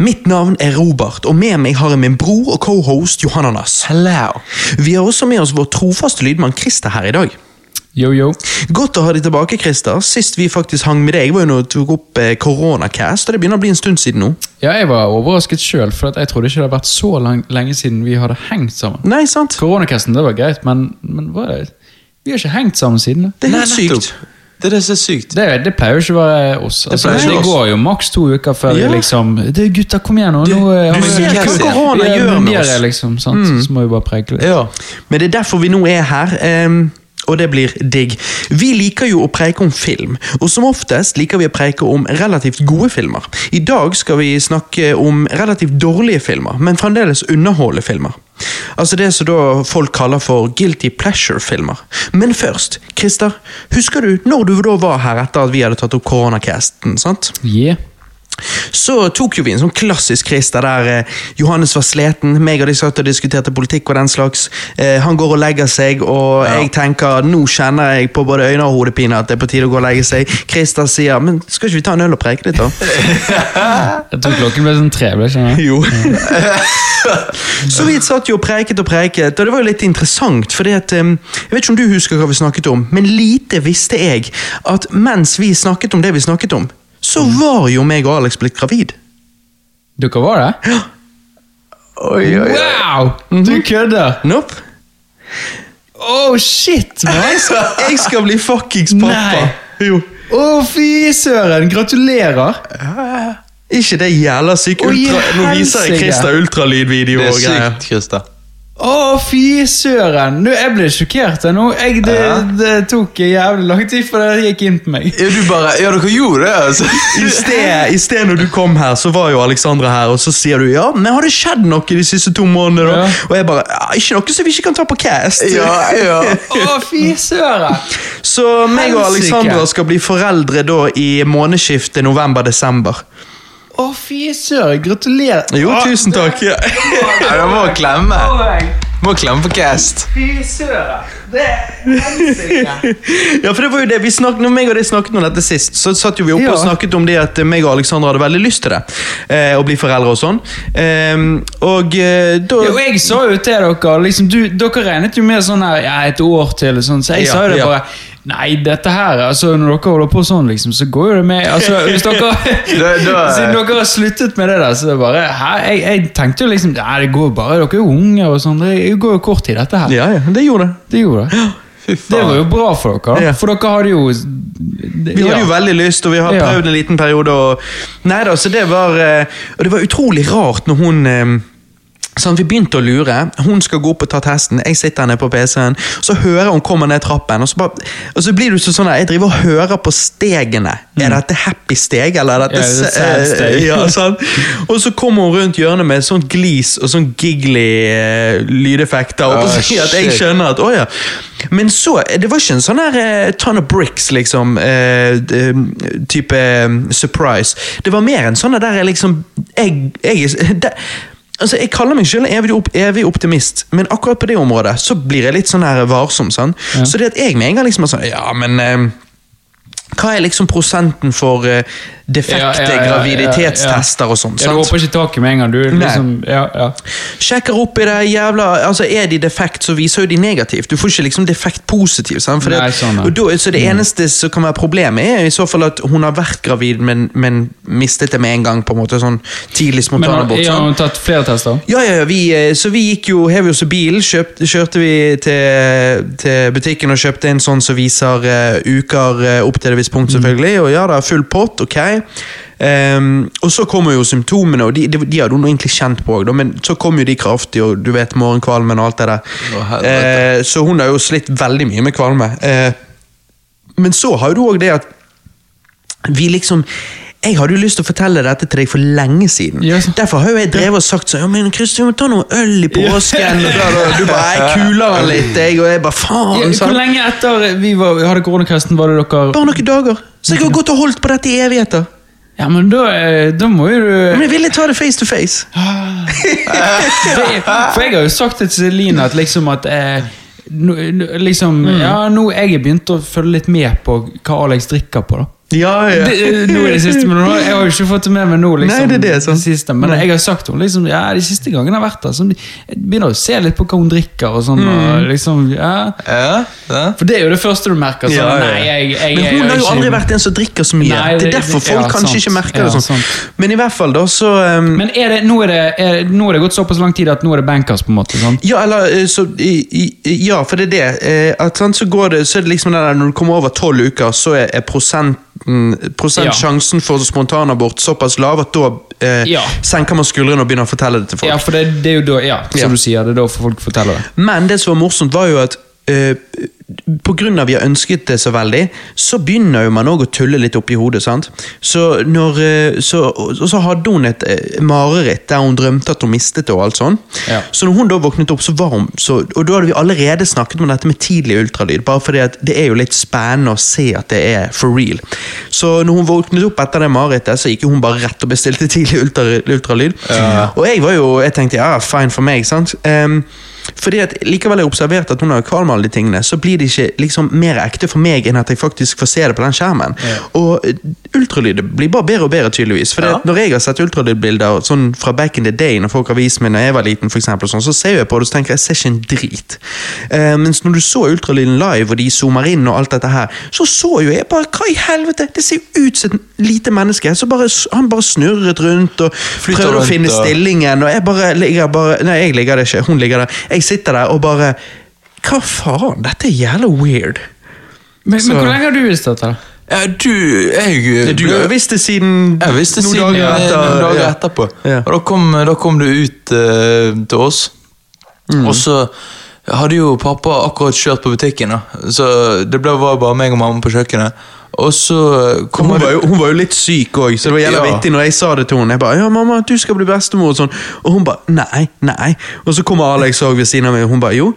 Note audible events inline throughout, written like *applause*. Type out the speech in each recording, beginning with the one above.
Mitt navn er Robert, og med meg har jeg min bror og cohost Johananas. Hello. Vi har også med oss vår trofaste lydmann Christer her i dag. Yo, yo. Godt å ha deg tilbake, Christer. Sist vi faktisk hang med deg, var jo når du tok opp eh, Coronacast, og det begynner å bli en stund siden nå. Ja, jeg var overrasket sjøl, for jeg trodde ikke det hadde vært så lang, lenge siden vi hadde hengt sammen. Nei, sant? Koronacasten, det var greit, men, men hva er det? vi har ikke hengt sammen siden. Det er helt sykt. Det er det som er sykt. Det, det pleier jo ikke å være oss. Altså, det, det går jo maks to uker før Ja. liksom det, Gutta, kom igjen nå! Du- nå eh, du ser hva korona gjør med oss. Liksom, sant? Så må vi bare preke litt. Ja. Men det er derfor vi nå er her. Um, og det blir digg. Vi liker jo å preike om film, og som oftest liker vi å preike om relativt gode filmer. I dag skal vi snakke om relativt dårlige filmer, men fremdeles underholdende filmer. Altså det som da folk kaller for guilty pleasure-filmer. Men først, Christer, husker du når du da var her etter at vi hadde tatt opp koronacasten? sant? Yeah. Så tok jo vi en sånn klassisk Christer der eh, Johannes var sliten, meg og de satt og diskuterte politikk og den slags. Eh, han går og legger seg, og Ja. jeg tenker nå kjenner jeg på både øyne og hodepine at det er på tide å gå og legge seg. Christer sier men skal ikke vi ta en øl og preike litt, da? *laughs* Jeg tror klokken ble sånn tre. ble ikke? Jo. *laughs* *laughs* så vi satt jo og preiket og preiket, og det var jo litt interessant. fordi at, eh, Jeg vet ikke om du husker hva vi snakket om, men lite visste jeg at mens vi snakket om det vi snakket om, så var jo meg og Alex blitt gravid. Dere var det? Oi, oi, oi. Wow! Du kødder! Nope. Oh, shit, man! Jeg skal, jeg skal bli fuckings pappa. Nei. Jo. Å, fy søren! Gratulerer! Ikke det jævla syke ultra... Nå viser jeg. Christer ultralydvideo Det er sykt, Christer. Å, fy søren! Nå, jeg ble sjokkert nå. Jeg, det, det tok jævlig lang tid før det gikk inn på meg. Ja, du bare, ja, dere gjorde det, altså. I sted, I sted når du kom her, så var jo Alexandra her, og så sier du ja, men har det skjedd noe de siste to månedene? da?» Ja. Og jeg bare ja, ikke noe som vi ikke kan ta på cast. Ja, ja. Å, fy søren! Så meg og Alexandra skal bli foreldre da i månedsskiftet november-desember. Å, fy søren! Gratulerer. Jo, tusen takk. *laughs* Ja. ja du må klemme. Må klemme på cast. Fy søren! Det er! *laughs* Ja, for det var jo det vi snakket, når meg og deg snakket om dette sist, så satt jo vi oppe og snakket om det at meg og Alexandra hadde veldig lyst til det. Eh, å bli foreldre og sånn. Eh, og eh, da Jo, jeg sa jo til dere liksom, du, Dere regnet jo med sånn her, ja, et år til, sånn, så jeg Ja, sa jo det ja. bare Nei, dette her, altså når dere holder på sånn, liksom, så går jo det med altså, *laughs* hvis dere, Siden dere har sluttet med det der, så er det bare her, jeg, jeg tenkte jo liksom Nei, det går bare, dere er unge og sånn. Det går jo kort tid, dette her. Ja, ja, det gjorde det. Det gjorde det. Det var jo bra for dere, da. For dere hadde jo Vi hadde ja. jo veldig lyst, og vi har prøvd en liten periode. Og, nei da, så det var eh, Og det var utrolig rart når hun eh, Sånn, Vi begynte å lure. Hun skal gå opp og ta testen. Jeg sitter nede på PC-en. Så hører hun kommer ned trappen, og så, bare, og så blir du så sånn der Jeg driver og hører på stegene. Er dette happy steg, eller er dette Ja, det er eh, steg. *laughs* ja, sånn. Og så kommer hun rundt hjørnet med sånn glis og sånn giggly uh, lydeffekter. Og så, sier at jeg skjønner at, å ja. Men så, det var ikke en sånn her uh, ton of bricks, liksom, uh, d- type eh, surprise. Det var mer en sånn der liksom, jeg, jeg *laughs* det, Altså, Jeg kaller meg selv evig, opp, evig optimist, men akkurat på det området så blir jeg litt sånn her varsom. sånn. Så det at jeg med en gang liksom er sånn Ja, men eh, hva er liksom prosenten for eh, defekte Ja, ja, graviditetstester og sånn? Ja, du håper ikke taket med en gang. Du liksom, ja, ja. Sjekker opp i det jævla altså Er de defekt, så viser jo de negativt. Du får ikke liksom defekt positivt. Sant? Nei, sånn, da, så det eneste som kan være problemet, er i så fall at hun har vært gravid, men, men mistet det med en gang. på en måte sånn Tidlig Men har, spontanabort. har sant? hun tatt flere tester? Ja, ja, ja, vi, eh, så vi gikk jo, hev oss i bilen, kjørte vi til, til butikken og kjøpte en sånn som viser uh, uker uh, opp til et visst punkt, selvfølgelig. Og ja, er full pott, ok. Ehm, og så kommer jo symptomene, og de, de, de hadde hun egentlig kjent på da, men så kom jo de kraftig, og du vet morgenkvalmen og alt det der. Uh. Så hun har jo slitt veldig mye med kvalme. Uh, men så har du òg det at vi liksom jeg hadde jo lyst til å fortelle dette til deg for lenge siden. Yes. Derfor har jo jeg drevet og sagt sånn ja, men Kristin, vi må ta noe øl i påsken. *laughs* Og da. Du bare jeg kuler han litt, jeg, og jeg bare Ja, faen. hvor lenge etter vi var, hadde koronakasten var det dere Bare noen dager. Så jeg har gått og holdt på dette i evigheter. Ja, men da, eh, da må jo du Men jeg ville ta det face to face. det, For jeg har jo sagt til Celine at liksom at eh, nå- liksom, Mm. Ja, nå jeg har begynt å følge litt med på hva Alex drikker på. da Ja, ja. Det, nå i det siste, men nå, Jeg har jo ikke fått det med meg nå. liksom, Nei, det er det, sant. siste, Men Nei. jeg har sagt henne liksom, ja, de siste gangene jeg har vært der, så jeg begynner å se litt på hva hun drikker. og sånn, Mm. og liksom, ja. Ja, ja. For det er jo det første du merker. sånn, nei, jeg, jeg, Men hun jeg, har jo aldri vært en som drikker så mye. Nei, det er derfor folk kanskje sant. ikke merker det sånn. sant. Men i hvert fall, da, så um, Men er det, nå, er det, er, nå er det gått såpass lang tid at nå er det bankers, på en måte? sant? Ja, eller eh, så, i, i, Ja, for det er det. Eh, At, sånn, så, går det, så er det liksom det der, Når du kommer over tolv uker, så er, er prosent. Sjansen for spontanabort såpass lav at da eh, Ja. senker man skuldrene og begynner å fortelle det til folk. Ja, for det, det er jo da, ja, som du sier, det er da folk forteller det. Men det som var morsomt, var jo at eh, på grunn av vi har ønsket det så veldig, så begynner jo man også å tulle litt opp i hodet. sant? Så, når, eh, så, og så hadde hun et eh, mareritt der hun drømte at hun mistet det. og alt sånn. Ja. Så når hun da våknet opp, så var hun så, Og da hadde vi allerede snakket om dette med tidlig ultralyd, bare fordi at det er jo litt spennende å se at det er for real. Så når hun våknet opp etter det marerittet, så gikk hun bare rett og bestilte tidlig ultralyd. ultralyd. Og jeg var jo, jeg tenkte ja, fine for meg, sant. Ehm, fordi at Likevel har jeg observert at hun har kvalm av alle de tingene, så blir det ikke liksom mer ekte for meg enn at jeg faktisk får se det på den skjermen. Og ultralydet blir bare bedre og bedre, tydeligvis. For Ja. når jeg har sett ultralydbilder sånn fra back in the day, når folk har vist meg når jeg var liten, for eksempel, sånn, så ser jeg på det og så tenker jeg, jeg ser ikke en drit. Uh, mens når du så ultralyden live, og de zoomer inn og alt dette her, så så jo jeg bare Hva i helvete? Det ser jo ut som et lite menneske. Så bare, han bare snurret rundt og prøvde å finne og- stillingen, og jeg bare ligger bare Nei, jeg ligger der ikke. Hun ligger der. Jeg sitter der og bare Hva faen? Dette er jævla weird. Men, men hvor lenge har du visst dette? ja du, jeg Du har jo visst det siden Jeg visste noen siden dager eh, etter. noen dager ja. etterpå. Ja. Og da kom, da kom det ut uh, til oss. Mm. Og så hadde jo pappa akkurat kjørt på butikken, da. så det ble, var bare meg og mamma på kjøkkenet. Og så kom Hun var, jo, hun var jo litt syk òg, så det var jævla Ja. vittig når jeg sa det til henne. Jeg bare, ja mamma, du skal bli bestemor Og sånn Og hun bare nei, nei. Og så kommer Alex også ved siden av meg, og hun bare jo.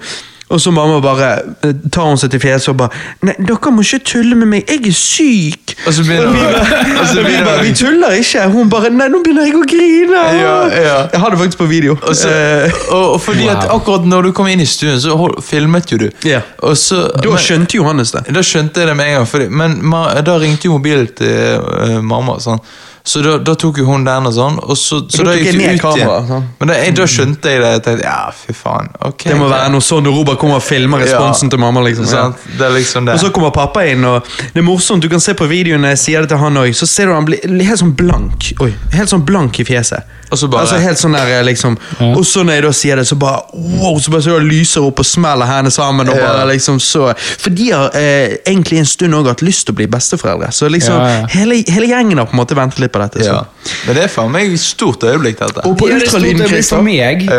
Og så mamma bare eh, tar hun seg til fjeset og bare Nei, dere må ikke tulle med meg, jeg er syk! Og så begynner hun vi og så begynner bare, vi tuller ikke! Hun bare Nei, nå begynner jeg å grine! Ja, ja. Jeg har det faktisk på video. Og, så, Eh, og, og fordi at akkurat når du kom inn i stuen, så hold, filmet jo du. Ja. Og så, da men- skjønte Johannes det. Da skjønte jeg det med en gang, fordi, men ma, da ringte jo mobilen til uh, mamma. Sånn. Så da, da tok jo hun den og sånn. Og så, så da gikk det ut kamera, igjen. sånn. Men da, jeg, da skjønte jeg det. Jeg tenkte, ja, fy faen. ok. Det må være noe sånn når Robert kommer og filmer responsen Ja. til mamma. liksom. Ja. Det er liksom det. Og så kommer pappa inn, og det er morsomt. Du kan se på videoen når jeg sier det til han òg, så ser du han blir helt sånn blank Oi, helt sånn blank i fjeset. Og så bare- Altså helt sånn der, liksom Og så når jeg da sier det, så bare wow, så bare så lyser opp og smeller hendene sammen. Og Ja. bare liksom så For de har eh, egentlig en stund også hatt lyst til å bli besteforeldre. Så liksom Ja, ja. Hele, hele gjengen har på en måte ventet litt på dette. Så. ja. Men det er faen meg et stort øyeblikk, dette. Og på Ja, ultralyden, Christer.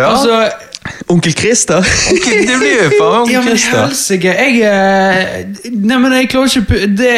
Altså, Onkel Christer Ok, det blir jo faen ja, men Christer. helsike, jeg eh, Nei, men jeg klarer ikke Det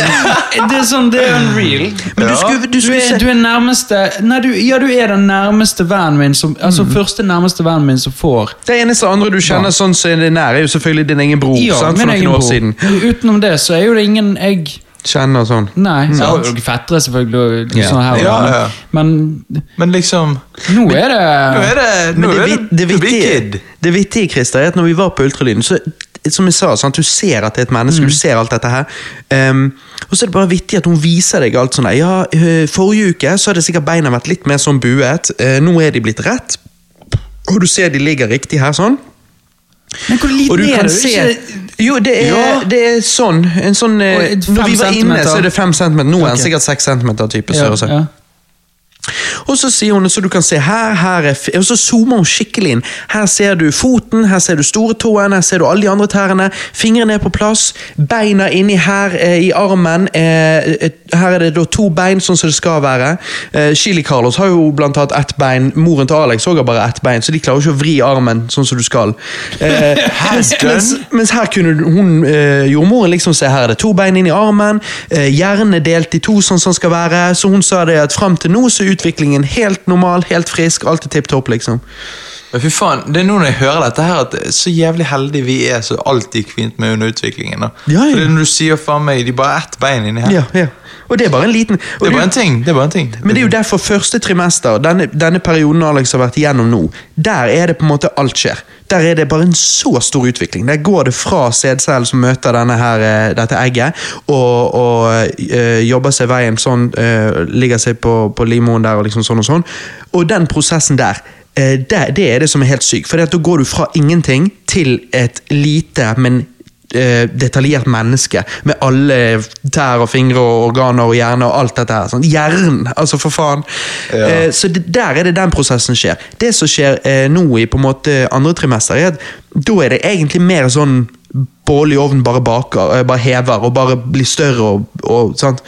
*laughs* Det er sånn, det er unreal. Men du skulle, du Du er, du er nærmeste Nei, du, ja, du er den nærmeste vennen min som Altså første nærmeste vennen min som får Det eneste andre du kjenner sånn som er nær, er jo selvfølgelig din egen bror. Ja, sant, for noen år bror. siden. Utenom det så er jo det ingen jeg Kjenner sånn. Nei. Så jeg har jo noen fettere, selvfølgelig. og Ja. Sånn her, Ja, ja. Men Men liksom nå er det Nå er det Nå det, er det, det, vittige, det vittige, Christer, er at når vi var på ultralyden, så som jeg sa, sant, du ser at det er et menneske, Mm. du ser alt dette her. Um, og så er det bare vittig at hun viser deg alt sånn. Ja, øh, forrige uke så hadde sikkert beina vært litt mer sånn buet. Uh, nå er de blitt rett. Og du ser de ligger riktig her sånn. Men hvor liten er det du? se Ikke- Jo, det er, Ja. det er sånn. En sånn eh, Når vi var inne, så er det fem centimeter. Nå er den okay. sikkert seks centimeter type ja, ja. Og så sier hun, så du kan se her, her er, og så zoomer hun skikkelig inn. Her ser du foten, her ser du store tåen, her ser du alle de andre tærne. Fingrene er på plass, beina inni her eh, i armen. Eh, her er det da to bein, sånn som det skal være. Eh, Chili Carlos har jo blant annet ett bein. Moren til Alex har bare ett bein, så de klarer ikke å vri armen sånn som du skal. Eh, *laughs* mens, mens, her kunne hun, eh, jordmoren liksom se her er det to bein inni armen, eh, hjernen er delt i to sånn som den skal være. Så hun sa det at fram til nå så er utviklingen helt normal, helt frisk, alt er tipp topp, liksom. Fy faen, det er nå når jeg hører dette her, at så jævlig heldige vi er så alt gikk fint med under utviklingen. Da. Ja, ja. For det er når du sier faen meg, de bare ett bein inni her. Ja, ja. Og det er bare en liten Det er bare en ting. det er bare en ting. Men det er jo derfor første trimester, denne, denne perioden Alex har vært igjennom nå, der er det på en måte alt skjer. Der er det bare en så stor utvikling. Der går det fra sædcellen som møter her, eh, dette egget, og, og øh, jobber seg veien sånn, øh, ligger seg på, på limoen der og liksom sånn og sånn. Og den prosessen der, det, det er det som er helt sykt. For da går du fra ingenting til et lite, men eh, detaljert menneske med alle tær og fingre og organer og hjerne og alt dette her. Sånn. Hjernen, altså for faen. Ja. Eh, så det, der er det den prosessen skjer. Det som skjer eh, nå i på en måte andre trimester, er at da er det egentlig mer sånn bål i ovnen bare baker, eh, bare hever og bare blir større og, og sant.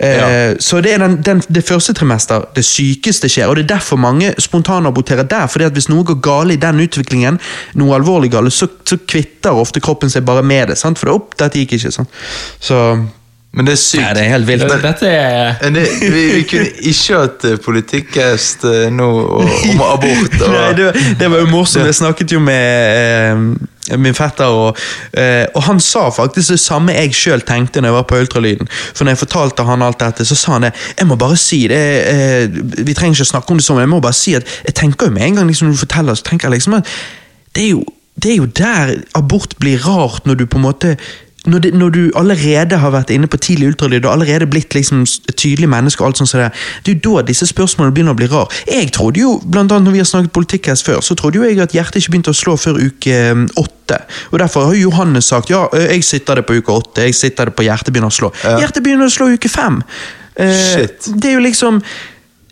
Eh, Ja. Så det er den, den, det første trimester det sykeste skjer, og det er derfor mange spontanaborterer der. fordi at Hvis noe går galt i den utviklingen, noe alvorlig galt, så, så kvitter ofte kroppen seg bare med det. sant? For det, opp, dette gikk ikke. sant? Så Men det er sykt. ja, det er helt vilt. Men, Dette er Men det, vi, vi kunne ikke hatt politikkhest politikkest eh, nå om abort. *laughs* Og, Nei, det, det var jo morsomt. Jeg snakket jo med eh, min fetter, og, eh, og han sa faktisk det samme jeg sjøl tenkte når jeg var på ultralyden. For når jeg fortalte han alt dette, så sa han det. Jeg må bare si det, eh, Vi trenger ikke snakke om det sånn, men jeg må bare si at jeg tenker jo med en gang liksom, når du forteller, så tenker jeg liksom at det er jo, det er jo der abort blir rart, når du på en måte når, det, når du allerede har vært inne på tidlig ultralyd og allerede blitt liksom et tydelig menneske, og alt sånt som det, det er jo da disse spørsmålene begynner å bli rar. Jeg trodde jo, blant annet når vi har snakket politikk her før, så trodde jo jeg at hjertet ikke begynte å slå før uke eh, åtte. Og Derfor har Johannes sagt ja, jeg sitter det på uke åtte, jeg sitter det på hjertet begynner å slå. Hjertet begynner å slå uke fem. Eh, Shit. Det er jo liksom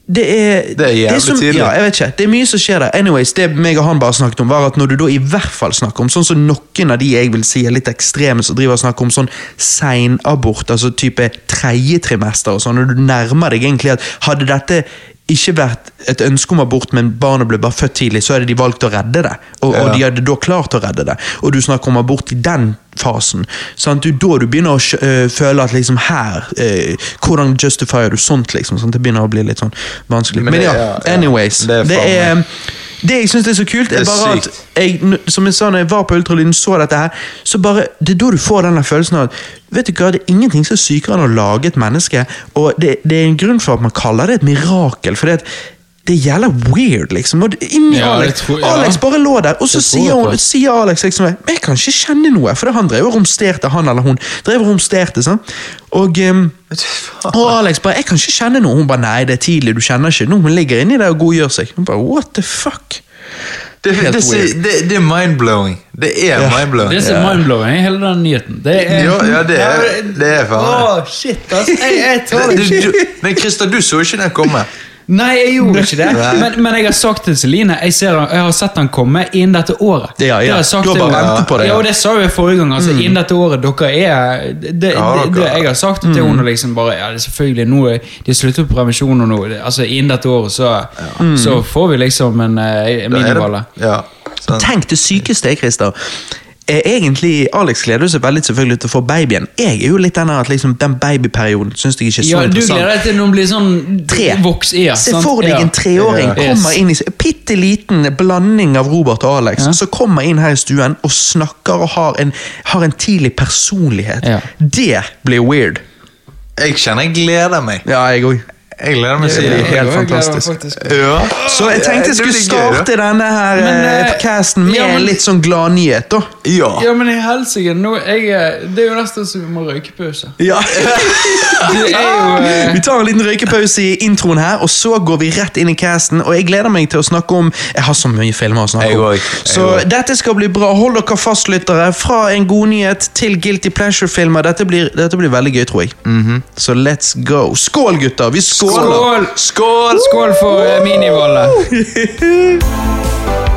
det er, Det er jævlig som- tidlig. Ja, jeg vet ikke. Det er mye som skjer der. Anyways, Det meg og han bare snakket om, var at når du da i hvert fall snakker om sånn som noen av de jeg vil si er litt ekstreme, som driver og snakker om sånn seinabort, altså type tredje trimester og sånn, når du nærmer deg egentlig at hadde dette ikke vært et ønske om abort, men barnet ble bare født tidlig, så hadde de valgt å redde det. Og, og de hadde da klart å redde det. Og du snakker om abort i den fasen. Sant? Du, da du begynner å øh, føle at liksom her øh, Hvordan justifier du sånt, liksom? Sant? Det begynner å bli litt sånn vanskelig. Men Men, ja, ja, ja. anyways. Det er Det er, det jeg syns er så kult, er er bare at jeg, som jeg sa når jeg var på ultralyden, så dette her, så bare, det er da du får den følelsen av at vet du hva, det er ingenting som er sykere enn å lage et menneske, og det, det er en grunn for at man kaller det et mirakel, for det, det er jævla weird, liksom. Og inni Ja, Alex, tror- ja. Alex bare lå der, og så sier, hun, sier Alex liksom Men jeg kan ikke kjenne noe, for han drev og romsterte, han eller hun. Drev og romsterte, sånn. Og, um, og Alex bare 'Jeg kan ikke kjenne noe'. Hun bare 'Nei, det er tidlig, du kjenner ikke noe'. Hun ligger inni der og godgjør seg. Hun bare 'What the fuck'? det, det, det, det er mind-blowing. Det er Ja. mind-blowing. Det er mindblowing, hele den nyheten. Det er, jo, ja, det er- det er faen. Åh, shit, ass. Jeg, jeg tar det ikke. men Christer, du så ikke den komme. Nei, jeg gjorde ikke det. Men, men jeg har sagt til Celine jeg, ser, jeg har sett han komme innen dette året. Ja, ja. Det har sagt Du har bare ventet på det, ja. Ja, og det sa jeg forrige gang. Altså, Innen dette året, dere er det, det, det, Jeg har sagt til henne liksom bare Ja, det er selvfølgelig nå De slutter på prevensjon, og nå. Altså, Innen dette året så, så får vi liksom en, det- miniballe. Ja, sånn. Tenk det sykeste, Christer. Egentlig, Alex gleder seg veldig selvfølgelig til å få babyen. Jeg er jo litt den her at liksom, den babyperioden syns jeg ikke er så Ja, du gleder deg til når hun blir sånn Tre. voks, ja, Se for deg Ja. en treåring Ja. kommer Yes. inn i bitte liten blanding av Robert og Alex, Ja. som kommer inn her i stuen og snakker og har en, har en tidlig personlighet. Ja. Det blir weird. Jeg kjenner jeg gleder meg. Ja, jeg òg. Jeg gleder meg Det så blir helt fantastisk. Ja. Så jeg tenkte jeg skulle starte denne her Men, eh, eh, casten med ja, men- litt sånn gladnyhet, da. Ja. Ja, men i helsike, nå jeg, eh, Det er jo nesten som vi må røykepause. Ja. *laughs* Det er jo eh, *laughs* Vi tar en liten røykepause i introen her, og så går vi rett inn i casten. Og jeg gleder meg til å snakke om Jeg har så mye filmer å snakke Jeg om. også, jeg Så også. dette skal bli bra. Hold dere fast, lyttere. Fra en godnyhet til Guilty Pleasure-filmer. Dette, blir- dette blir veldig gøy, tror jeg. Så let's go. Skål, gutter! Vi skåler! Skål! Skål! Skål for eh, *laughs*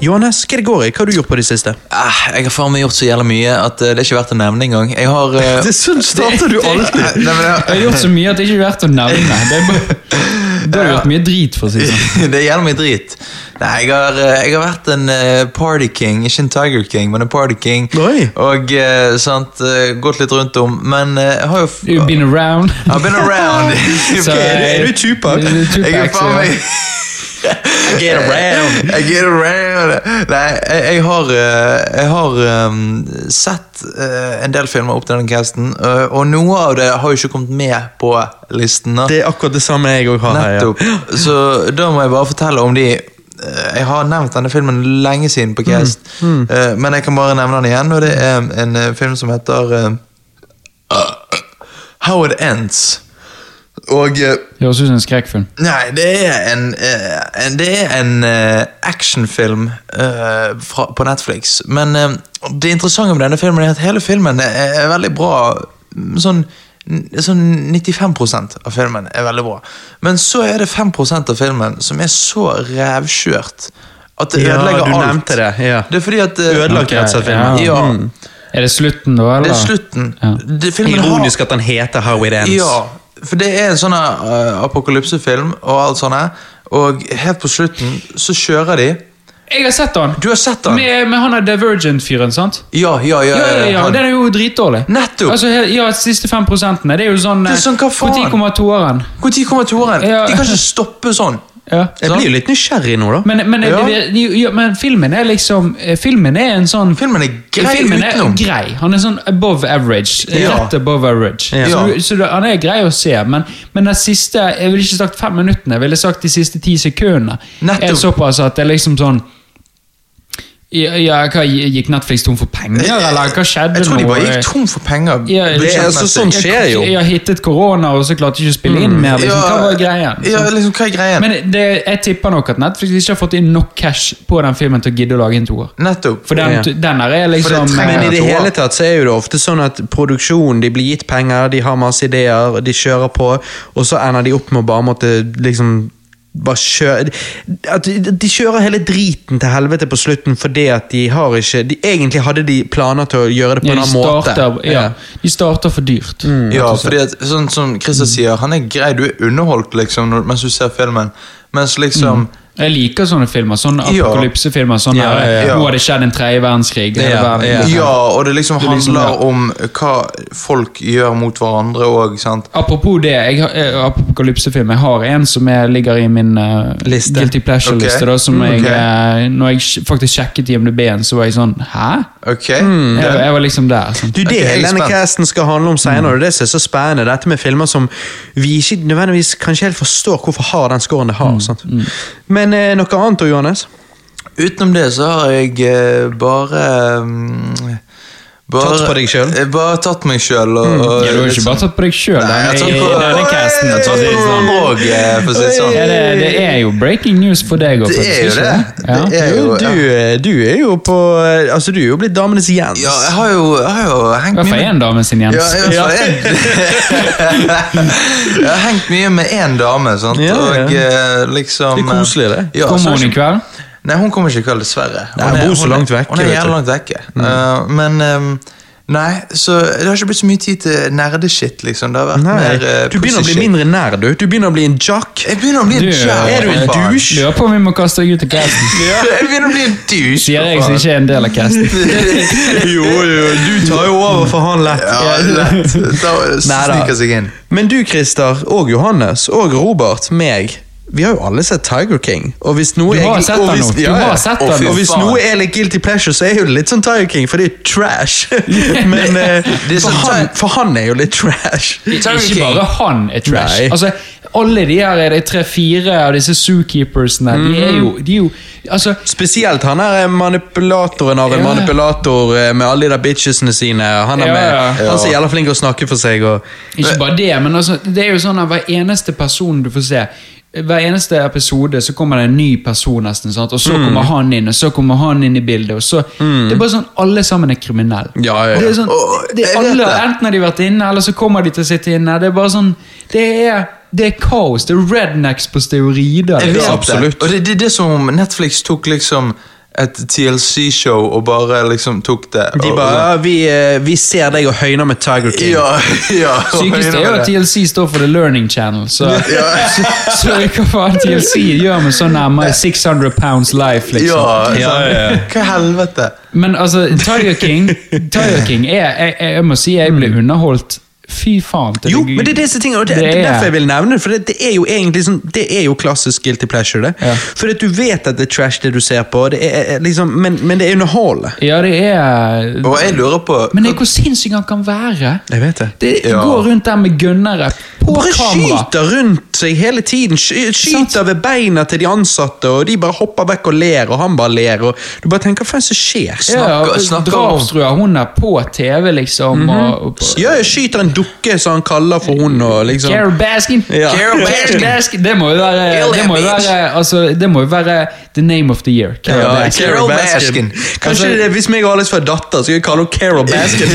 Johannes, hva det går i? Hva har du gjort på det siste? Ah, jeg har faen meg gjort så jævla mye at eh, det er ikke verdt å nevne engang. Jeg har eh, *laughs* Det sånn starter du *laughs* alltid. Nei, men Jeg har gjort så mye at det ikke er verdt å nevne. Det er bare, da har du gjort mye drit, for å si det sånn. *laughs* det er jævla mye drit. Nei, jeg har, eh, jeg har vært en eh, party king. Ikke en Tiger King, men en party king. Oi. Og eh, sant, eh, gått litt rundt om. Men eh, jeg har jo f- You've been around. I've been around. Så, eh, Er du Tupac? er Jeg er faen meg I get around. *laughs* I get around. Nei, jeg, jeg har, eh, jeg har um, sett uh, en del filmer opp til denne casten, uh, og noe av det har jo ikke kommet med på listen. da. Det er akkurat det samme jeg òg har her. ja. *laughs* Så da må jeg bare fortelle om de Jeg har nevnt denne filmen lenge siden på Cast, eh, men jeg kan bare nevne den igjen. Og det er en film som heter uh, *clears throat* How It Ends. Og eh, høres ut som en skrekkfilm. Nei, det er en, eh, en Det er en eh, actionfilm uh, fra, på Netflix. Men uh, det interessante med denne filmen er at hele filmen er, er veldig bra. Sånn, sånn 95% av filmen er veldig bra. Men så er det 5% av filmen som er så rævkjørt at det Ja, ødelegger nevnte alt. det, ja. Det er fordi at uh, Ødelagt rett og slett filmen. Ja. Mm. Er det slutten, da? Eller? Det er slutten. Ja. Det, Ironisk har- at den heter How It Ends. ja, for det er en sånn uh, apokalypsefilm og alt sånt. her, Og helt på slutten så kjører de. Jeg har sett den! Du har sett den? Med, med han er Divergent-fyren, sant? Ja, ja, ja. Ja, ja, ja, han- Den er jo dritdårlig. Nettopp. Altså, ja, siste fem prosentene. Det er jo sånn er sånn? Når kommer toeren? Tid kommer toeren? De kan ikke stoppe sånn. Ja. Jeg blir jo litt nysgjerrig nå, da. Men, men, Ja. det, det, ja, men filmen er liksom eh, Filmen er en sånn Filmen er grei filmen er utenom. grei. Han er sånn above average. Ja. Rett above average. Ja. Så, så han er grei å se, men, men den siste Jeg ville ikke sagt fem minuttene, jeg ville sagt de siste ti sekundene. Nettopp. Er såpass at det er liksom sånn ja, ja, hva Gikk Netflix tom for penger, eller hva skjedde Jeg tror de bare gikk tom for penger. Ja, Det altså sånn skjer jo. Jeg har hittet korona, og så klarte jeg ikke å spille inn mer. Liksom. Hva var greien? Ja, liksom, hva er greien? Men det, jeg tipper nok at Netflix ikke har fått inn nok cash på den filmen til å gidde å lage en toer. Nettopp. For den, Ja. den er liksom For det Men i det hele tatt så er jo det ofte sånn at produksjonen, de blir gitt penger, de har masse ideer, de kjører på, og så ender de opp med å bare måtte liksom bare kjører at de, kjører hele driten til helvete på slutten fordi at de har ikke de, Egentlig hadde de planer til å gjøre det på ja, en annen starter, måte. ja, de starter for dyrt. Ja, fordi at, sånn som Christer sier, han er grei, du er underholdt liksom når, mens du ser filmen. Mens liksom Jeg liker sånne filmer. Sånne Ja. apokalypsefilmer. Sånne Ja, ja, ja. Nå har det skjedd en tredje verdenskrig. hele Ja, ja. Ja, og det liksom Det liksom handler om hva folk gjør mot hverandre òg. Apropos det, jeg har, eh, apokalypsefilm. Jeg har en som jeg ligger i min uh, Liste. Guilty Pleasure-liste. Okay. Som Mm, jeg, ok. eh, Når jeg faktisk sjekket IMDb-en, så var jeg sånn Hæ? Ok? Jeg, jeg var liksom der. Sånn. Du, Det okay, denne casten skal handle om senere, og det som er så spennende, dette med filmer som vi ikke nødvendigvis kanskje helt forstår hvorfor har den scoren det har. sant? Men eh, noe annet, da, Johannes? Utenom det så har jeg eh, bare mm, bare, Tatt på deg eh, Bare tatt meg sjøl. Og Ja, du har jo ikke bare tatt på deg sjøl. Jeg I denne casten. Jeg det. Ja, er jo breaking news for deg òg, Det er jo det. Ja. Det er jo, Du, eh, du er jo på eh, Altså, du er jo blitt damenes Jens. Ja, jeg har jo, jeg har jo hengt mye med én dame sin, Jens? ja, en. *laughs* jeg har hengt mye med én dame, sant? Ja, ja. og eh, liksom Det er koselig, det. Ja, Kommer hun i kveld? Nei, hun kommer ikke i kveld, dessverre. Nei, Hun hun er- bor så hun langt vekke, Hun er jævlig langt vekke. Eh, men um, Nei, så det har ikke blitt så mye tid til nerdeshit, liksom. Det har vært Nei, mer uh, du begynner å bli mindre nær, du. Du begynner å bli en jock. Jeg begynner å bli en Du, jock. er du en douche? Lurer på om vi må kaste deg ut av casten. *laughs* Jeg begynner å bli en douche. Sier jeg som ikke er en del av casten. *laughs* jo, jo, du tar jo over for han lett. Ja, lett. Da sniker seg inn. Men du, Christer, og Johannes, og Robert, meg vi har jo alle sett Tiger King. Og hvis noe Du har sett og den nå. Ja, ja. nå. Og hvis noe er litt guilty pleasure, så er jo litt sånn Tiger King, for det er trash. *laughs* Men *laughs* eh, for, sånn han, for han er jo litt trash. Ikke King. bare han er trash. Nei. Altså, alle de her er de tre-fire av disse zookeepersene, de er jo, de er jo altså, Spesielt han er manipulatoren av en Ja. manipulator eh, med alle de der bitchesene sine. Han er, Ja, med, ja. han er så jævla flink til å snakke for seg. Og, Ikke bare det, men altså, det er jo sånn at hver eneste person du får se hver eneste episode så kommer det en ny person, nesten. Sant? Og så Mm. kommer han inn, og så kommer han inn i bildet. Og så, Det er bare sånn alle sammen er kriminelle. Ja, ja, ja. Det er sånn, det er alle. Enten har de vært inne, eller så kommer de til å sitte inne. Det er bare sånn Det er, det er kaos. Det er rednecks på steroider. Jeg vet absolutt. det. Og det, det er det som om Netflix tok liksom et TLC-show og bare liksom tok det. De og- bare ja, vi, eh, vi ser deg og høyner med Tiger King. Ja, *laughs* ja. Sykeste er jo at TLC står for The Learning Channel, så, *laughs* så, så hva faen TLC gjør med sånn nærmere 600 pounds life, liksom. Ja, Ja, ja, ja. Hva helvete? Men altså, Tiger King, Tiger King er, jeg, jeg, jeg må si jeg ble underholdt. Fy faen. til Jo, men det er disse tingene, og det, Det er er- derfor jeg vil nevne det. For det, det er jo egentlig sånn, det er jo klassisk guilty pleasure. det. Ja. For at du vet at det er trash, det du ser på, det er, liksom, men, men det er underholdende. Ja, det er Og jeg lurer på Men det er hvor sinnssyk han kan være. Jeg vet det. Det Ja. går rundt der med gunnere på Bare kamera. skyter rundt seg hele tiden. Sky- Skyter ved beina til de ansatte, og de bare hopper vekk og ler, og han bare ler. og Du bare tenker, hva faen som skjer? Ja, Snakker- snakker om- Drapstrua, hun er på TV, liksom. og, og på, Ja, jeg skyter en dukke som han kaller for hun, og liksom Carol Baskin. Ja. Carol Baskin. Det må jo være, det må jo være, altså, det må jo være the name of the year. Carol Ja, Baskin. Carol Baskin. Kanskje det er, Hvis meg og Alex får datter, skal vi kalle henne Carol *laughs* Baskin.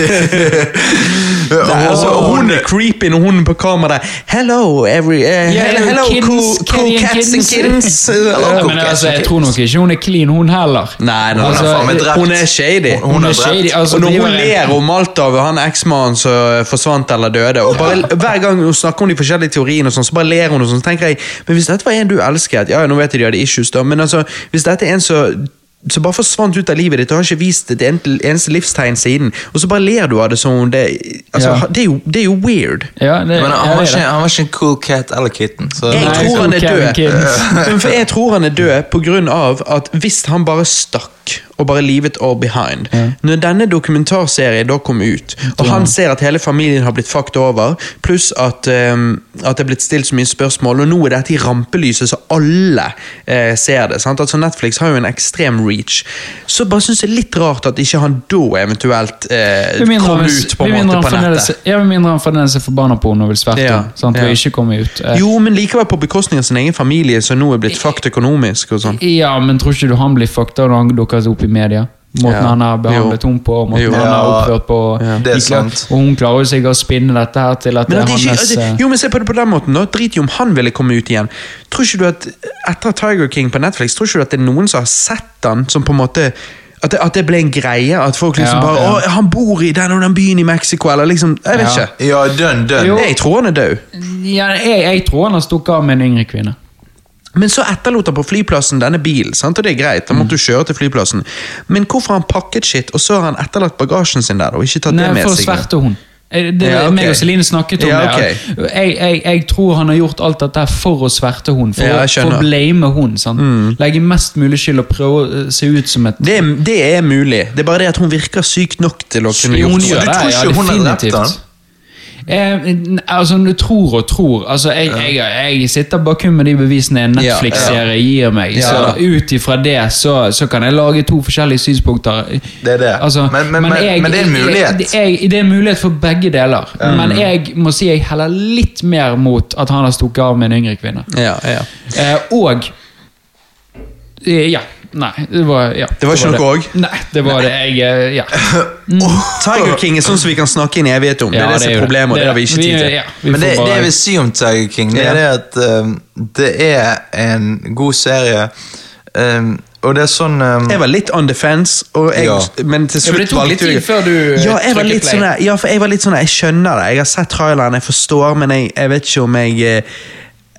Nei, altså, hun er creepy når hun er på kamera. Hello, every, uh, hello, hello kittens, cool, cool cats and kittens. *laughs* Ja, men altså, jeg tror nok ikke hun er clean, hun heller. Nei, nei, Altså, hun er shady. Hun- Hun er shady. Altså, og når hun ler om alt av han eksmannen som forsvant eller døde og bare, Hver gang hun snakker om de forskjellige teoriene, og sånn, så bare ler hun. og sånn, så tenker jeg, men Hvis dette var en du elsket Ja, nå vet jeg de hadde issues, da, men altså, hvis dette er en som som bare forsvant ut av livet ditt og har ikke vist et eneste livstegn siden, og så bare ler du av det som det altså, Ja. det, er jo, det er jo weird. Ja, det, Men han var, ikke, han var ikke en cool cat eller kitten. Så Jeg Nei, tror han er død. For jeg tror han er død på grunn av at hvis han bare stakk og bare leave it all behind Når denne dokumentarserien da kom ut, og han ser at hele familien har blitt fucked over, pluss at, um, at det er blitt stilt så mye spørsmål, og nå er dette i rampelyset, så alle eh, ser det. Sant? Altså Netflix har jo en ekstrem reach. Så bare syns jeg er litt rart at ikke han da eventuelt eh, kom han- ut på en måte på nettet. Ja, med mindre han fremdeles er forbanna på henne og vil sverte Ja, sant, ja. For ikke komme ut. Eh, Jo, men likevel på bekostning av sin egen familie, som nå er blitt fucked økonomisk og sånn. Ja, men tror ikke du han blir fucked av når han dukker opp i media? Måten Ja. han har behandlet henne på, måten Jo. han har oppført på. Ja. er klar- sant. Og hun klarer jo sikkert å spinne dette her til at Men det er ikke, hans altså, eh, jo, men se på det på den måten da. Drit i om han ville komme ut igjen. Tror ikke du at Etter Tiger King på Netflix, tror ikke du at det er noen som har sett han som på en måte at det, at det ble en greie? At folk liksom Ja, bare ja. 'Å, han bor i den og den byen i Mexico', eller liksom Jeg vet Ja. ikke. Ja, dønn, dønn. Jeg tror han er død. Ja, jeg, jeg tror han har stukket av med en yngre kvinne. Men så etterlot han på flyplassen denne bilen, sant? og det er greit. Han måtte jo kjøre til flyplassen. Men hvorfor har han pakket skitt, og så har han etterlatt bagasjen sin der, og ikke tatt Nei, det med for å seg? sverte hun. Eh, Det, Ja, okay. meg og Celine snakket om Ja, det. Jeg, jeg, jeg tror han har gjort alt dette for å sverte hun, for, Ja, for. Mm. å blame hun. Sant? Legge mest mulig skyld og prøve å eh, se ut som et Det det er mulig. Det er bare det at hun virker syk nok til å kunne gjort det. du tror ikke ja, hun har drept han? Eh, altså, du tror og tror. Altså, jeg, jeg, jeg sitter bare kun med de bevisene en Netflix-serie gir meg. Så ut ifra det så, så kan jeg lage to forskjellige synspunkter. Det er det. Altså, Men- men- men- men det er en mulighet. Jeg, jeg, det er en mulighet for begge deler. Men jeg må si jeg heller litt mer mot at han har stukket av med en yngre kvinne. Ja, ja. Eh, og eh, Ja. Nei, det var ja, Det var ikke noe òg? Nei, det var det jeg ja. *laughs* Mm. Oh, Tiger King er sånn som vi kan snakke i en evighet om. Det er det som er problemet, det, det har vi ikke tid til. ja, vi Men det, bare... det jeg vil si om Tiger King, det er det at um, det er en god serie. Um, og det er sånn um, Jeg var litt on defense, og jeg, Ja. men til Ja, men slutt det tok litt tid før du, eh, ja, jeg var litt play. sånn ja, for jeg var litt sånn Jeg skjønner det. Jeg har sett traileren, jeg forstår, men jeg, jeg vet ikke om jeg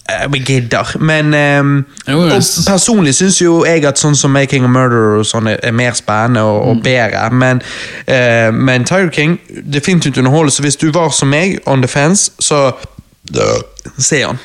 eh, jeg gidder. Men um, Jo, og yes. personlig syns jo jeg at sånn som Making a Murderer og sånn er, er mer spennende og, Mm. og bedre. Men, uh, men Tiger King definitivt underholder, så hvis du var som meg, on the fence, så se han.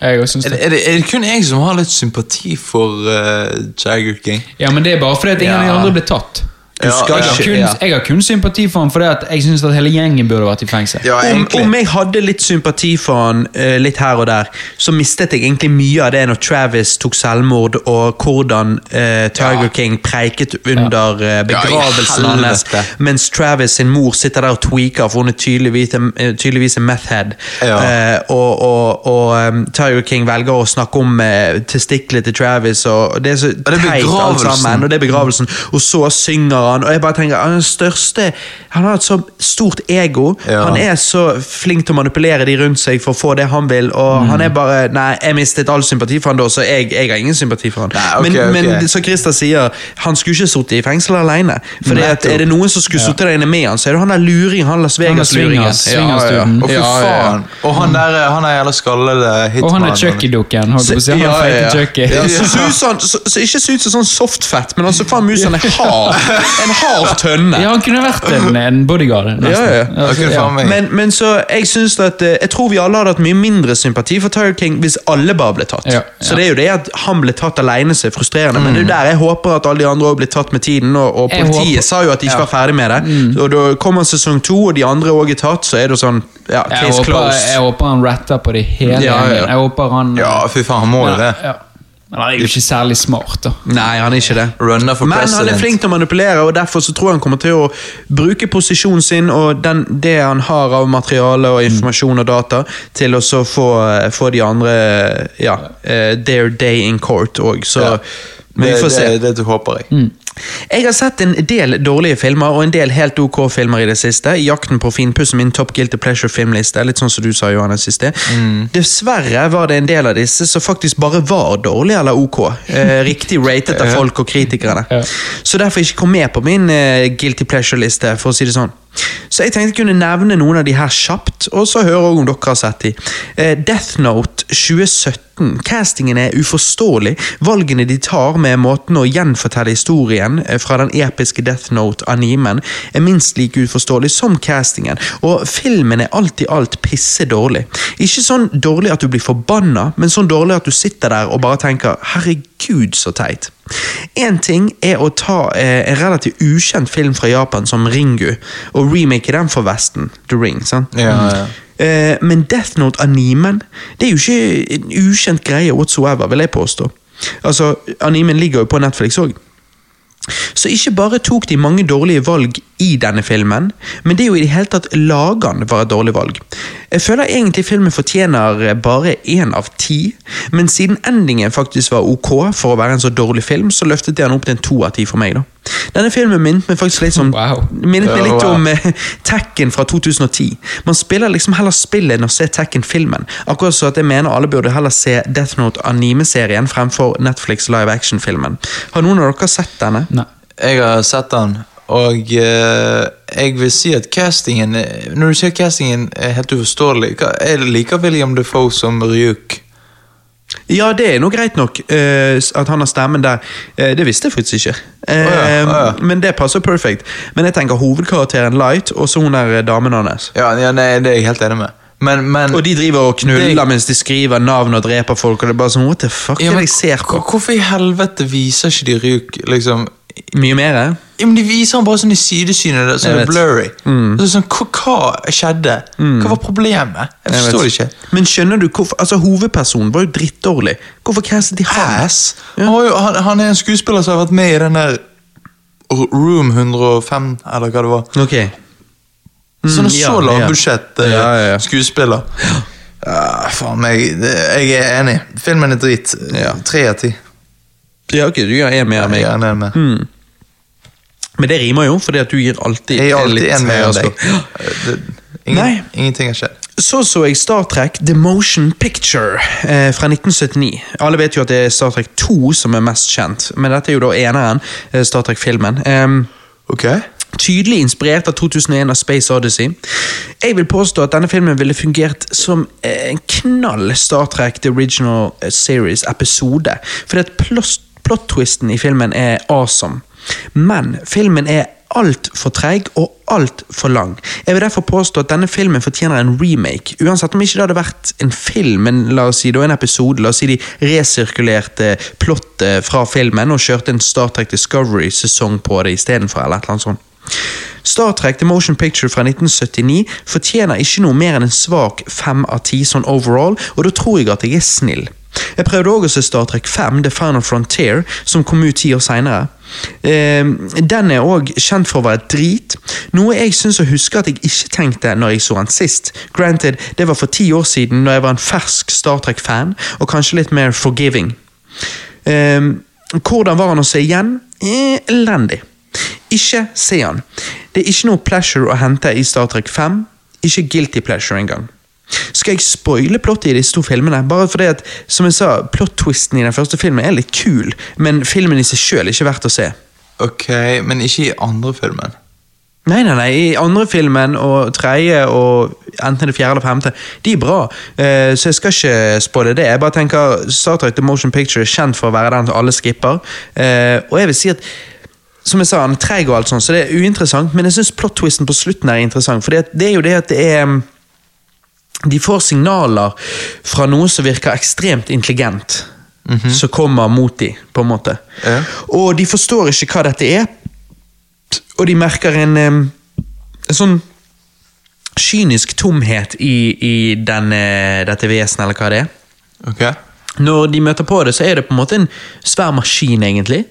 Er, det. det, er, det, er det kun jeg som har litt sympati for uh, Tiger King? Ja, men det er bare fordi at ingen av de Ja. andre ble tatt. Du skal har ikke ja. jeg har kun sympati for han fordi at jeg syns hele gjengen burde vært i fengsel. Ja, Om, om jeg hadde litt sympati for han uh, litt her og der, så mistet jeg egentlig mye av det når Travis tok selvmord, og hvordan uh, Tiger Ja. King preiket under uh, begravelsen Ja, hans, mens Travis sin mor sitter der og tweaker, for hun er tydeligvis, tydeligvis en meth head. Ja. Eh, og og, og um, Tiger King velger å snakke om uh, testiklene til Travis, og det er så teit alt sammen. Og det er begravelsen. Og så synger han, og jeg bare tenker, han er den største Han har et så stort ego. Ja. Han er så flink til å manipulere de rundt seg for å få det han vil, og han er bare Nei, jeg mistet all sympati for han da, så jeg, jeg har ingen sympati for han. Nei, okay, men, okay. men som Christer sier, han skulle ikke sittet i fengsel alene. For er det noen som skulle sittet der inne med han, så er det han der luringen, han Las Vegas-luringen. Ja, ja, Og fy Ja, ja, ja. faen. Og han der han er jævla skallede hitman. Og han er Chucky-dukken. si. Ja, ja, ja. så, så, ut som- så, så ikke se ut som sånn softfett, men altså faen musen er hard. *laughs* En hard tønne. Ja, han kunne vært en, en bodyguard, nesten. Ja, ja. Han ja. Men, men så jeg synes at eh, Jeg tror vi alle hadde hatt mye mindre sympati for Tiger King hvis alle bare ble tatt. Ja, ja. Så det er jo det at han ble tatt alene som er frustrerende, men det er jo der jeg håper at alle de andre også blir tatt med tiden. Og, og Jeg politiet håper- sa jo at de ikke Ja. var ferdig med det. Og da kommer sesong to, og de andre òg er tatt, så er det sånn ja, Jeg Case håper, closed. jeg håper han ratter på det hele Ja, ja. gjengen. Jeg håper han Ja, fy faen, han må jo det. Ja. Men han er jo ikke særlig smart, da. Nei, han er ikke det. Runner for Men han er flink til å manipulere, og derfor så tror jeg han kommer til å bruke posisjonen sin og den, det han har av materiale og informasjon og data, til å så få, få de andre ja, uh, their day in court òg. Så Ja. Men vi Det, får se. det, det håper jeg. Jeg har sett en del dårlige filmer og en del helt ok filmer i det siste. I jakten på finpussen min Top Guilty Pleasure-filmliste. Litt sånn som du sa, Johannes, i sted. Dessverre var det en del av disse som faktisk bare var dårlige eller ok. Eh, *laughs* riktig rated av folk og kritikerne. Ja. Så derfor ikke kom med på min eh, Guilty Pleasure-liste, for å si det sånn. Så jeg tenkte jeg kunne nevne noen av de her kjapt, og så høre om dere har sett de. Eh, Death Note 2017. Castingen er uforståelig. Valgene de tar med måten å gjenfortelle historien eh, fra den episke Death Note-animen, er minst like uforståelig som castingen. Og filmen er alt i alt pisse dårlig. Ikke sånn dårlig at du blir forbanna, men sånn dårlig at du sitter der og bare tenker 'herregud, så teit'. Én ting er å ta eh, en relativt ukjent film fra Japan som Ringu, og remake den for Vesten. The Ring. sant? Ja, ja. Eh, men Death Note-animen Det er jo ikke en ukjent greie whatsoever, vil jeg påstå. Altså, Animen ligger jo på Netflix òg. Så ikke bare tok de mange dårlige valg i denne filmen, men det er jo i det hele tatt lagene var et dårlig valg. Jeg føler egentlig filmen fortjener bare én av ti, men siden endingen faktisk var ok for å være en så dårlig film, så løftet jeg den opp til en to av ti for meg. da. Denne filmen minnet meg faktisk litt, som, Wow. minnet meg litt wow. om eh, Tekken fra 2010. Man spiller liksom heller spillet enn å se Tekken-filmen. Akkurat så at jeg mener alle burde heller se Death Note anime-serien fremfor Netflix live action-filmen. Har noen av dere sett denne? Nei. Jeg har sett den, og eh, jeg vil si at castingen eh, Når du sier castingen er helt uforståelig, hva- jeg liker William Defoe som Ryuk. Ja, det er nå greit nok eh, at han har stemmen der. Eh, det visste jeg faktisk ikke. Eh, oh ja, oh ja. Men det passer perfekt. Men jeg tenker hovedkarakteren Light, og så hun der eh, damen hans. Ja, ja nei, det er jeg helt enig med. Men, men Og de driver og knuller Det- mens de skriver navn og dreper folk, og det er bare sånn What the fuck ja, er men det jeg ser på? Hvorfor i helvete viser ikke de Ryuk liksom Mye mer? eh? Ja, men De viser han bare sånn i sidesynet, det- er blurry. Mm. Så sånn, hva, skjedde? Hva var problemet? Jeg Jeg forstår det ikke. Men skjønner du hvorfor Altså, hovedpersonen var jo drittdårlig. Hvorfor castet de han? Ja. Han, han, er en skuespiller som har vært med i den der Room 105, eller hva det var. Ok. Sånn så ja. lavbudsjett eh, Ja, ja, ja. skuespiller. Ja, faen meg, jeg er enig. Filmen er drit. Tre av ti. Ja, ok, du gjør med. Jeg er med med. Men det rimer jo, fordi at du gir alltid Jeg gir alltid en mer enn deg. Det- Ingen, Ingenting har skjedd. Så så jeg Star Trek The Motion Picture eh, fra 1979. Alle vet jo at det er Star Trek 2 som er mest kjent, men dette er jo da eneren, eh, Star Trek-filmen. Em, okay. Tydelig inspirert av 2001 av Space Odyssey. Jeg vil påstå at denne filmen ville fungert som eh, en knall Star Trek The Original eh, Series-episode. Fordi at plot- plot-twisten i filmen er awesome. Men filmen er altfor treig og altfor lang. Jeg vil derfor påstå at denne filmen fortjener en remake. Uansett om ikke det hadde vært en film, men la oss si da en episode. La oss si de resirkulerte plottet fra filmen og kjørte en Star Trek Discovery-sesong på det istedenfor, eller et eller annet sånt. Star Trek The Motion Picture fra 1979 fortjener ikke noe mer enn en svak fem av ti sånn overall, og da tror jeg at jeg er snill. Jeg prøvde også Star Trek 5 The Final Frontier, som kom ut ti år senere. Eh, den er òg kjent for å være drit, noe jeg syns å huske at jeg ikke tenkte når jeg så den sist. Granted, det var for ti år siden, når jeg var en fersk Star Trek-fan, og kanskje litt mer forgiving. Eh, hvordan var han å se igjen? Eh, elendig. ikke se han. Det er ikke noe pleasure å hente i Star Trek 5. Ikke guilty pleasure engang. Skal jeg spoile plottet i disse to filmene? Bare fordi at, som jeg sa, plot-twisten i den første filmen er litt kul, men filmen i seg sjøl er ikke verdt å se. Ok, men ikke i andre filmen. Nei, nei, nei, i andre filmen og tredje og enten det fjerde eller femte, de er bra. Uh, så jeg skal ikke spoile det. Jeg bare tenker Star Trek The Motion Picture er kjent for å være den som alle skipper. Uh, og jeg vil si at som jeg sa, han er treig og alt sånt, så det er uinteressant, men jeg syns plot-twisten på slutten er interessant. For det er jo det at det er De får signaler fra noe som virker ekstremt intelligent, som kommer mot dem, på en måte. Ja. Og de forstår ikke hva dette er, og de merker en, en sånn kynisk tomhet i, i denne, dette vesenet, eller hva det er. Ok. Når de møter på det, så er det på en måte en svær maskin, egentlig.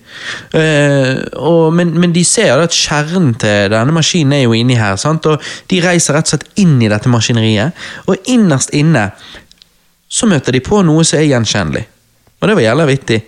Eh, og, men, men de ser at kjernen til denne maskinen er jo inni her. Sant? Og de reiser rett og slett inn i dette maskineriet, og innerst inne så møter de på noe som er gjenkjennelig. Og det var jævla vittig.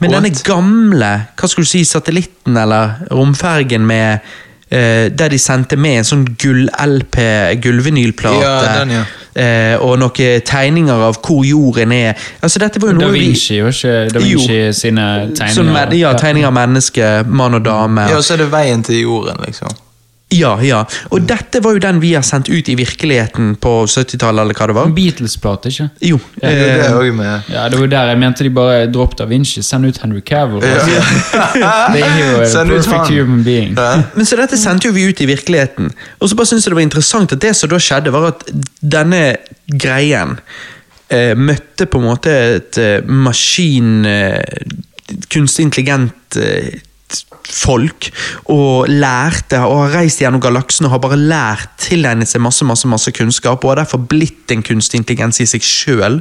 Men What? denne gamle hva skulle du si, satellitten eller romfergen med eh, Der de sendte med en sånn gull-LP, gullvinylplate. Ja, den, ja. eh, og noen tegninger av hvor jorden er. Altså, dette var jo noe Da Vinci, var ikke Da Vinci sine tegninger? Sånn med, ja, tegninger av menneske, mann og dame. Ja, og så er det veien til jorden, liksom. Ja, ja. Og dette var jo den vi har sendt ut i virkeligheten på 70-tallet, eller hva det var. Beatles-plate, ikke? Jo. Ja, det er jo med. Ja, det var der jeg mente de bare droppet Da Vinci. Send ut Henry Cavill. Altså. *laughs* det er jo a Send perfect human being. Ja. Men så dette sendte jo vi ut i virkeligheten. Og så bare synes jeg det var interessant at det som da skjedde, var at denne greien eh, møtte på en måte et eh, maskin eh, Kunstig intelligent eh, folk, og lærte og har reist gjennom galaksen og har bare lært, tilegnet seg masse masse, masse kunnskap, og har derfor blitt en kunstig intelligens i seg sjøl,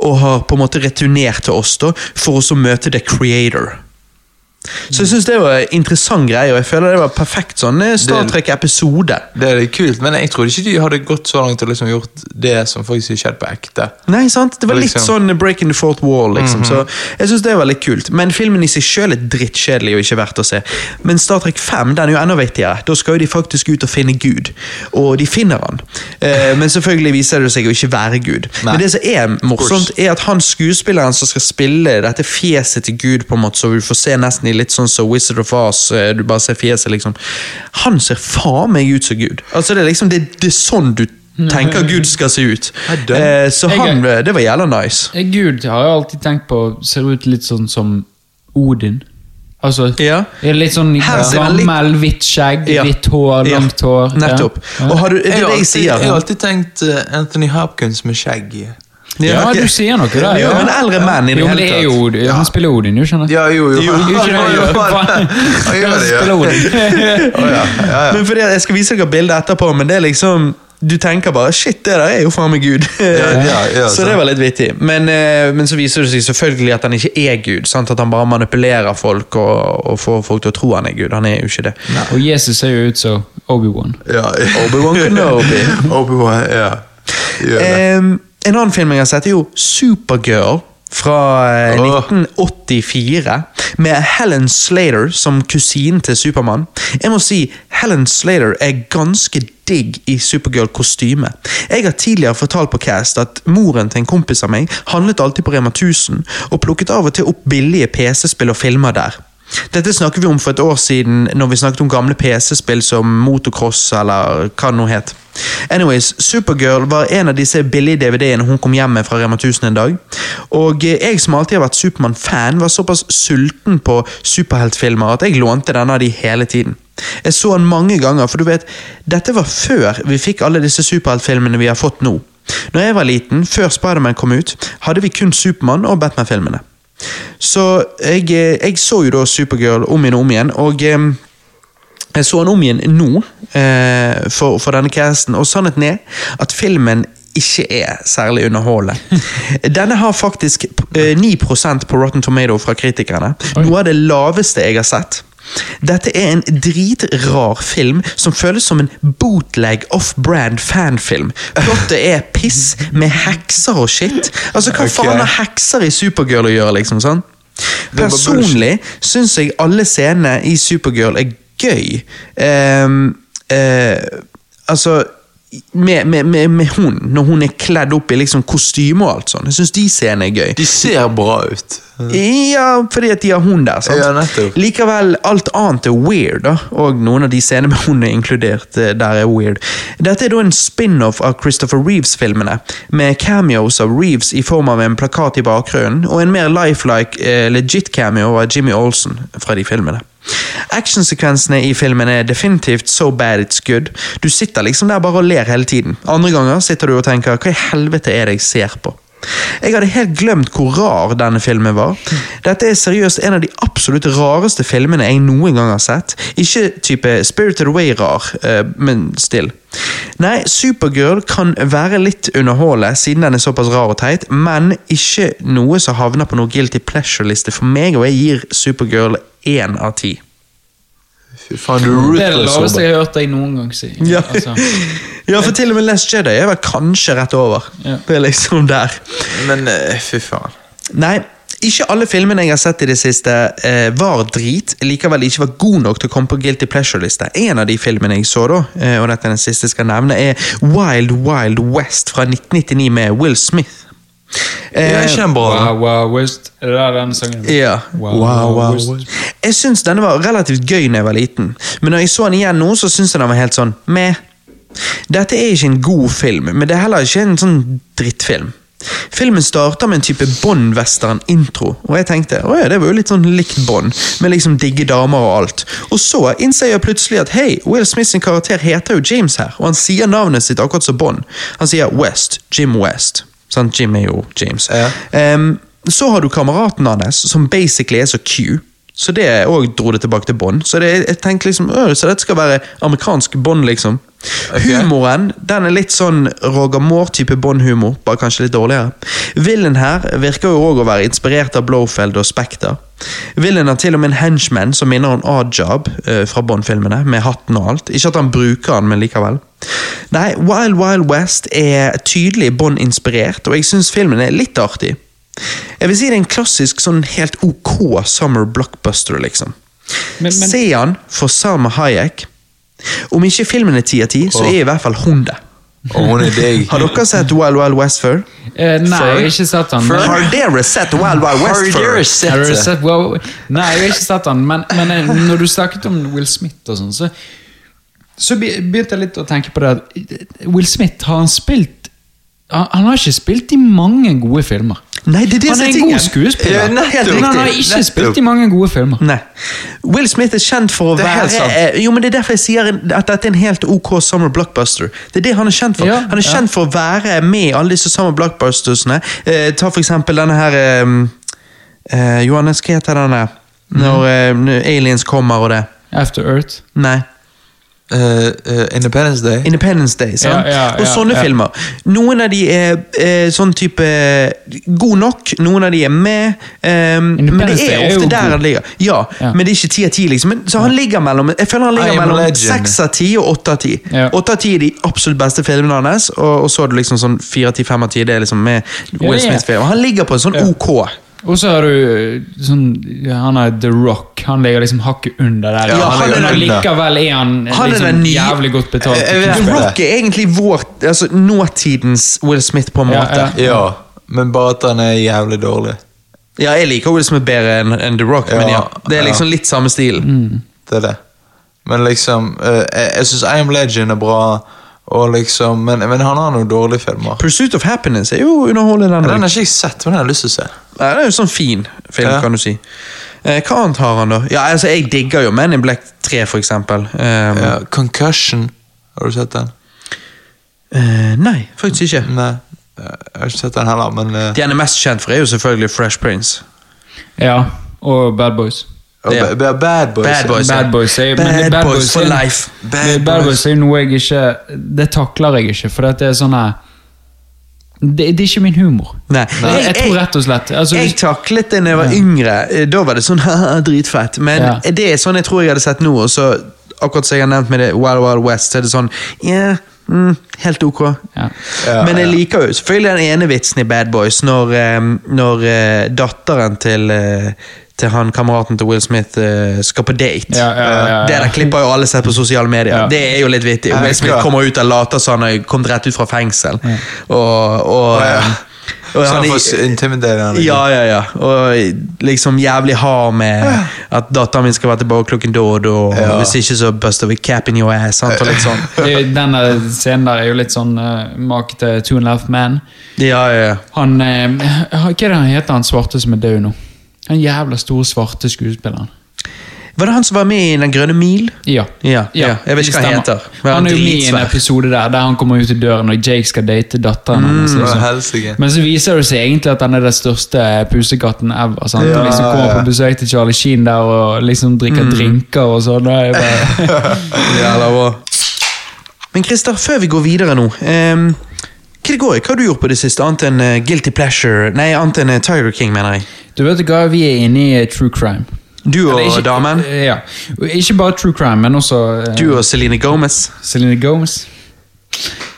og har på en måte returnert til oss da, for å møte the creator. Så jeg syns det var en interessant greie, og jeg føler det var perfekt sånn eh, Star Trek-episode. Det er kult, men jeg trodde ikke de hadde gått så langt og liksom gjort det som faktisk har skjedd på ekte. Nei, sant? Det var litt Liksom. sånn breaking the fourth wall, liksom. Så jeg synes det var litt kult. Men filmen i seg sjøl er drittkjedelig og ikke verdt å se. Men Star Trek 5 den er jo enda viktigere. Da skal jo de faktisk ut og finne Gud. Og de finner han. Eh, men selvfølgelig viser det seg å ikke være Gud. Nei. Men det som er morsomt, er at han skuespilleren som skal spille dette fjeset til Gud, på en måte, så vi får se nesten i litt sånn som Wizard of Oz, eh, du bare ser fjeset, liksom. Han ser faen meg ut som Gud. Altså, det er liksom det, det er sånn du tenker *laughs* Gud skal se ut. Eh, så Jeg han, det var jævla nice. Eh, Gud har jeg alltid tenkt på ser ut litt sånn som Odin. Altså, Ja. Litt sånn gammel, litt- hvitt skjegg, Ja. hvitt hår, Ja. langt hår. Nettopp. Ja. Og har du, det er det har jeg alltid, sier. jeg har alltid tenkt eh, Anthony Hopkins med skjegg. Ja, ok. du sier noe der. Jo, men eldre menn i det Jo, men det hele er tatt. jo Odin. Han spiller Odin, jo, skjønner? Ja, jo, jo. Jo, Jo, jo. *laughs* ja. ja. Ja, ja. Men fordi Jeg skal vise dere bildet etterpå, men det er liksom du tenker bare 'shit, det der er jo faen meg Gud'. ja, ja, *laughs* så det var litt vittig. Men, eh, men så viser det seg selvfølgelig at han ikke er Gud. Sant? At han bare manipulerer folk og, og får folk til å tro han er Gud. Han er jo ikke det. Og Jesus ser jo ut som Obi-Wan. Ja, ja. Obi-Wan Kenobi. *laughs* Obi-Wan, ja. Gjør det. Em, en annen film jeg har sett, er jo Supergirl fra eh, 1984. Med Helen Slater som kusinen til Supermann. Jeg må si Helen Slater er ganske digg i Supergirl-kostyme. Jeg har tidligere fortalt på Cast at moren til en kompis av meg handlet alltid på Rema 1000 og plukket av og til opp billige PC-spill og filmer der. Dette snakker vi om for et år siden når vi snakket om gamle PC-spill som Motocross eller hva det nå het. Anyways, Supergirl var en av disse billige DVD-ene hun kom hjem med fra Rema 1000 en dag. Og jeg som alltid har vært Supermann-fan, var såpass sulten på superheltfilmer at jeg lånte denne av de hele tiden. Jeg så den mange ganger, for du vet, dette var før vi fikk alle disse superheltfilmene vi har fått nå. Når jeg var liten, før Spiderman kom ut, hadde vi kun Supermann og Batman-filmene. Så jeg, eh, jeg så jo da Supergirl om igjen og om igjen, og eh, jeg så den om igjen nå eh, for, for denne casten, og sannheten er at filmen ikke er særlig underholdende. *laughs* Denne har faktisk eh, 9 på Rotten Tomato fra kritikerne. Noe av det laveste jeg har sett. Dette er en dritrar film som føles som en bootleg off-brand fanfilm. Plottet er piss med hekser og shit. Altså, Hva okay. faen har hekser i Supergirl å gjøre, liksom? sånn? er Personlig syns jeg alle scenene i Supergirl er gøy. Um, uh, altså med, med, med, med hun, når hun er kledd opp i liksom kostyme og alt sånt. Jeg syns de scenene er gøy. De ser bra ut. Ja, fordi at de har hun der. sant? Ja, nettopp. Likevel, alt annet er weird, da. Og noen av de scenene med hun er inkludert eh, der, er weird. Dette er da en spin-off av Christopher Reeves-filmene, med cameos av Reeves i form av en plakat i bakgrunnen, og en mer lifelike, eh, legit cameo av Jimmy Olsen fra de filmene. Actionsekvensene i filmen er definitivt so bad it's good. Du sitter liksom der bare og ler hele tiden. Andre ganger sitter du og tenker hva i helvete er det jeg ser på? Jeg hadde helt glemt hvor rar denne filmen var. Dette er seriøst en av de absolutt rareste filmene jeg noen gang har sett. Ikke type Spirited Away rar, eh, men still. Nei, Supergirl kan være litt underholdende siden den er såpass rar og teit, men ikke noe som havner på noe guilty pleasure-liste for meg, og jeg gir Supergirl én av ti. Fy faen, du Det er det laveste jeg har hørt deg noen gang si. Ja. Altså, *laughs* ja, for til og med Last Jedi er vel kanskje rett over. Ja. Det er liksom der. Men eh, fy faen. Nei, ikke alle filmene jeg har sett i det siste eh, var drit, likevel ikke var god nok til å komme på Guilty Pleasure-liste. En av de filmene jeg så, da, eh, og dette er den siste jeg skal nevne, er Wild Wild West fra 1999 med Will Smith. Det er ikke wow, wow, West. Er det der den sangen? Ja. Wow, wow, West. Jeg syns denne var relativt gøy da jeg var liten, men når jeg så den igjen nå, så syns jeg den var helt sånn meh. Dette er ikke en god film, men det er heller ikke en sånn drittfilm. Filmen starter med en type Bond-western-intro, og jeg tenkte å ja, det var jo litt sånn likt Bond, med liksom digge damer og alt. Og så innser jeg plutselig at hei, Will Smith sin karakter heter jo James her, og han sier navnet sitt akkurat som Bond. Han sier West, Jim West. Sant? Jim er jo James. Ja. Um, så har du kameraten hans, som basically er så Q. Så det òg dro det tilbake til Bond. Så det, jeg tenkte liksom, så dette skal være amerikansk Bond, liksom. Humoren den er litt sånn Roger Moore-type Bond-humor, bare kanskje litt dårligere. Villen her virker jo òg å være inspirert av Blowfeld og Spekter. Villen har til og med en henchman som minner om Ajab eh, fra Bond-filmene, med hatten og alt. Ikke at han bruker den, men likevel. Nei, Wild Wild West er tydelig Bond-inspirert, og jeg syns filmen er litt artig. Jeg vil si det er en klassisk sånn helt ok summer blockbuster, liksom. Men- men- Se han for Salma Hayek. Om ikke filmen er ti av ti, så er i hvert fall hun det. Og hun er. Har dere sett Wild Wild West før? Eh, nei, jeg har ikke sett den. Men- Har dere sett Wild Wild West før? Har du sett, wow. Nei, jeg har ikke sett den, men, men eh, når du snakket om Will Smith og sånn, så, så begynte jeg litt å tenke på det Will Smith, har han spilt han, han har ikke spilt i mange gode filmer. Nei, det er det han er er en god skuespiller, Ja, men han har ikke spilt i mange gode filmer. Nei. Will Smith er kjent for å Det er være sant. eh, Jo, men Det er derfor jeg sier at dette er en helt ok summer blockbuster. Det er det han er kjent for. Ja, han er ja. kjent for å være med i alle disse summer blockbustersene. Eh, ta for eksempel denne her eh, eh, Johannes, hva heter denne? Mhm. Når eh, aliens kommer og det. After Earth. Nei. Eh, uh, Independence Day. Independence Day. sant? Ja, ja, og sånne ja. filmer. Noen av de er uh, sånn type god nok, noen av de er med. Um, men det er er ofte jo der han ligger. Ja, Ja. men det er ikke ti av ti, liksom. Men, så han ligger mellom Jeg føler han ligger mellom seks av ti og åtte av ti. Ja. Åtte av ti er de absolutt beste filmene hans, og, og så er det liksom sånn fire av ti, fem av ti. Det er liksom med Will Ja, ja. Smith-film. Han ligger på en sånn Ja. ok. Og så har du eh, sånn Han er The Rock. Han ligger liksom hakket under der. Ja, han men er, under. likevel er han, Han er liksom er nye- jævlig godt betalt. Jeg The. Rock er egentlig vår altså, nåtidens Will Smith, på en Ja, måte. ja. Ja, men bare at han er jævlig dårlig. Ja, jeg liker Will Smith bedre enn en The Rock, men ja, det er ja. liksom litt samme stil. Det er det. Men liksom eh, Jeg, jeg syns I Am Legend er bra, liksom men, men han har noen dårlige filmer. Pursuit of Happiness er jo underholdende. Den, Den har ikke jeg sett, men den har jeg lyst til å se. Nei, det er jo sånn fin film, Ja. kan du si. Eh, hva annet har han, da? Ja, altså, Jeg digger jo Men in Black 3, for eksempel. Um, Ja, Concussion, har du sett den? eh, nei, faktisk ikke. Nei, jeg har ikke sett den heller, men uh... De han er mest kjent for, er jo selvfølgelig Fresh Prince. Ja, og Bad Boys. Ja. Ba- Ba- Bad Boys. Bad Boys. Bad Boys jeg, Bad Bad Boys Boys for life. Bad, Bad Boys er jo noe jeg ikke Det takler jeg ikke, for det er sånn det, det er ikke min humor. Nei. Jeg, jeg tror rett og slett altså, Jeg taklet det da jeg var yngre. Eh, Da var det sånn *laughs* dritfett. Men Ja. det er sånn jeg tror jeg hadde sett nå. Og så, akkurat som jeg har nevnt med det Wild Wild West, så er det sånn yeah, mm, helt ok. Ja. Ja, Men jeg liker jo selvfølgelig den ene vitsen i Bad Boys, når, når eh, datteren til, eh, til han kameraten til Will Smith uh, skal på date. Ja, ja, ja, ja. Det der klipper jo alle sett på sosiale medier. Ja. Det er jo litt vittig. Will Smith kommer ut og later som han har kommet rett ut fra fengsel. Og, og, Ja. og han- for intimiderende. ja, ja, ja. Og liksom jævlig hard med at datteren min skal være tilbake klokken da og da. og Ja. Hvis ikke, så buster vi cap in your ass. Sant? Og litt sånn. *laughs* Denne scenen der er jo litt sånn uh, make til Two and a Half Men. Ja, ja, ja. Han uh, Hva er det han heter, han svarte som er død nå? Han jævla store svarte skuespilleren. Var det han som var med i Den grønne mil? Ja. Ja, ja. Jeg vet ikke hva han heter. Men Han er jo med i en episode der Der han kommer ut i døren og Jake skal date datteren hans. Hva Liksom. Men så viser det seg egentlig at han er den største pusekatten ever. Sant? Ja, liksom kommer på besøk til Charlie Sheen der og liksom drikker drinker og sånn. bare-. *laughs* Men Christer, før vi går videre nå um, Hva det går? Hva har du gjort på det siste, annet enn eh, Guilty Pleasure Nei, annet enn eh, Tiger King, mener jeg. Du vet hva, vi er inne i eh, true crime. Du og ikke- damen. eh, Ja. Ikke bare true crime, men også uh, Du og Celine Gomez. Celine Gomez.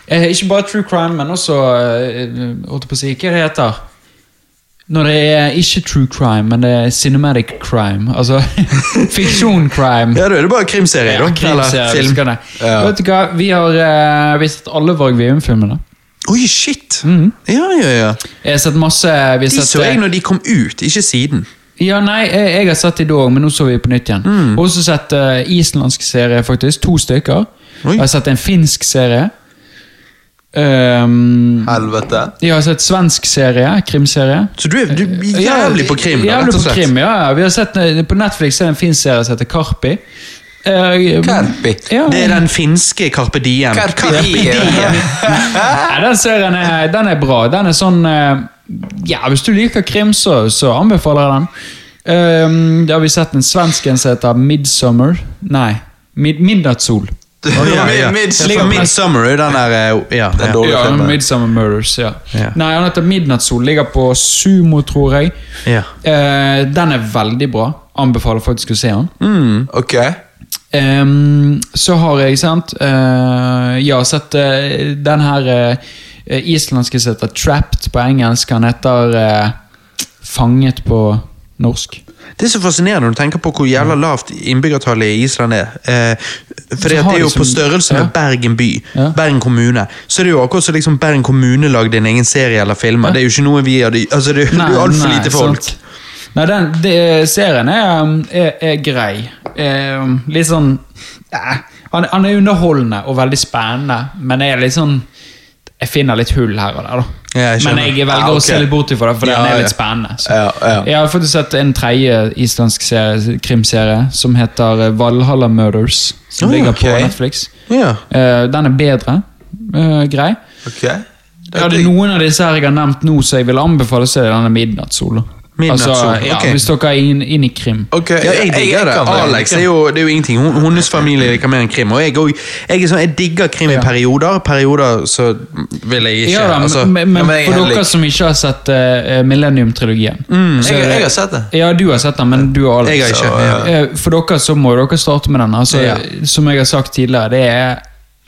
Eh, ikke bare true crime, men også holdt jeg på å si, Hva det heter Når det er ikke true crime, men det er cinematic crime. Altså *laughs* fiksjon-crime. Ja, da er det bare krimserie, Ja, da. krimserie, Eller film. det. Ja. Vet du hva, vi har uh, vi alle Varg Veum-filmene. Oi, shit! Mm. Ja, ja, ja. Jeg har sett masse De sett, så jeg eh, når de kom ut, ikke siden. Ja, nei, jeg, jeg har sett de da òg, men nå så vi på nytt igjen. Mm. Også sett uh, islandsk serie, faktisk. To stykker. Oi. Jeg har sett en finsk serie. Um, Helvete. jeg har sett svensk serie, krimserie. Så du er, du er jævlig på krim, da, Jævlig på krim, ja. ja. Vi har sett, eh, på Netflix er det en finsk serie som heter Karpi. Eh, Karpi? Ja. Det er den finske Carpe Diem. Carpe. Den serien er, den er bra. Den er sånn eh, Ja, hvis du liker krim, så, så anbefaler jeg den. Um, da har vi sett en svensk en som heter Midsummer. Nei, Mid Midnattssol. Å, ja, ja. Midsummer. Er den der eh, Ja. Den dårlige Ja, filmen. Midsummer Murders. ja. Ja. Nei, Han heter Midnattssol. Ligger på Sumo, tror jeg. ja. Uh, den er veldig bra. Anbefaler faktisk å se den. Mm. Ok. Ehm, så har jeg, sant uh, Ja, sett uh, den her uh, islandske som heter Trapped på engelsk. Han heter uh, Fanget på norsk. Det er så fascinerende når du tenker på hvor jævla lavt innbyggertallet i Island er. Eh, for det, er jo på størrelse med ja. Bergen by. Ja. Bergen kommune. Så det er jo akkurat som liksom Bergen kommune lagde en egen serie eller filmer. Ja. Det er jo ikke noe vi hadde Altså, det, er jo *laughs* altfor lite folk. sant. Nei, den de, serien er, um, er, er grei. Er, litt sånn eh, han, han er underholdende og veldig spennende, men jeg er litt sånn Jeg finner litt hull her og der, da. Ja, jeg men jeg velger Ja, okay. å se litt bort ifra det, for Ja, den er litt spennende. Jeg har faktisk sett en tredje islandsk serie, krimserie som heter eh, Valhalla Murders. Som Oh, ligger på. Netflix. Ja. Eh, den er bedre. Uh, grei. Okay. Er noen av disse her jeg har nevnt nå, så jeg vil anbefale å se denne Midnattssol. Altså, ja, okay. Hvis dere er inn, inn i krim. Okay, Ja, jeg digger det. Alex er jo, det er jo ingenting. Hun, hennes familie liker mer enn krim. Og jeg, og, jeg, sånn, jeg digger krim i perioder. Perioder så vil jeg ikke Ja, da, altså, men, men for dere som ikke har sett uh, Millennium-trilogien mm, Jeg, jeg har sett det. Ja, du har sett den, men du og Alex. Jeg har ikke. Så, Ja. Eh, For dere så må dere starte med den. Altså, Ja. Som jeg har sagt tidligere, det er,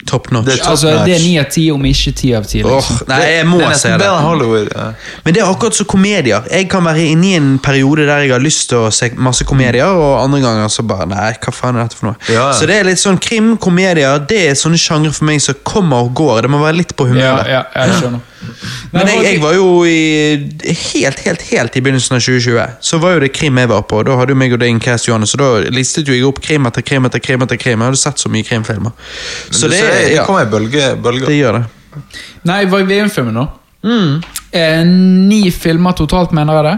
Top notch. Det er top altså, notch. det er 9 av 10, om ikke 10 av 10. Åh, Oh, nei, jeg må det se det. Hollywood. Ja. Men det er akkurat som komedier. Jeg kan være inne i en periode der jeg har lyst til å se masse komedier, og andre ganger så bare Nei, hva faen er dette for noe? Ja, ja. Så det er litt sånn krim, komedier, det er sånne sjangre for meg som kommer og går. Det må være litt på Ja, ja, jeg skjønner. Men jeg, jeg var jo i helt, helt, helt i begynnelsen av 2020. Så var jo det krim jeg var på. Da hadde jo meg og deg en cast, Johannes, så da listet jo jeg opp krim etter krim etter krim. etter krim. Jeg hadde sett så mye krimfilmer. Så det, ser, det ja, kommer i bølge, bølger. det gjør det. Nei, var i VM-filmen nå? Mm. Eh, ni filmer totalt, mener jeg det.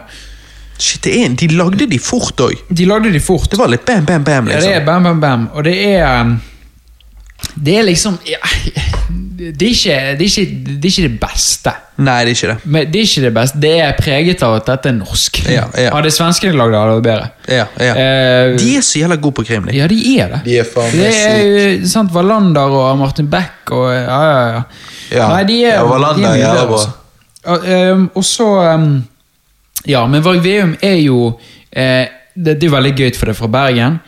Shit, det er, de lagde de fort òg. De lagde de fort. Det var litt bam, bam, bam. liksom. Ja, det er liksom. bam, bam, bam. Og det er um, Det er liksom ja, det, er ikke, det, er ikke, det er ikke det beste. Nei, det er ikke det. Men det er ikke det beste. Det er preget av at dette er norsk. Ja, ja. Hadde svenskene lagd det, hadde det vært bedre. Ja, ja. Eh, De er så jævla gode på krim. ja, de er det. De er faen det er jo sant, Wallander og Martin Beck og Ja, ja, ja. Ja, Nei, de er, ja, Wallander de er jævla bra. altså. Og, ehm, så ehm, Ja, men Varg Veum er jo eh, det, det er veldig gøy for det fra Bergen.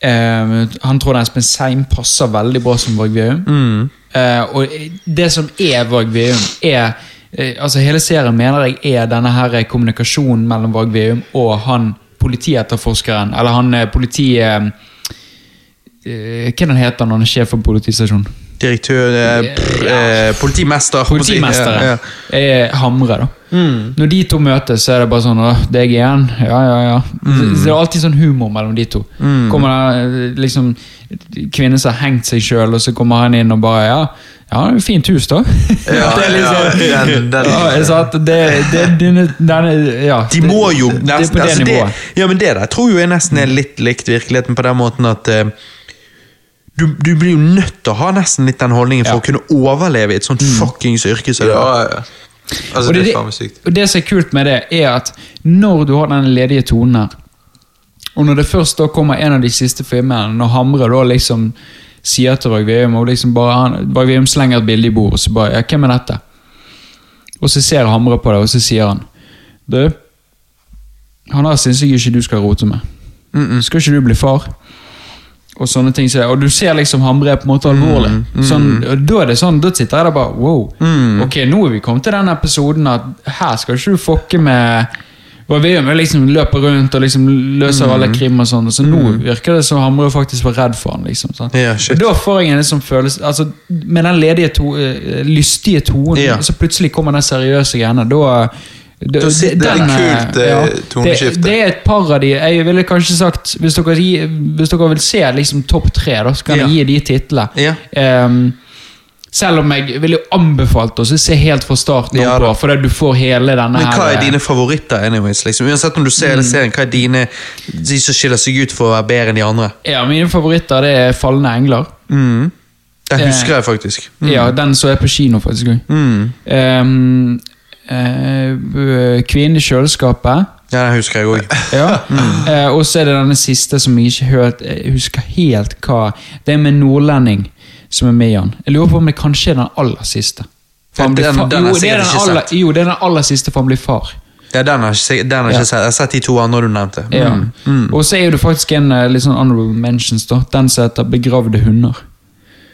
Ehm, han tror Espen Seim passer veldig bra som Varg Veum. Mm. Uh, og det som er Varg Veum, er uh, Altså Hele serien mener jeg er denne her kommunikasjonen mellom Varg Veum og han politietterforskeren, eller han politiet politi... Eh, eh, hva heter heter når han er sjef for politistasjonen? Direktør eh, pff, eh, Politimester. Politimesteren Ja, ja. er Hamre, da. Når de to møtes, så er det bare sånn deg igjen? Ja, ja, ja. Det, det er alltid sånn humor mellom de to. Kommer det eh, liksom kvinner som har hengt seg sjøl, og så kommer han inn og bare Ja, ja det er fint hus, da. *laughs* Ja, det er liksom, ja, den- den- ja, jeg sa at det, det, denne, denne, ja, De må jo det, det på det altså, det, Ja, men det der tror jo jeg nesten er litt likt virkeligheten på den måten at eh, du, du blir jo nødt til å ha nesten litt den holdningen for Ja. å kunne overleve i et sånt fuckings yrke Så Ja, ja. Altså, Og det det, er sykt. og det som er kult med det, er at når du har den ledige tonen her, og når det først da kommer en av de siste filmene, når Hamre da liksom sier til Varg Veum, og liksom bare han, Varg Veum slenger et bilde i bordet, og så bare ja, 'Hvem er dette?' Og så ser Hamre på det, og så sier han 'Du, han her syns jeg ikke du skal rote med. Skal ikke du bli far?' Og sånne ting Og du ser liksom Hamre på en måte alvorlig. Sånn, og da er det sånn, da sitter jeg der bare Wow. Ok, nå er vi kommet til den episoden at her skal ikke du fucke med og vi liksom løper rundt og liksom løser alle krim og sånn. Så nå virker det som Hamre faktisk var redd for han. liksom. Og Da får jeg en liksom følelse altså, Med den ledige, to, eh, lystige tonen, Ja. så plutselig kommer den seriøse greiene. Da Da sitter det den, litt kult, ja, toneskifte. Det, det er et par av de Jeg ville kanskje sagt Hvis dere, hvis dere vil se liksom topp tre, da, så kan Ja. jeg gi de titlene. Ja. Um, selv om jeg ville anbefalt å se helt fra starten Ja, fordi du får hele denne Men hva er eh, dine favoritter? anyways? Liksom? Uansett om du ser mm. serien, hva er dine de som skiller seg ut for å være bedre enn de andre? Ja, Mine favoritter det er 'Falne engler'. Mm. Den Eh, husker jeg faktisk. Mm. Ja, Den så jeg på kino faktisk. Mm. Um, uh, 'Kvinnen i kjøleskapet'. Ja, den husker jeg òg. *laughs* Ja. Eh, og så er det denne siste som jeg ikke hørt, Jeg husker helt hva Det er med nordlending som er med i den. Jeg lurer på om det kanskje er den aller siste. For Den- den jo, det er den aller, jo, det er den aller siste, for han blir far. Ja, den har jeg ikke, jeg Ja. sett. Jeg har sett de to andre du nevnte. Ja. Mm. Og så er det faktisk en eh, litt sånn honorable mentions, da. Den som heter 'Begravde hunder'.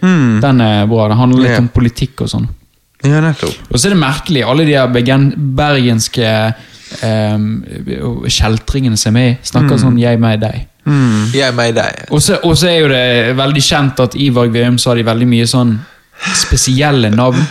Mm. Den er bra. Det handler litt Ja. om politikk og sånn. Ja, nettopp. Og så er det merkelig, alle de her bergenske um, kjeltringene som er med i, snakker sånn 'jeg, meg, deg'. Jeg, meg, deg. Og så, og så er jo det veldig kjent at i Varg Veum så har de veldig mye sånn spesielle navn.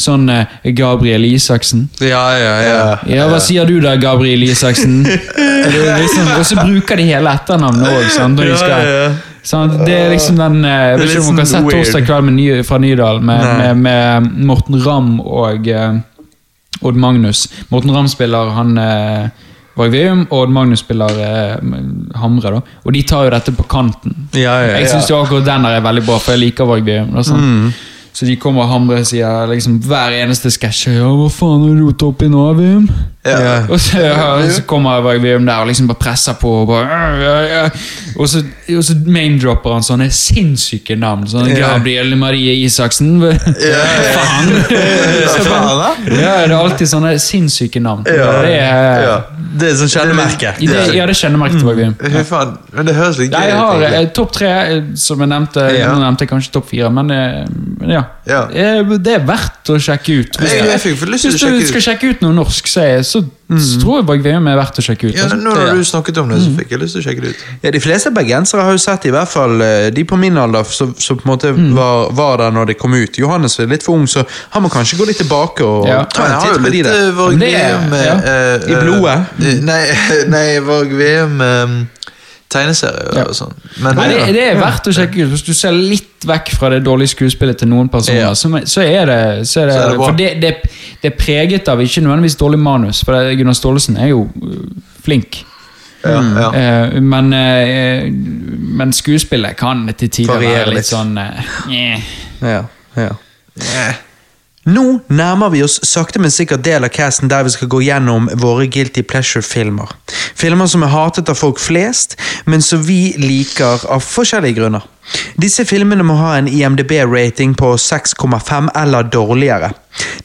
Sånn uh, Gabriel Isaksen. Ja, ja, ja. Ja, hva sier du da, Gabriel Isaksen? *laughs* Liksom, og så bruker de hele etternavnet òg. De Ja, ja. Sånn, det er liksom den uh, Jeg vet ikke om dere har sett sånn. Torsdag kveld med Ny, fra Nydal med, med, med Morten Ramm og uh, Odd Magnus. Morten Ramm spiller han uh, Varg Veum, og Odd Magnus spiller uh, Hamre. da Og de tar jo dette på kanten. Ja, ja, Jeg ja. syns akkurat den der er veldig bra, for jeg liker Varg Veum. da, sånn. Så de kommer og Hamre sier liksom hver eneste sketsj Ja, hva faen har du rota oppi nå, Veum? Ja. Ja. Og så, ja, så kommer Varg der og liksom bare presser på. Og, bare, «Øh, ja, ja. og så, og så maindropper han sånne sinnssyke navn. Sånn Ja. Gabrielle Marie Isaksen. *laughs* Faen! *laughs* Så faen, bare, ja, det er alltid sånne sinnssyke navn. Ja. Det er, Ja. Det er sånn kjennemerke. det, ja, det er kjennemerket til Varg Veum. Fy faen, men det høres litt gøy jeg ut. har eh, topp tre, eh, som jeg nevnte. Ja. Nå nevnte jeg kanskje topp fire, men, eh, men ja. Ja. Det er verdt å sjekke ut. Hvis, Jeg- jeg fikk lyst til å hvis du sjekke ut. skal sjekke ut noe norsk, så, er- så, så tror jeg Varg Veum er verdt å sjekke ut. Ja, altså. nå når du snakket om det, så fikk jeg lyst til å sjekke det ut. Ja, De fleste bergensere har jo sett i hvert fall eh, de på min alder som som på en måte Mm. var, var der når det kom ut. Johannes er litt for ung, så han må kanskje gå litt tilbake og Ja. ta en titt på de der. eh, Varg Det Veum ja. eh, I blodet? Nei, *laughs* nei Varg Veum tegneserie Ja. og sånn. Men Nei, det, det er verdt å sjekke ut. Hvis du ser litt vekk fra det dårlige skuespillet til noen personer, Ja. så, så er det, så er det, Så er det. For det, det, det er preget av ikke nødvendigvis dårlig manus, for det, Gunnar Staalesen er jo øh, flink. ja, ja. Eh, men, eh, men skuespillet kan til tider Variere være litt litt. sånn eh, eh. Ja, ja. Eh, Nå nærmer vi oss sakte, men sikkert del av casten der vi skal gå gjennom våre Guilty Pleasure-filmer. Filmer som er hatet av folk flest, men som vi liker av forskjellige grunner. Disse filmene må ha en IMDb-rating på 6,5 eller dårligere.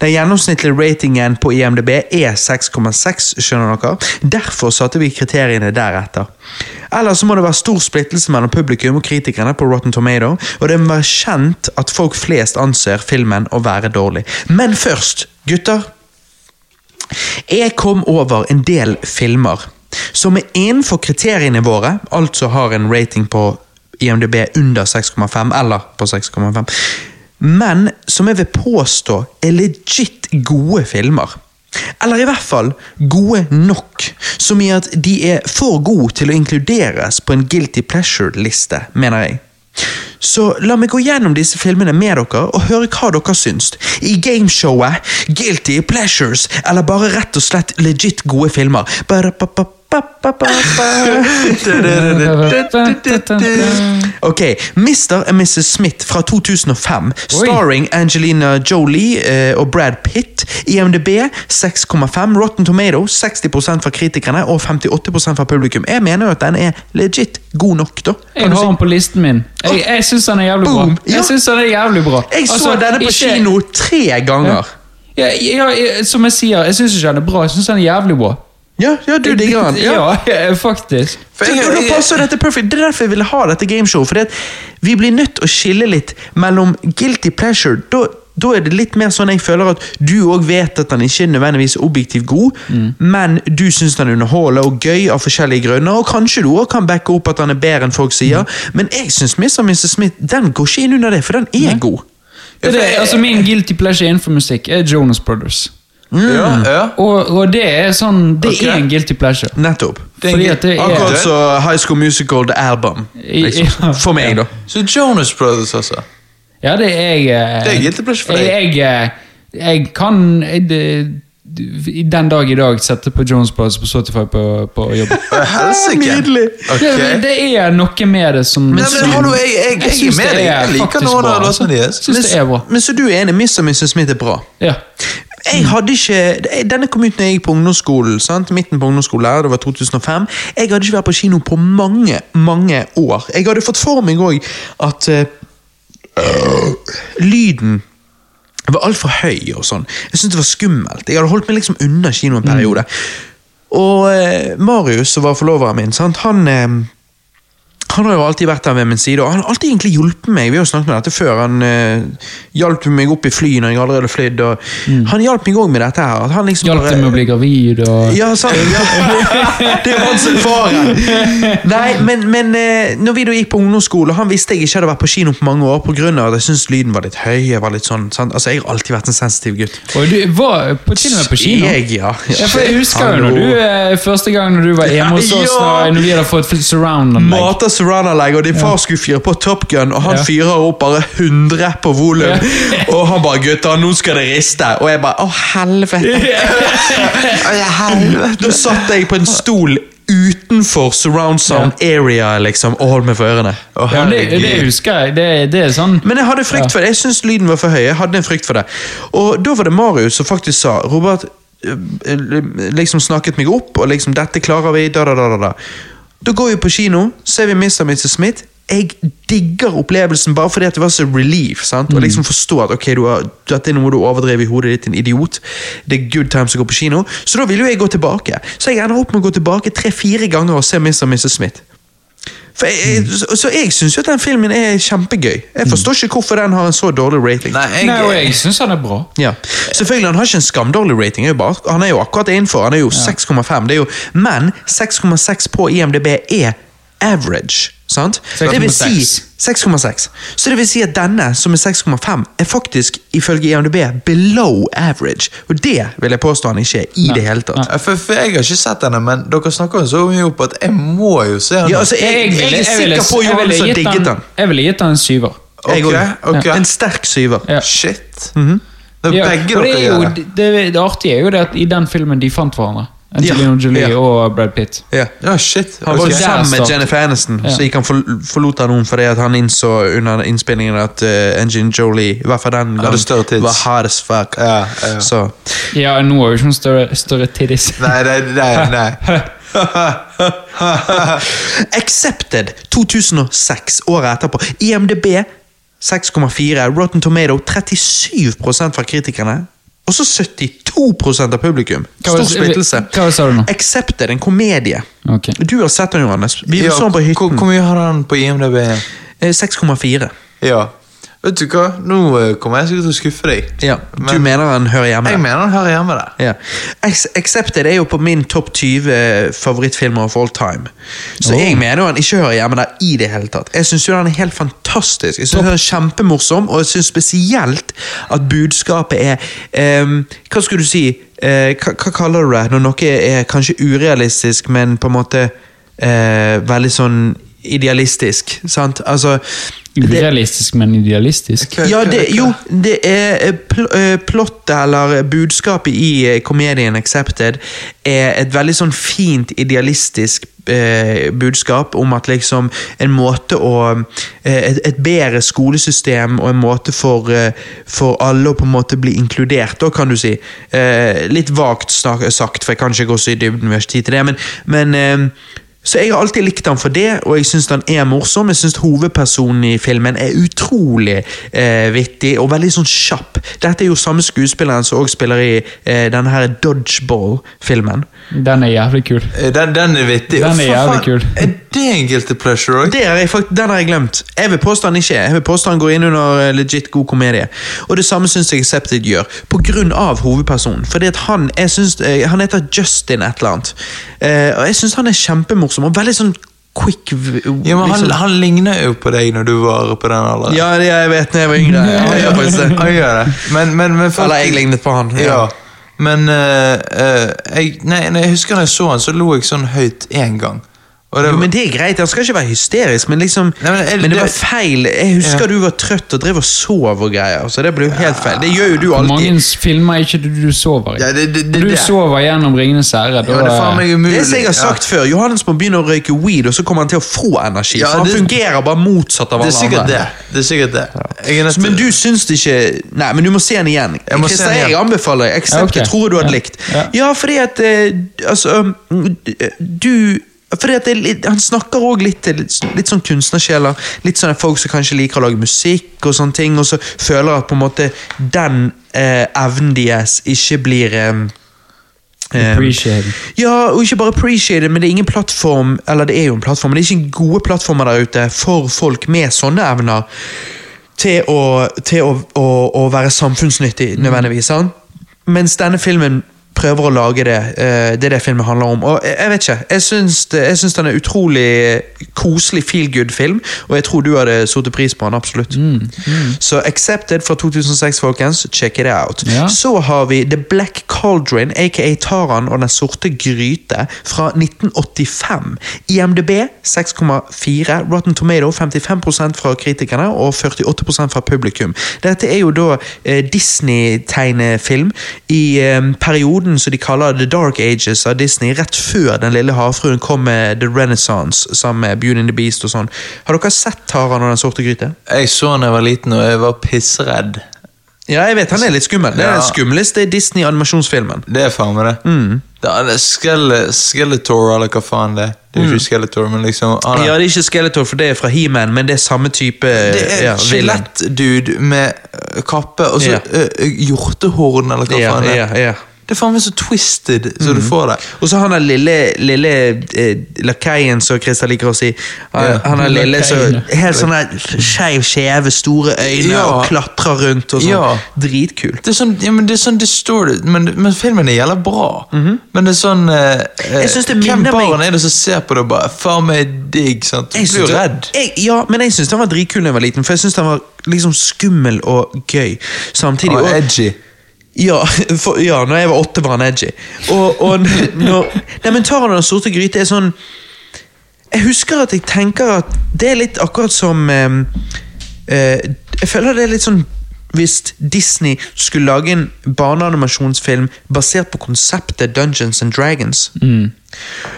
Den gjennomsnittlige ratingen på IMDb er 6,6, skjønner dere. Derfor satte vi kriteriene deretter. Ellers så må det være stor splittelse mellom publikum og kritikerne på Rotten Tomato, og det må være kjent at folk flest anser filmen å være dårlig. Men først, gutter. Jeg kom over en del filmer som er innenfor kriteriene våre, altså har en rating på IMDb under 6,5 eller på 6,5, men som jeg vil påstå er legit gode filmer. Eller i hvert fall gode nok, som i at de er for gode til å inkluderes på en guilty pleasure-liste, mener jeg. Så la meg gå gjennom disse filmene med dere og høre hva dere syns. I gameshowet Guilty Pleasures, eller bare rett og slett legit gode filmer. Ok, Mr. and Mrs. Smith fra 2005, starring Angelina Jolie eh, og Brad Pitt. IMDb 6,5. Rotten Tomato 60% fra kritikerne og 58% fra publikum. Jeg mener jo at den er legit god nok, da. Jeg har den på listen min. Jeg, jeg syns den er jævlig bra. Jeg synes den er jævlig bra. Jeg så Altså, denne på kino tre ganger. Ja, ja, ja, som jeg sier, jeg syns ikke den er bra. Jeg syns den er jævlig bra. Ja, ja du digger han. *laughs* Ja. Ja, faktisk. For jeg- da, passer dette perfekt. Det er derfor jeg ville ha dette gameshowet. Fordi vi blir nødt til å skille litt mellom guilty pleasure. Da, da er det litt mer sånn jeg føler at du òg vet at han ikke er nødvendigvis objektivt god, men du syns han underholder og gøy av forskjellige grunner, og kanskje du òg kan backe opp at han er bedre enn folk sier, men jeg syns Mr. Mr. Smith den går ikke inn under det, for den er god. Ja, det, altså Min guilty pleasure innenfor musikk er Jonas Brothers. Ja, ja. Og, og det er sånn Det okay. er en guilty pleasure. Nettopp. Det er Fordi at det er Akkurat så High School Musical The Album. Liksom. *laughs* Ja. For meg, da. Så Jonas Brothers, altså. Ja, det er jeg eh, Det er guilty pleasure for deg. Jeg, jeg, eh, jeg kan jeg, det, den dag i dag sette på Jonas Brothers på Spotify på, på jobb. *laughs* *laughs* Nydelig. Okay. Det, det er noe med det som Nei, men hallo, jeg, jeg, jeg, synes er med deg. Jeg liker noen av låtene deres. Er bra. Men så du er enig, Miss og Mrs. Smith er bra? Ja. Jeg hadde ikke, Denne kom ut når jeg gikk på ungdomsskolen. sant? Midten på ungdomsskolen, det var 2005. Jeg hadde ikke vært på kino på mange mange år. Jeg hadde fått for meg òg at øh, lyden var altfor høy og sånn. Jeg syntes det var skummelt. Jeg hadde holdt meg liksom unna kino en periode. Og uh, Marius, som var forloveren min, sant? han eh, han har jo alltid vært der ved min side, og han har alltid egentlig hjulpet meg. Vi har jo snakket med dette før. Han uh, hjalp meg opp i fly når jeg allerede flydde. Mm. Han hjalp meg òg med dette. her. At han liksom Hjalp deg med å bli gravid og ja, sant. *laughs* Ja. Det er han som faren. Nei, men, men uh, når vi da gikk på ungdomsskole, han visste jeg ikke hadde vært på kino på mange år pga. at jeg syntes lyden var litt høy. Jeg var litt sånn, sant? Altså, jeg har alltid vært en sensitiv gutt. Og du var på, til og med på kino? Jeg, ja. Ja, for jeg husker jo når du eh, første gang når du var hjemme hos oss Ja. når vi hadde fått surround-anlegg. Surround-anlegg, og din far skulle fyre på Top Gun, og han Ja. fyrer opp bare 100 på volum. Ja. *laughs* Og han bare 'Gutter, nå skal det riste'. Og jeg bare 'Å, *laughs* helvete'. Da satt jeg på en stol utenfor surround sound area liksom, og holdt meg for ørene. Oh, Ja, det, det husker jeg. Det, det er sånn Men jeg hadde frykt for det. Jeg syns lyden var for høy. Jeg hadde en frykt for det. Og da var det Marius som faktisk sa Robert eh, liksom snakket meg opp, og liksom 'Dette klarer vi', da, da, da, da, da. Går vi på kino, ser vi Mr. Mrs. Smith. Jeg digger opplevelsen bare fordi at det var så relief. sant? Og liksom forstå at ok, du har, dette er noe du overdrev i hodet ditt, en idiot. Det er good times å gå på kino. Så da vil jo jeg gå tilbake. Så jeg ender opp med å gå tilbake tre-fire ganger og se Mr. Mrs. Smith. For jeg, jeg, så, jeg syns jo at den filmen er kjempegøy. Jeg forstår ikke hvorfor den har en så dårlig rating. Nei, jeg, Nei, og jeg syns han er bra. Ja. Selvfølgelig, Han har ikke en skamdårlig rating, han er jo bare, han er jo akkurat innenfor. Han er jo 6,5. det er jo- Men 6,6 på IMDb er average. sant? Det vil si 6,6. Så det vil si at denne, som er 6,5, er faktisk ifølge IMDb below average. Og det vil jeg påstå han ikke er i det hele tatt. For, for Jeg har ikke sett denne, men dere snakker jo så mye opp at jeg må jo se den. Ja, altså, jeg, jeg, jeg, er sikker på gitt digget den. Jeg ville gitt den en syver. Okay, okay. En sterk syver. Ja. Shit. Mhm. Det er begge ja, dere er gjør det. det, det artige er jo det at i den filmen de fant hverandre. Angelina Ja, Jolie ja. og Brad Pitt. Ja. Ja, shit. Han var jo sammen med Jennifer Aniston, Ja. så gikk han for, forlot han henne fordi han innså under innspillingen at uh, Engine Jolie i hvert fall den gang gangen, større tits. var hard as fuck. Ja, ja. Så Ja, nå har jo ikke hun større, større titties. *laughs* Nei, nei, nei. nei. *laughs* Accepted 2006, året etterpå. IMDb 6,4. Rotten Tomato 37% fra kritikerne. Og så 72 av publikum. Stor splittelse. hva sa du nå? Accepted, en komedie. Okay. Du har sett den, Johannes. Vi Ja, så den på hytten. hvor mye har han på IMDb? Eh, 6,4. Ja. Vet du hva, nå eh, kommer jeg sikkert til å skuffe deg. Ja, Du mener han hører hjemme Jeg mener han hører hjemme der. Ja. Accepted er jo på min topp 20 favorittfilmer of all time. Så Oh. jeg mener han ikke hører hjemme der i det hele tatt. Jeg syns han er helt fantastisk. Jeg synes han er kjempemorsom, og jeg syns spesielt at budskapet er um, Hva skulle du si? Uh, hva, hva kaller du det når noe er kanskje urealistisk, men på en måte uh, veldig sånn idealistisk? Sant? Altså Urealistisk, men idealistisk. ja, det, jo, det er eh, pl eh, plottet eller budskapet i eh, komedien Accepted er et veldig sånn fint, idealistisk eh, budskap om at liksom en måte å eh, et, et bedre skolesystem og en måte for, eh, for alle å på en måte bli inkludert, da kan du si. Eh, litt vagt sagt, for jeg kan ikke gå så i dybden, vi har ikke tid til det, men, men eh, så jeg har alltid likt han for det, og jeg syns han er morsom. Jeg syns hovedpersonen i filmen er utrolig eh, vittig og veldig sånn kjapp. Dette er jo samme skuespilleren som også spiller i eh, denne her Dodgeball-filmen. Den er jævlig kul. Eh, Den, den er vittig. Den er jævlig kul. Er det en guilty pleasure òg? Den har jeg glemt. Jeg vil påstå han ikke er. Jeg vil påstå han går inn under eh, legit god komedie. Og det samme syns jeg Accepted gjør, på grunn av hovedpersonen. Fordi at han jeg synes, eh, Han heter Justin et eller annet. Eh, og jeg syns han er kjempemorsom og veldig sånn quick Ja, men han, liksom. han ligner jo på deg når du var på den alderen. Ja, det jeg vet når jeg var yngre. Han gjør faktisk det. Men, men, men folk, Eller jeg lignet på han. Ja. Men uh, uh, jeg, nei, når jeg husker da jeg så han, så lo jeg sånn høyt én gang. Og det, Jo, men det er greit, Han skal ikke være hysterisk, men liksom Nei, men jeg, Men det var feil. Jeg husker Ja. du var trøtt og drev og sov og greier. Så det ble jo helt feil. Det gjør jo du alltid. mange filmer er ikke det du sover i? Ja, det- det- det- du det- sover gjennom Ringenes herre. ja, det er meg umulig. Det som jeg har sagt før, Johannes må begynne å røyke weed, og så kommer han til å få energi. Ja, for han det- fungerer bare motsatt av alle andre. det. Det er sikkert det. Så, Men du syns det ikke Nei, men du må se den igjen. Jeg må se den igjen. jeg anbefaler deg. Accept, Ja, ok. jeg tror du hadde Ja. likt. Ja. Ja, fordi at eh, Altså, um, du fordi at det Han snakker òg litt til litt, sånn kunstnersjeler. Litt sånne folk som kanskje liker å lage musikk, og sånne ting, og så føler at på en måte den eh, evnen deres ikke blir eh, Appreciated. ja, og ikke bare appreciated, men det er ingen plattform Eller det er jo en plattform, men det er ikke gode plattformer der ute for folk med sånne evner til å, til å, å, å være samfunnsnyttig, nødvendigvis. sant? Mens denne filmen prøver å lage det. eh, det er det filmen handler om. Og jeg, vet ikke, jeg syns, det- jeg syns den er utrolig koselig feel good-film, og jeg tror du hadde satt pris på den, absolutt. Så Accepted fra 2006, folkens. Check it out. Ja. Så har vi The Black Cauldron, aka Taran og den sorte gryte, fra 1985. IMDb 6,4. Rotten Tomato 55% fra kritikerne og 48% fra publikum. Dette er jo da eh, Disney-tegnefilm i eh, perioden som de kaller The Dark Ages av Disney, rett før Den lille havfruen kom med The Renaissance sammen med Beauty and the Beast og sånn. Har dere sett Taran og den sorte gryte? Jeg så han da jeg var liten, og jeg var pissredd. Ja, jeg vet han er litt skummel. Det er Ja. den skumleste Disney-animasjonsfilmen. Det er faen meg det. Mm. Det er Skele, Skeletor, eller hva faen det er. Det er ikke Skeletor, men liksom Mm. Ja, det er ikke Skeletor, for det er fra He-Man, men det er samme type Det er ja, skjelettdude med øh, kappe og så Ja. øh, øh, hjortehorn, eller hva faen det er. ja, ja. Det er faen meg så twisted så du får det. Og så han der lille, lille eh, lakeien, som Christer liker å si. Han, Ja. han er lille, så Lakeien, Helt sånn der skeiv, skjeve, store øyne Ja. og klatrer rundt og sånn. Ja. Dritkult. Det er sånn, ja, men det er sånn distorted, men, men filmen er jævla bra. Men det er sånn eh, Mhm. Jeg synes det Hvem minner meg- barn er det som ser på det og bare Faen meg digg, sant? Du Jeg blir jo synes redd. Jeg, ja, men jeg syns den var dritkul da jeg var liten, for jeg syns den var liksom skummel og gøy samtidig. Og og- edgy. Ja, for, ja, når jeg var åtte var han edgy. Og, og når, nei, men Taran og den sorte gryte er sånn Jeg husker at jeg tenker at det er litt akkurat som eh, eh, Jeg føler det er litt sånn hvis Disney skulle lage en barneanimasjonsfilm basert på konseptet Dungeons and Dragons.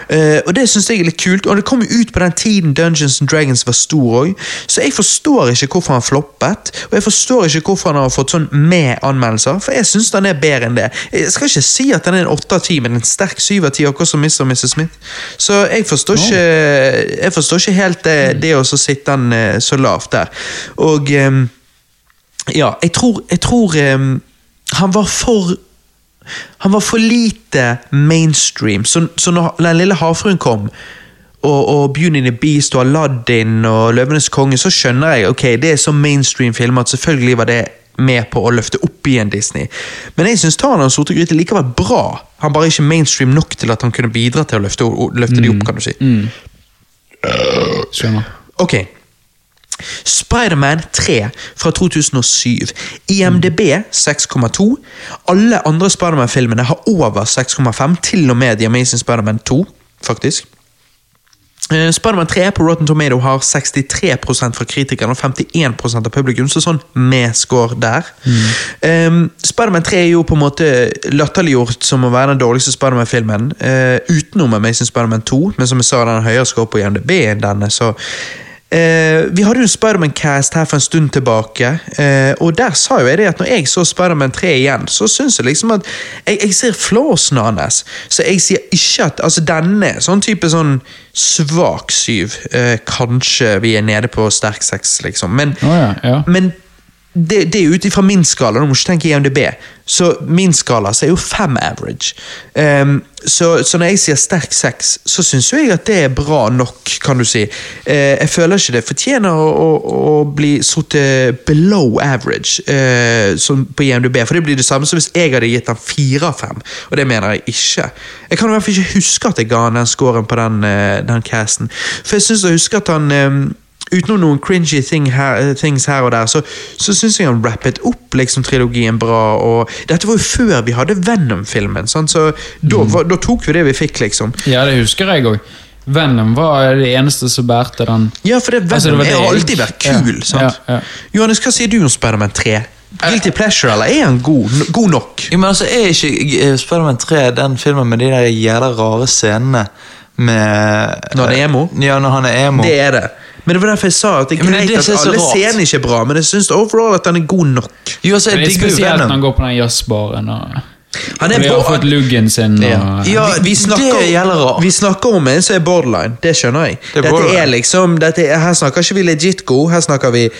Eh, og det syns jeg er litt kult, og det kom jo ut på den tiden Dungeons and Dragons var stor òg, så jeg forstår ikke hvorfor han floppet, og jeg forstår ikke hvorfor han har fått sånn med anmeldelser, for jeg syns den er bedre enn det. Jeg skal ikke si at den er en åtte av ti, men en sterk syv av ti, akkurat som Mr. og Mrs. Smith. Så jeg forstår ikke Jeg forstår ikke helt det, det å så sitte den eh, så lavt der. Og ehm, ja, jeg tror, jeg tror um, han var for han var for lite mainstream. Så, så når Den lille havfruen kom, og, og Beauty and the Beast og Aladdin og Løvenes konge, så skjønner jeg ok, det er så mainstream filmer at selvfølgelig var det med på å løfte opp igjen Disney. Men jeg syns Tarzan og Sorte gryte likevel bra. Han bare ikke mainstream nok til at han kunne bidra til å løfte, løfte de opp, kan du si. Skjønner. Ok. Spiderman 3 fra 2007. IMDb 6,2. Alle andre Spiderman-filmene har over 6,5, til og med The Amazing Spiderman 2, faktisk. Eh, Spiderman 3 på Rotten Tomato har 63% fra kritikerne og 51% av publikum, så sånn med score der. Um, Spiderman 3 er jo på en måte latterliggjort som å være den dårligste Spiderman-filmen, uh, utenom Amazing Spiderman 2, men som jeg sa, den høyere score på IMDb enn denne, så Eh, vi hadde jo Spiderman-cast her for en stund tilbake, eh, og der sa jo jeg det at når jeg så Spiderman 3 igjen, så syns jeg liksom at jeg, jeg ser flåsen hans. Så jeg sier ikke at altså denne, sånn type sånn svak syv, eh, kanskje vi er nede på sterk seks, liksom. Men, oh ja, ja. men det, det er ut ifra min skala, du må ikke tenke IMDb. Så min skala så er jo fem average. Um, så, så når jeg sier sterk seks, så syns jo jeg at det er bra nok, kan du si. Uh, jeg føler ikke det fortjener å, å, å bli satt below average uh, på IMDb, for det blir det samme som hvis jeg hadde gitt den fire av fem, og det mener jeg ikke. Jeg kan i hvert fall ikke huske at jeg ga han den scoren på den, uh, den casten, for jeg syns jeg husker at han ehm, Utenom noen cringy thing her, things her og der, så, så syns jeg han rappet opp liksom trilogien bra. og Dette var jo før vi hadde Venom-filmen, så da, var- da tok vi det vi fikk, liksom. Ja, det husker jeg òg. Venom var det eneste som bærte den. Ja, for det, Venom Altså, det det har jeg- alltid vært kul. Ja, sant? ja, ja. Johannes, hva sier du om Spiderman 3? Guilty pleasure, eller er han god, god nok? Jo, men altså, Er ikke eh, Spiderman 3 den filmen med de der jævla rare scenene med Når han er emo? Ja, når han er emo. Det er det. Men det var derfor jeg sa at det er Ja, det er greit at alle rart. scenene ikke er bra, men jeg syns overall at den er god nok. Jo, altså, Men det er spesielt når han går på den jazzbaren og Han er vi har fått luggen sin. Og, Ja. Vi, snakker, vi snakker om en som er borderline, det skjønner jeg. Det er dette er liksom, dette, er- her snakker ikke vi legit god, her snakker vi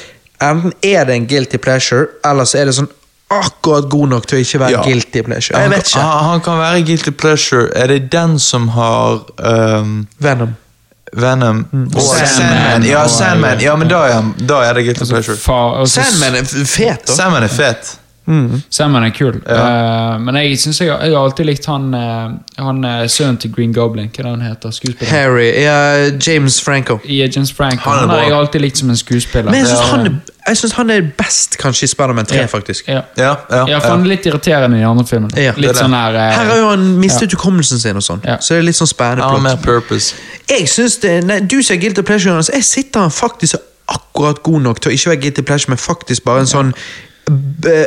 Enten er det en guilty pleasure, eller så er det sånn akkurat god nok til å ikke være Ja. guilty pleasure. Jeg Han, vet ikke. han, han kan være guilty pleasure. Er det den som har um, Venom. Venom og Sandman. Sandman? Ja, Sandman. Ja, men da er, da er det guilty altså, pleasure. far, og så- Sandman er fet, da. Sandman er fet. Sandman er kul. Eh, men jeg synes jeg, jeg har alltid likt han, uh, han uh, sønnen til Green Goblin. Hva er det han heter? Skuespiller. Harry. Ja, James Franco. Ja, James Franco Han Han, har jeg alltid likt som en skuespiller. Men jeg syns han, han er best kanskje i Spiderman 3, Ja. faktisk. Ja. Ja, ja, Ja, for han er litt irriterende i de andre filmene. Ja, litt sånn her Her har jo han mistet hukommelsen sin, og sånn Ja. så det er litt sånn spennende plott. purpose. Jeg synes det, nei, Du sier guilty pleasure, Jonas. Jeg sitter han faktisk akkurat god nok til å ikke være guilty pleasure, men faktisk bare en sånn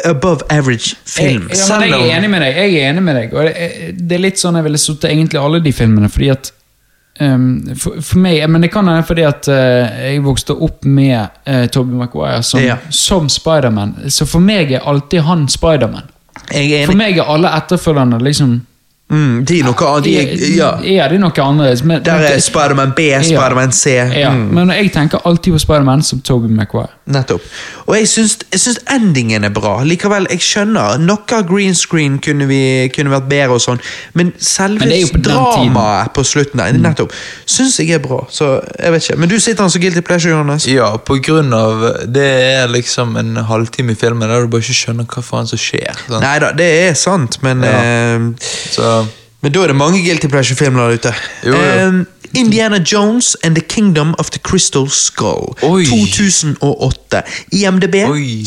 above average film. Jeg, ja, jeg er enig med deg. Jeg er enig med deg Og det, det er litt sånn jeg ville sittet egentlig alle de filmene, fordi at um, for, for meg, Men det kan hende fordi at uh, jeg vokste opp med uh, Toby Maguire som, Ja. som Spiderman. Så for meg er alltid han Spiderman. Er For meg er alle etterfølgerne liksom Mm, de er noe annet. Er, ja. Ja, de er noe annerledes. Men, Der er Spiderman B, Spiderman C. ja, Mm. Men jeg tenker alltid på Spiderman som Toby McQuire. Nettopp. Og jeg syns, jeg syns endingen er bra. Likevel, jeg skjønner noe av green screen kunne, vi, kunne vært bedre, og sånn men selve Men på dramaet på slutten der, nettopp, syns jeg er bra. Så jeg vet ikke. Men du sitter han så guilty pleasure, Johannes. Ja, på grunn av Det er liksom en halvtime i filmen der du bare ikke skjønner hva faen som skjer. sant? Nei da, det er sant, men Ja. eh, Så Men da er det mange guilty pleasure-filmer der ute. Jo, jo. Um, Indiana Jones and the Kingdom of the Crystal Skull. Oi. 2008. IMDb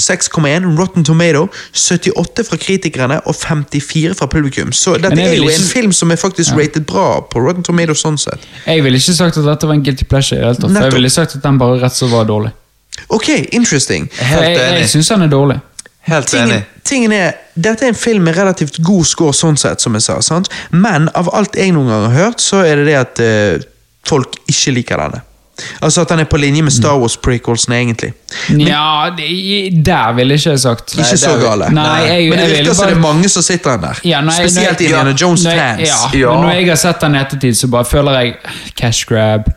6,1. Rotten Tomato 78 fra kritikerne og 54 fra publikum. Så dette er jo ikke- en film som er faktisk rated bra på Rotten Tomato sånn sett. Jeg ville ikke sagt at dette var en guilty pleasure. tatt, For jeg ville sagt at den bare rett så var dårlig. Ok, interesting. Helt jeg, jeg enig. syns den er dårlig. Helt Tingen, enig. tingen er, Dette er en film med relativt god score, sånn sett, som jeg sa. sant? Men av alt jeg noen gang har hørt, så er det det at eh, folk ikke liker denne. Altså At den er på linje med Star Wars-prequelsene, egentlig. Ja, det- der ville ikke jeg sagt. Ikke det så gale. Nei, jeg- Men det virker som bare- det er mange som sitter den der. Ja, nei, Spesielt Indiana Jones-fans. Ja, Ja. Men når jeg har sett den i ettertid, så bare føler jeg cash grab.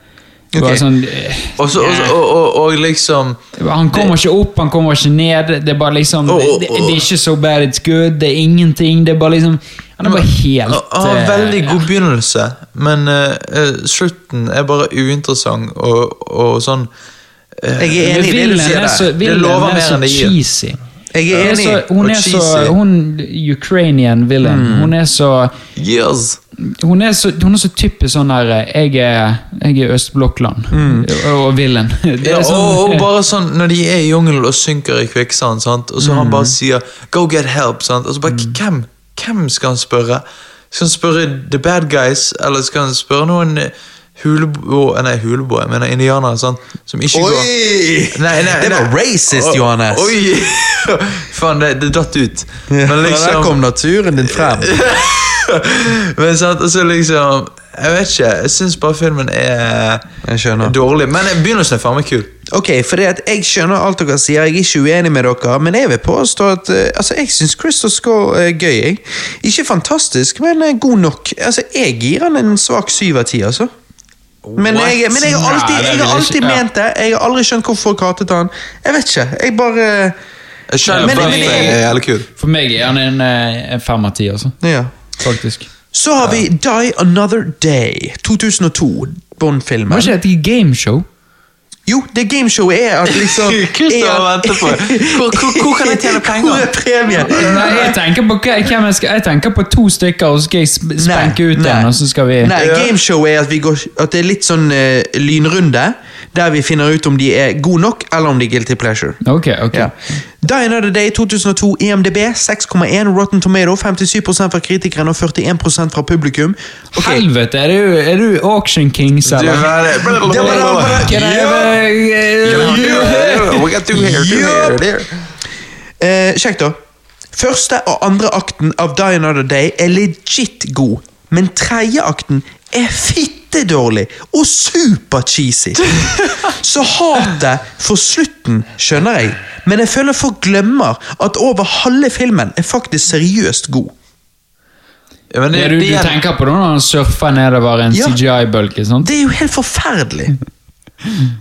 Det var Ok. sånn, eh, også, og, og, og, og liksom han kommer ikke opp, han kommer ikke ned. Det er bare liksom oh, det, åh, det, det er ikke so bad it's good, det er ingenting. Det er bare liksom Han er bare helt Han har en eh, veldig god ja. begynnelse, men eh, eh, slutten er bare uinteressant og, og sånn uh, Jeg er enig i det du sier er så, det lover er mer enn det gir. cheesy. Jeg er Hun er enig. så, hun Og er så. Hun Ukrainian villain. Mm. Hun er så Yes! Hun er så, hun er så typisk sånn der Jeg er, jeg er Østblokkland og, og villen. *laughs* Ja, sånn, og, og *laughs* bare sånn Når de er i jungelen og synker i kvikksand, og så han Mm. bare sier 'go get help', sant? og så bare hvem, hvem skal han spørre? Skal han spørre the bad guys, eller skal han spørre noen hulebo... Nei, hulebo, jeg mener indianere, sant? som ikke går Oi! Nei, nei, det var racist, Johannes. Oi! *laughs* Faen, det, det datt ut. Ja, Men Der liksom kom naturen din frem. Men sant, og så liksom Jeg vet ikke, jeg syns bare filmen er Jeg dårlig. Men begynnelsen er faen meg kul. Ok, for at Jeg skjønner alt dere sier, jeg er ikke uenig med dere, men jeg vil påstå at eh, altså, jeg syns Crystal Score er gøy. Jeg. Ikke fantastisk, men eh, god nok. Altså, Jeg gir han en svak syv av ti, altså. Men jeg, men jeg har alltid, Nei, det jeg har alltid ikke, ja. ment det. Jeg har aldri skjønt hvorfor folk hatet han. Jeg vet ikke. Jeg bare Shia men- men- kul. For meg er han en, eh, en fem av ti, altså. Ja. Faktisk. Så har vi Die Another Day. 2002. Bond-filmen. Var ikke det et gameshow? Jo, det gameshowet er at liksom *laughs* Christer er- vente på hvor, hvor, hvor kan jeg tjene penger? *laughs* Hvor er premien? Nei, jeg tenker på hvem jeg skal Jeg tenker på to stykker, og så skal jeg spenke ut den en, og så skal vi Nei, gameshowet er at, vi går, at det er litt sånn uh, lynrunde, der vi finner ut om de er gode nok, eller om de er guilty pleasure. Ok, ok. Ja. Die Another Day 2002 EMDB 6,1 Rotten Tomato 57% fra kritikerne og 41% fra publikum. Okay. Helvete, er du, er du Auction Kings, eller? hva Det var- Kan jeg- We got two here, two here, there. eh, Sjekk da. Første og andre akten av Die Another Day er legit god, men tredje akten er fittedårlig og super-cheesy. Så hatet for slutten skjønner jeg, men jeg føler folk glemmer at over halve filmen er faktisk seriøst god. Ja, men det, Ja, du, det du er- tenker på det når han surfer nedover en Ja. CGI-bølge? Det er jo helt forferdelig.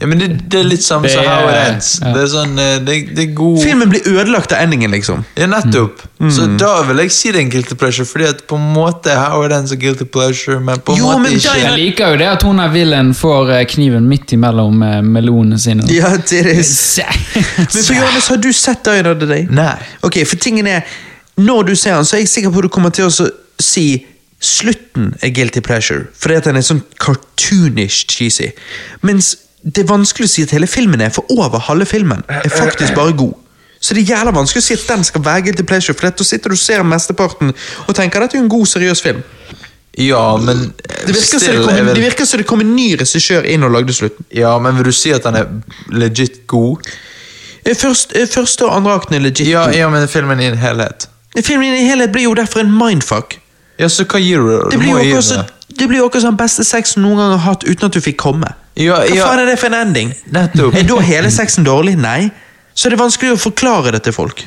Ja, men det, det er litt samme som How It Ends. ja. Det er sånn, eh, det, det er god Filmen blir ødelagt av endingen, liksom. Ja, nettopp. Mm. Så da vil jeg si det er en guilty pleasure, fordi at på en måte How It Ends er guilty pleasure, men på en Jo, måte men ikke. Jeg liker jo det at hun er villain får eh, kniven midt imellom eh, melonene sine. Ja, det er... Men for Johannes, har du sett Die Another Day? Nei. Ok, for tingen er Når du ser den, så er jeg sikker på at du kommer til å si slutten er guilty pleasure, fordi at den er sånn cartoonish cheesy. Mens det er vanskelig å si at hele filmen er, for over halve filmen er faktisk bare god. Så det er jævla vanskelig å si at den skal være guilty pleasure, for da sitter du og ser mesteparten og tenker at dette er en god, seriøs film. Ja, men Det virker, som det, kom, det virker som det kom en ny regissør inn og lagde slutten. Ja, men vil du si at den er legit god? Eh, Først, eh, første og andre akten er legit. Ja, god. ja men filmen i en helhet. Filmen i helhet blir jo derfor en mindfuck. Ja, så hva gir du? Det blir jo akkurat som beste sex du noen gang har hatt uten at du fikk komme. Ja, Hva faen er det for en ending? Nettopp. Er da hele sexen dårlig? Nei. Så er det vanskelig å forklare det til folk.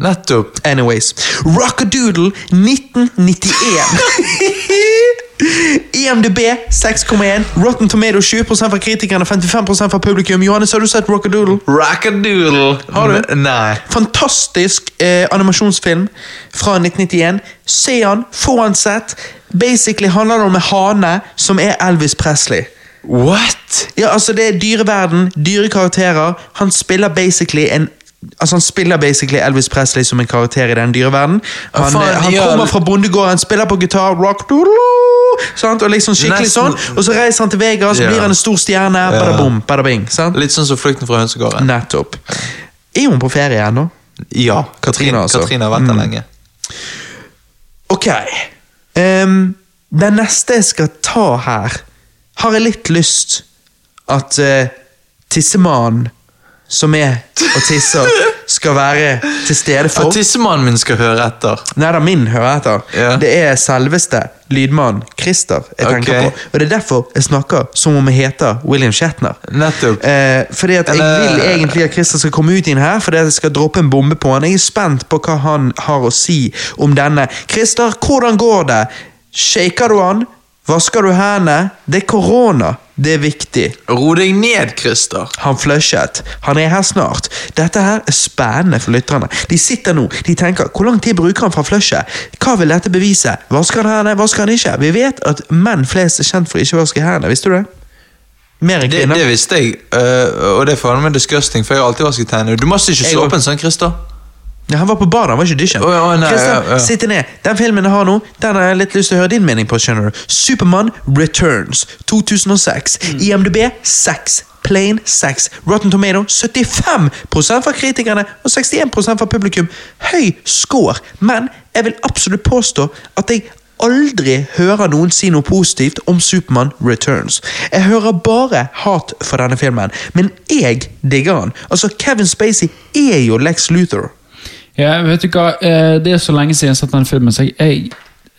Nettopp. Anyways. Rockadoodle 1991. IMDb 6,1. Rotten Tomato 20% fra kritikerne, 55% fra publikum. Johannes, har du sett Rockadoodle? Rockadoodle. Har du? Nei. Fantastisk eh, animasjonsfilm fra 1991. Se han, få han sett. Basically handler det om en hane som er Elvis Presley. What? Ja, altså Det er dyreverden, dyre karakterer. Han spiller basically en Altså Han spiller basically Elvis Presley som en karakter i den dyreverden. Han, faen, han ja, kommer fra bondegården, spiller på gitar, rock doodle, sant? og liksom skikkelig Nesten- sånn. Og så reiser han til Vegas, Ja. blir han en stor stjerne. Bada boom, bada bing. sant? Litt sånn som Flukten fra hønsegården. Nettopp. Er hun på ferie ennå? Ja. Katrine, altså. Katrine har vært der lenge. Ok. Um, den neste jeg skal ta her, har jeg litt lyst at uh, tissemannen som er og tisser, skal være til stede for. At tissemannen min skal høre etter. Nei da, min hører etter. Ja. Det er selveste lydmannen Christer jeg tenker på. Og det er derfor jeg snakker som om jeg heter William Shatner. Nettopp. Eh, fordi at Jeg vil egentlig at Christer skal komme ut inn her, fordi at jeg skal droppe en bombe på han. Jeg er spent på hva han har å si om denne. Christer, hvordan går det? Shaker du han? Vasker du hendene? Det er korona. Det er viktig. Ro deg ned, Christer. Han flushet. Han er her snart. Dette her er spennende for lytterne. De sitter nå, de tenker hvor lang tid bruker han fra flushet? Hva vil dette bevise? Vasker han hendene, vasker han ikke? Vi vet at menn flest er kjent for ikke å vaske hendene, visste du det? Mer enn Det, kvinner. det visste jeg, uh, og det er faen meg disgusting, for jeg har alltid vasket hendene. Du må ikke såpe en sånn, Christer. Ja, han var på badet, han var ikke i dusjen. Oh, ja, nei, Christian, ja, ja. sitt ned. Den filmen jeg har nå, den har jeg litt lyst til å høre din mening på. skjønner du. Supermann Returns 2006. Mm. IMDb 6. Plain 6. Rotten Tomato 75% fra kritikerne og 61% fra publikum. Høy score, men jeg vil absolutt påstå at jeg aldri hører noen si noe positivt om Supermann Returns. Jeg hører bare hat for denne filmen, men jeg digger den. Altså, Kevin Spacey er jo Lex Luthor. Ja, vet du hva, eh, Det er så lenge siden jeg har sett den filmen, så jeg, jeg,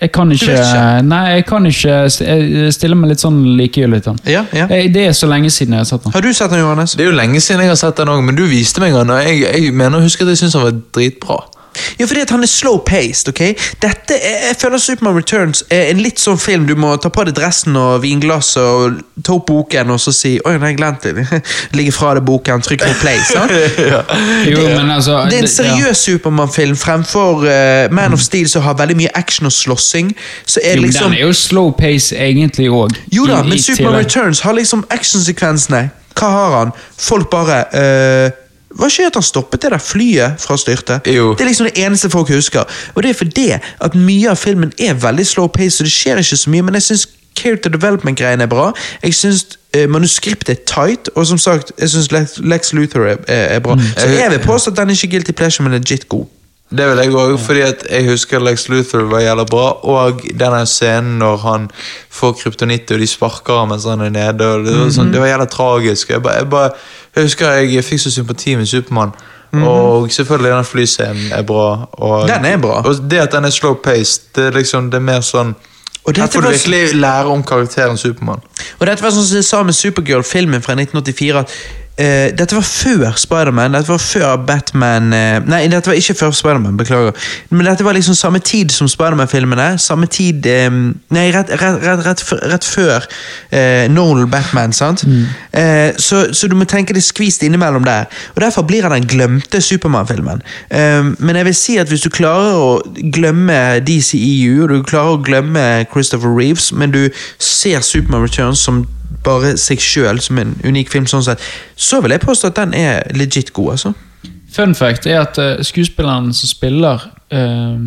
jeg kan ikke, ikke? Nei, jeg kan ikke Jeg stiller meg litt sånn likegyldig til den. Ja, ja. Eh, Det er så lenge siden jeg har sett den. Har du sett den, Johannes? Det er jo lenge siden jeg har sett den òg, men du viste meg den, og jeg, jeg mener å huske at jeg syntes den var dritbra. Ja, fordi at han er slow-paced. ok? Dette er, Jeg føler Superman Returns er en litt sånn film du må ta på deg dressen og vinglasset og ta opp boken og så si 'Oi, nei, glemt det'. *laughs* Ligge fra deg boken, trykk på play. *laughs* sant? Jo, men altså Det er en ja. seriøs Supermann-film fremfor uh, Man of Steel, som har veldig mye action og slåssing. Så er Jo, liksom... Den er jo slow pace egentlig òg. Jo da, men Superman Returns har liksom actionsekvensene. Hva har han? Folk bare eh, Hva skjer at han stoppet det der flyet fra å styrte? Jo. Det er liksom det eneste folk husker. Og det er fordi at mye av filmen er veldig slow pace, så det skjer ikke så mye. Men jeg syns character development-greiene er bra. Jeg syns eh, manuskriptet er tight, og som sagt, jeg syns Lex, Lex Luthor er, er, er bra. Så jeg vil påstå at den er ikke guilty pleasure, men legit god. Det vil jeg òg, fordi jeg husker Lex Luthor var jævla bra. Og denne scenen når han får kryptonitt og de sparker ham mens han er nede. Det, var sånn, det var jævla tragisk. Jeg, bare, jeg, bare, jeg husker jeg fikk så sympati med Supermann. Og selvfølgelig den flyscenen er bra. Og, Den er bra. Og det at den er slow-paced, det liksom, det er mer sånn Her får du virkelig lære om karakteren Supermann. Og dette var sånn som jeg sa med Supergirl-filmen fra 1984. at eh, Dette var før Spiderman. Dette var før Batman uh, Nei, dette var ikke før Spiderman, beklager. Men dette var liksom samme tid som Spiderman-filmene. Samme tid um, Nei, rett, rett, rett, rett, før- eh, Nolan Batman, sant? Eh, så, så du må tenke det skvist innimellom der. Og Derfor blir han den glemte Supermann-filmen. Men jeg vil si at hvis du klarer å glemme DCEU, og du klarer å glemme Christopher Reeves, men du ser Superman Returns som bare seg sjøl, som en unik film, sånn sett, så vil jeg påstå at den er legit god. altså. Fun fact er at uh, skuespilleren som spiller uh,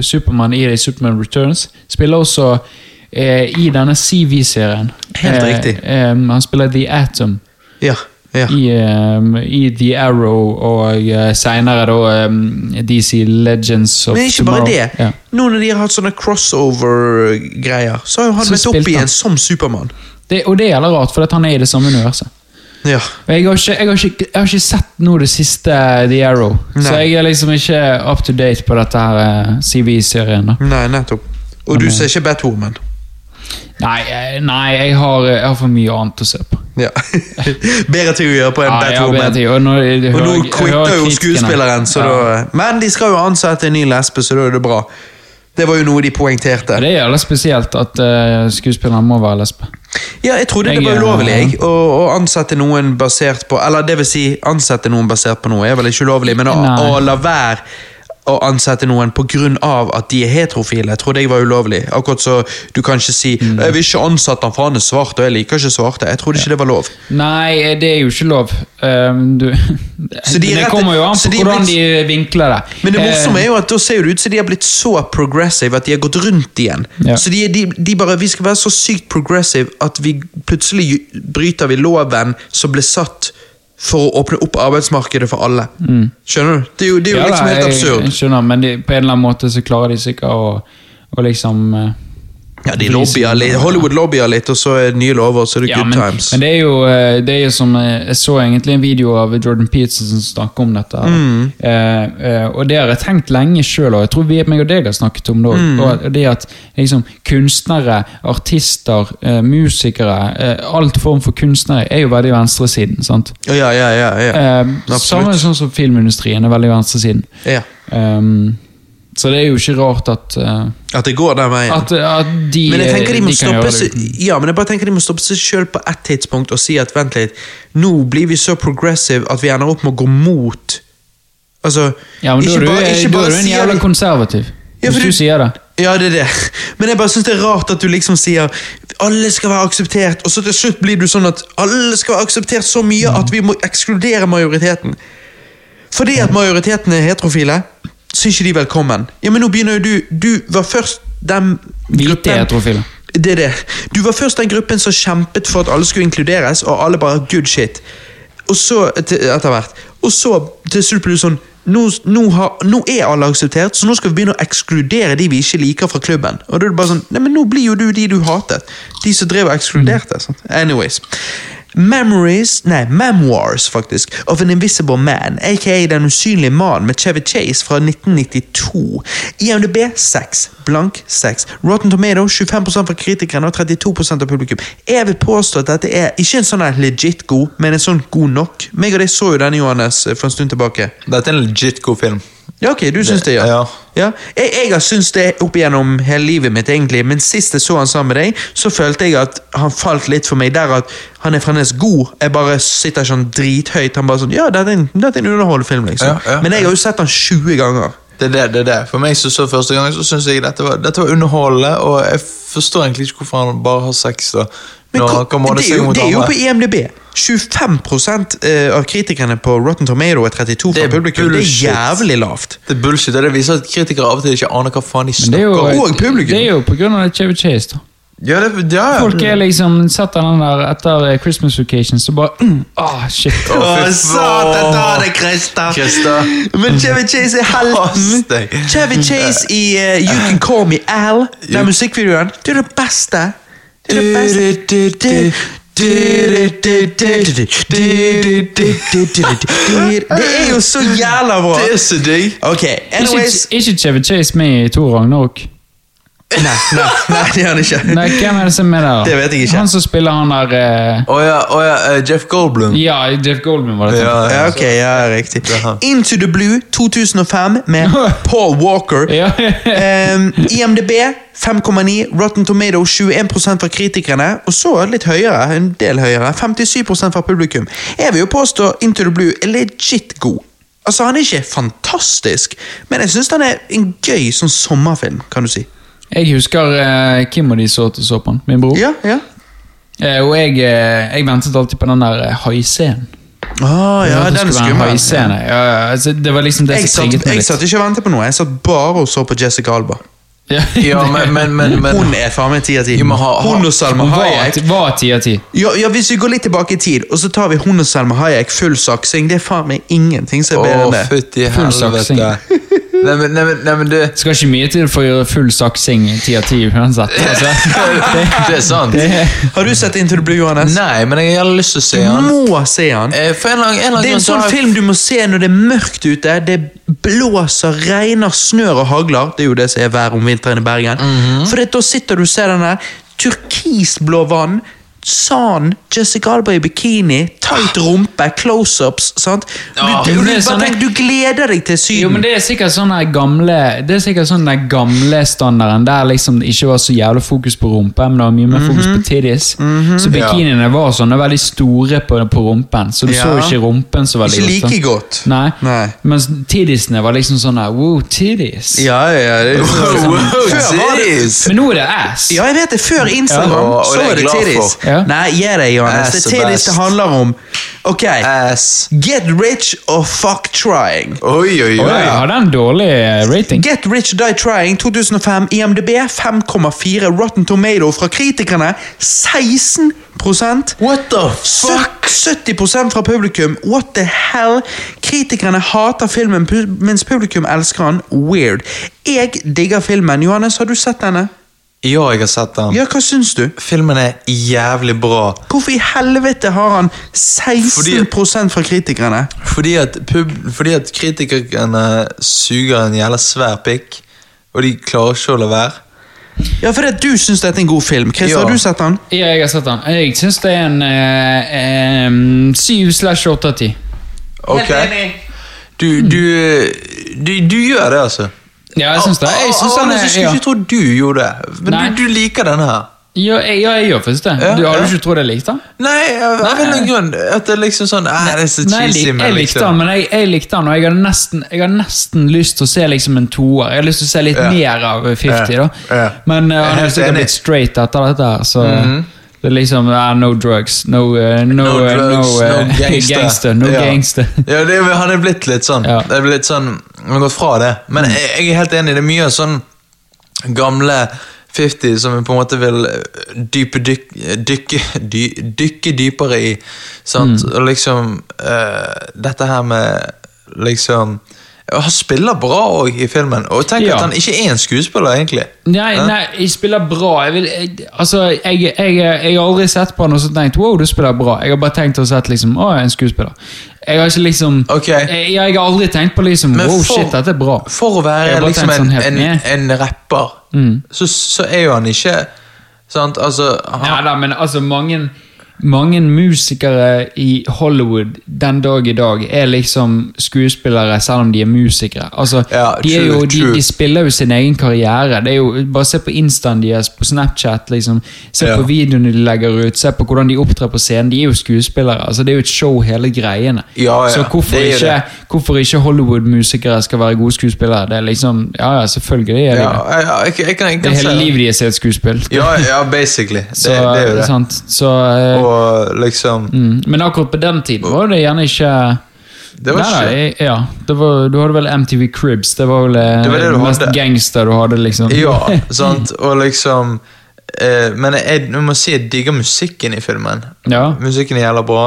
Supermann i Superman Returns, spiller også uh, i denne CV-serien. Helt riktig. han spiller The Atom Ja, ja. i, um, i The Arrow og uh, seinere da um, DC Legends of Men ikke bare Tomorrow. det. Ja. Nå når de har hatt sånne crossover-greier, så har han møtt opp igjen som Supermann. Det, og det er jævla rart, for han er i det samme universet. Ja. Jeg har, ikke, jeg, har ikke, jeg har ikke sett nå det siste The Arrow, så jeg er liksom ikke up to date på dette her eh, CV-serien. Nei, nettopp. Og du ser ikke Batwoman. Nei, eh, nei jeg, har, jeg har for mye annet å se på. Ja. *laughs* Bedre ting å gjøre på en Ja, Bad Woman. og nå, jeg Og nå quitter jo skuespilleren, så ja. da Men de skal jo ansette en ny lesbe, så da er det bra. Det var jo noe de poengterte. Det er jævla spesielt at uh, skuespilleren må være lesbe. Ja, jeg trodde det var eh, ulovlig jeg, å, å ansette noen basert på Eller det vil si, ansette noen basert på noe er vel ikke ulovlig, men å, å la være å ansette noen av at de er heterofile, trodde jeg var ulovlig. Akkurat så du kan ikke si Mm. 'Jeg vil ikke ansette han for han er svart, og jeg liker ikke svarte'. Jeg trodde ikke det var lov. Nei, det er jo ikke lov. Um, du, *laughs* Så de det rett- kommer jo an på de hvordan blitt- de vinkler det. Men det morsomme er jo at da ser det ut som de har blitt så progressive at de har gått rundt igjen. Ja. Så de, de, de bare, Vi skal være så sykt progressive at vi plutselig bryter vi loven som ble satt for å åpne opp arbeidsmarkedet for alle. Skjønner du? Det er jo, det er jo Mm. ja, liksom helt absurd. Jeg skjønner, men de, på en eller annen måte så klarer de sikkert å, å liksom eh, Ja, de lobbyer litt, Hollywood lobbyer litt, og så er det nye lover, og så er det Ja, good men, times. men det er jo eh, det er jo som eh, Jeg så egentlig en video av Jordan Peterson som snakker om dette. Mm. Eh, eh, og det har jeg tenkt lenge sjøl, og jeg tror vi, meg og deg har snakket om det òg. Mm. Og det at liksom, kunstnere, artister, eh, musikere, alt form for kunstnere er jo veldig venstresiden. sant? Ja, ja, ja. ja. Samme sånn som filmindustrien er veldig venstresiden. ja. Um, Så det er jo ikke rart at, uh, At det går den veien. at, at de, men jeg tenker de må de stoppe seg. Ja, men jeg bare tenker de må stoppe seg selv på ett tidspunkt og si at vent litt, nå blir vi så progressive at vi ender opp med å gå mot Altså Ja, men da er du, bare- bare er du en jævla konservativ. Ja, hvis du du- sier det. Ja, det er det. *laughs* Men jeg bare synes det er rart at du liksom sier alle skal være akseptert, og så til slutt blir du sånn at alle skal være akseptert så mye at vi må ekskludere majoriteten. Fordi at majoriteten er heterofile, så er ikke de velkommen. Ja, men nå begynner jo du Du var først den Hvite gruppen heterofile. Det er det. Du var først den gruppen som kjempet for at alle skulle inkluderes, og alle bare good shit. Og så, etter hvert Og så til slutt blir du sånn nå, nå, har, nå er alle akseptert, så nå skal vi begynne å ekskludere de vi ikke liker fra klubben. Og da er det bare sånn Nei, men nå blir jo du de du hatet. De som drev og ekskluderte. Mm. Anyways. Memories, nei, Memoirs faktisk, of an Invisible Man, aka Den usynlige mannen med Chevy Chase fra 1992. IMDb 6, blank 6. Rotten Tomato 25% fra kritikerne og 32% av publikum. Jeg vil påstå at dette er ikke en sånn legit god, men en sånn god nok. Meg og deg så jo denne, Johannes, for en stund tilbake. Dette er en legit god film. Ja, ok, du syns det, ja. ja. ja. Jeg, jeg har syntes det opp igjennom hele livet mitt, egentlig, men sist jeg så han sammen med deg, så følte jeg at han falt litt for meg der at han er fremdeles god. Jeg bare sitter sånn drithøyt. Han bare sånn Ja, dette er en, dette er en underholdende film, liksom. Ja, ja, men jeg har jo sett han 20 ganger. Det er det, det er det. For meg som så første gang, så syns jeg dette var, dette var underholdende, og jeg forstår egentlig ikke hvorfor han bare har sex. da. Men Når han kan måle det, seg mot det er jo på IMDb. 25 eh, av kritikerne på Rotten Tomato er 32 fra Det publikum. Det er jævlig lavt. Det er bullshit, det viser at kritikere av og til ikke aner hva faen de er snakker om. Og publikum. det er jo på grunn av Chevy Chase, da. Ja, det, ja. Folk er liksom setter den der etter eh, Christmas Vacation, så bare mm, Ah, shit. Å, oh, satan ta det, Christer! Men Chevy Chase er helten! Chevy Chase i uh, You Can Call Me Al, den musikkvideoen. Det er det beste. Det er det beste. Det er jo så jævla bra! Det er så digg. Anyways ikke Chevy Chase med i to Ragnarok. Nei, nei, nei, det gjør han ikke. Nei, hvem er det som er der? da? Det vet jeg ikke. Han som spiller han der eh, Å ja, å ja eh, Jeff Goldblum. Ja, Jeff Goldman var det. Ja, Ja, ok, ja, riktig. Han. Into the Blue 2005 med *laughs* Paul Walker. Ja. Um, IMDb 5,9, Rotten Tomato 21% fra kritikerne, og så litt høyere, en del høyere, 57% fra publikum. Jeg vil jo påstå Into the Blue er legit god. Altså, Han er ikke fantastisk, men jeg syns han er en gøy sånn sommerfilm, kan du si. Jeg husker eh, Kim og de så så på den, min bror. Ja, ja. Eh, og jeg, eh, jeg ventet alltid på den der eh, haiscenen. Ah, ja, den skummel. Ja, ja, altså, det var liksom det Jeg som trigget meg litt. jeg satt ikke og ventet på noe, jeg satt bare og så på Jessica Alba. Ja, *laughs* Ja, men, men, men, men Hun er faen meg ti av ti. Hun og Salma Hayek. var ti av ti. Ja, ja, Hvis vi går litt tilbake i tid, og så tar vi hun og Selma Hayek full saksing, det er faen meg ingenting som er bedre Å, enn det. fytti Full saksing. helvete. *laughs* Nei, men, nei, nei, men du Det skal ikke mye til for å gjøre full saksing ti av ti uansett. Altså, *laughs* Det er sant. det, Har du sett Into the Blue, Johannes? Nei, men jeg har lyst til å se Du han. må se han. Eh, For en lang, en lang Det er en sånn har film du må se når det er mørkt ute, det blåser, regner, snør og hagler. Det er jo det som er været om vinteren i Bergen. Mhm. For da sitter du og ser den der turkisblå vann, sand, Jessica Alba i bikini, tight rumpe, close-ups. sant? Du, Ja, du, du, det bare sånn- tenk, du gleder deg til Syden. jo, men det er sikkert sånn den gamle Det er sikkert sånn den gamle standarden der liksom det ikke var så jævlig fokus på rumpe, men det var mye mer fokus Mhm. på titties. Så bikiniene var sånne veldig store på, på rumpen, så du Ja. så ikke rumpen så veldig Ikke godt. like godt. Nei. Nei. Mens tiddiesene var liksom sånn der Wow, tiddies. Ja, ja, det, Wow, var det titties. Men nå er det ass. Ja, jeg vet det. Før Instagram Ja, og så er det glad titties. Ja. Nei, gi deg, Johannes. Ass Det er det det handler om. Ok, Ass. get rich or fuck trying. Oi, oi, Oi, oi. har den dårlig eh, rating? Get Rich or Die Trying 2005, IMDb 5,4, Rotten Tomato fra kritikerne 16% What the fuck? 70% fra publikum. What the hell? Kritikerne hater filmen, mens publikum elsker den. Weird. Jeg digger filmen. Johannes, har du sett denne? Ja, jeg har sett den. Ja, hva syns du? Filmen er jævlig bra. Hvorfor i helvete har han 16% fra kritikerne? Fordi at, pub, fordi at kritikerne suger en jævla svær pikk, og de klarer ikke å la være. Ja, fordi at du syns dette er en god film. Chris, Ja. har du sett den? Ja, jeg har sett den. Jeg syns det er en syv 7 slash 8 av 10. Ok? Du, du, du, du gjør det, altså. Ja, jeg syns det. Jeg synes den er, jeg skulle ikke tro du gjorde det, men du, du liker denne her. Ja, jeg, ja, jeg gjør faktisk det. Ja, Du Hadde ja. du ikke trodd jeg likte den? Nei, av en eller annen grunn. At det er liksom sånn eh, Det er så Nei, cheesy, lik, jeg likte liksom den, men jeg, jeg likte den, og jeg har nesten, jeg har nesten lyst til å se liksom en toer. Jeg har lyst til å se litt Ja. mer av 50, Ja. da. Men uh, han er sikkert blitt straight etter dette her, så det er liksom uh, No drugs, no, uh, no, No uh, drugs, no, uh, *laughs* no gangster. gangster. No ja. gangster. *laughs* ja, det, er- han er blitt litt sånn. Ja. Mm. Det er blitt sånn Han har gått fra det. Men jeg, jeg er helt enig, det er mye sånn gamle 50 som vi på en måte vil eh, dype dyk, dykke, dy, dykke dypere i. Sant? Mm. Og liksom uh, Dette her med liksom Han spiller bra òg i filmen, og tenk Ja. at han ikke er en skuespiller, egentlig. Nei, nei, jeg spiller bra. Jeg, vil, jeg, altså, jeg, jeg, har aldri sett på han og så tenkt wow, du spiller bra. Jeg har bare tenkt og sett liksom, å, jeg er en skuespiller. Jeg har ikke liksom okay. jeg, har aldri tenkt på liksom Men wow, for- shit, dette er bra. For å være liksom en, sånn en, en rapper, så, så er jo han ikke Sant? Altså han, Ja da, men altså mange mange musikere i Hollywood den dag i dag er liksom skuespillere selv om de er musikere. Altså, Ja, de, er jo, de, de spiller jo sin egen karriere. Det er jo, bare se på instaen deres på Snapchat. Liksom. Se Ja. på videoene de legger ut, se på hvordan de opptrer på scenen. De er jo skuespillere. Altså, det er jo et show, hele greiene. Ja, ja, Så hvorfor ikke, hvorfor ikke Hollywood-musikere skal være gode skuespillere? Det er liksom, ja, ja, selvfølgelig er de det. ja, jeg, jeg, kan, jeg Det er hele livet deres er et skuespill. Ja, ja, basically. *laughs* Det, Så, det er jo det. Sant? Så, eh, Og liksom Mm, men akkurat på den tiden var det gjerne ikke Det var Nei, ikke nei, ja, det var, Du hadde vel MTV Cribs. Det var vel eh, Det var det du mest hadde. gangster du hadde, liksom. Ja, *laughs* sant? Og liksom eh, Men jeg, jeg må si jeg digger musikken i filmen. Ja. Musikken er jævla bra.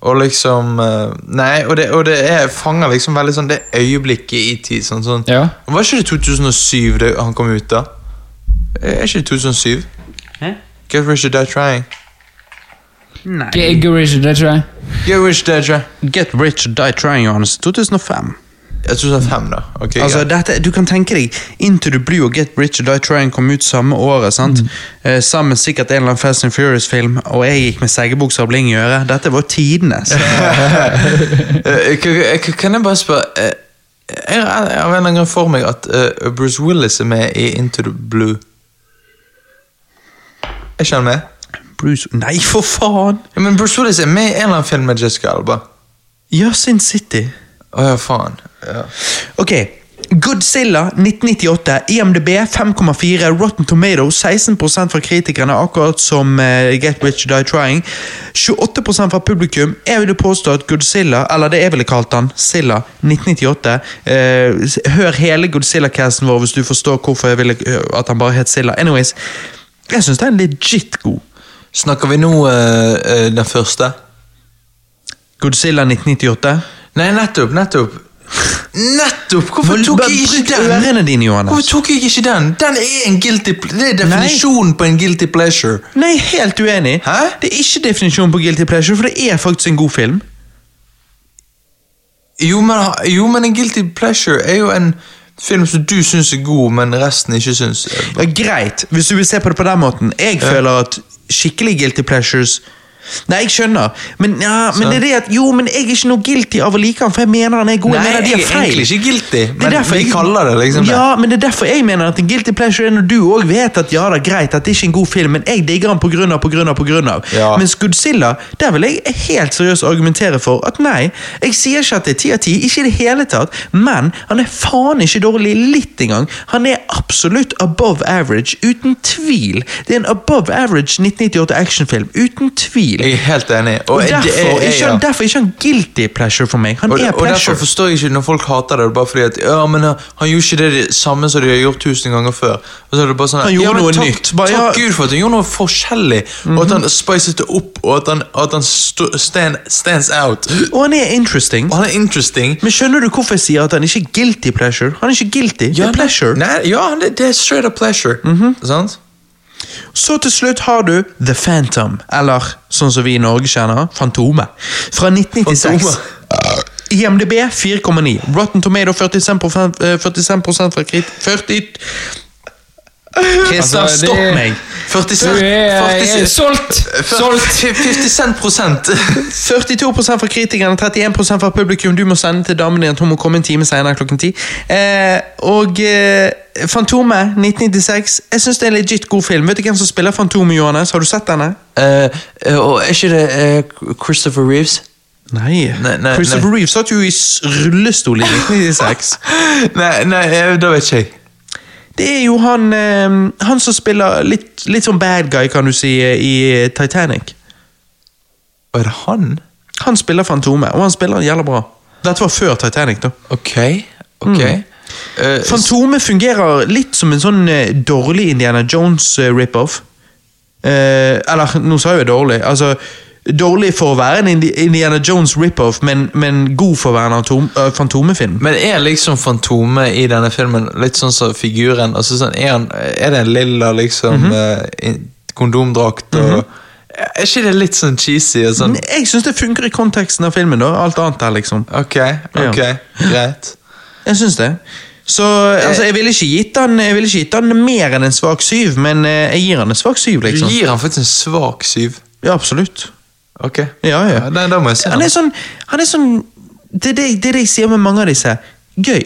Og liksom eh, Nei, og det, og det er, fanger liksom veldig sånn det øyeblikket i tid. Sånn, sånn. Ja. Var ikke det 2007 det han kom ut, da? Er ikke det 2007? Hæ? Get Rich or Die Trying. Nei. Get Rich, or Die Trying. Get Rich or Die Trying. Get Rich or Die Trying, Johannes. 2005. Ja, 2005, da. Okay, Altså, dette, du kan tenke deg Into the Blue og Get Rich or Die Trying kom ut samme året. sant? Eh, sammen sikkert en eller annen Fast and Furious-film, og jeg gikk med seggebukser og bling i øret. Dette var tidenes. *laughs* Eh, kan- jeg bare spørre eh, Jeg har jeg en eller annen grunn for meg at eh, Bruce Willis er med i Into the Blue. Er ikke han med? Bruce Nei, for faen! Ja, men Bruce Willis er med i en eller annen film med Jessica Alba. Ja, Sin City. Å ja, faen. Ja. Ok, Godzilla 1998, IMDb 5,4, Rotten Tomatoes 16% fra kritikerne, akkurat som uh, Get Rich Die Trying. 28% fra publikum. Jeg ville påstå at Godzilla, eller det jeg ville kalt han, Silla 1998 uh, Hør hele Godzilla-casten vår hvis du forstår hvorfor jeg ville eh, at han bare het Silla. Anyways, jeg syns den er legit god. Snakker vi nå eh, eh, den første? Godzilla 1998. Nei, nettopp, nettopp. Nettopp! Hvorfor tok jeg ikke den? dine, Hvorfor tok jeg ikke den? Den er en guilty Det er definisjonen på en guilty pleasure. Nei, helt uenig. Hæ? Det er ikke definisjonen på guilty pleasure, for det er faktisk en god film. Jo men, jo, men en guilty pleasure er jo en film som du syns er god, men resten ikke syns. Ja, greit, hvis du vil se på det på den måten. Jeg føler at skikkelig guilty pleasures Nei, jeg skjønner, men, ja, men det er det at Jo, men jeg er ikke noe guilty av å like han, for jeg mener han er god. Nei, jeg mener de jeg er feil. egentlig ikke guilty, Det men vi jeg- kaller det liksom det. Ja, men det er derfor jeg mener at en guilty pleasure er når du òg vet at ja, det er greit at det ikke er en god film, men jeg digger han på grunn av. Ja. Mens Godzilla, der vil jeg helt seriøst argumentere for at nei, jeg sier ikke at det er ti av ti, ikke i det hele tatt, men han er faen ikke dårlig litt engang. Han er absolutt above average, uten tvil. Det er en above average 1998 actionfilm, uten tvil. Jeg er helt enig. Og Og, derfor, er- er ikke ja. han, derfor er ikke han guilty pleasure for meg. Han og, er og derfor forstår jeg ikke når folk hater det, bare fordi at ja, men han gjorde ikke det det samme som de har gjort tusen ganger før. Og så er det bare sånn Han gjorde ja, noe takk, nytt. Bare, takk ja. Mhm. Gud for at han gjorde noe forskjellig, og at han spicet det opp, og at han, at han stand, stands out. Og han er interesting. Og han er interesting. Men skjønner du hvorfor jeg sier at han ikke er guilty pleasure? Han er ikke guilty, det er pleasure. Mhm. Nei, ja, det, det er straight up pleasure. Sant? Så til slutt har du The Phantom, eller sånn som vi i Norge kjenner, Fantomet. Fra 1996. Fantomet. IMDb 4,9. Rotten Tomato 45, eh, 45 fra krit... 40 Christer, Altså, det- stopp meg! 40 Du er, 40 er solgt! Solgt! 50 cent prosent. *laughs* 42% fra kritikerne, 31% fra publikum. Du må sende til damen din at hun må komme en time senere klokken ti. Eh, og eh, Fantomet 1996. Jeg syns det er en legit god film. Vet du hvem som spiller Fantomet, Johannes? Har du sett denne? Eh, eh, og er ikke det eh, Christopher Reeves? Nei. Nei, nei, Christopher Reeves satt jo i rullestol i 1996. *laughs* Nei, nei da vet ikke jeg. Det er jo han, eh, han som spiller litt, litt sånn bad guy, kan du si, i Titanic. Og er det han? Han spiller Fantomet, og han spiller jævla bra. Dette var før Titanic, da. Ok, ok. Eh, Fantomet fungerer litt som en sånn eh, dårlig Indiana Jones eh, rip-off. Uh, eller, nå sa jeg jo dårlig. Altså, dårlig for å være en Indiana Jones rip-off, men, men god for å være en atom, uh, Fantomet-film. Men er liksom Fantomet i denne filmen litt sånn som figuren? Altså sånn, er, han, er det en lilla liksom mm -hmm. uh, kondomdrakt og Er ikke det litt sånn cheesy og sånn? Jeg syns det funker i konteksten av filmen. da, Alt annet der, liksom. Ok, ok, greit. Jeg syns det. Så altså, jeg ville ikke gitt han Jeg ville ikke gitt han mer enn en svak syv, men jeg gir han en svak syv, Du liksom. gir han faktisk en svak syv. Ja, absolutt. Ok. Ja, ja. Nei, da må jeg se Han er sånn, han er sånn det, er det, det er det jeg sier med mange av disse. Gøy.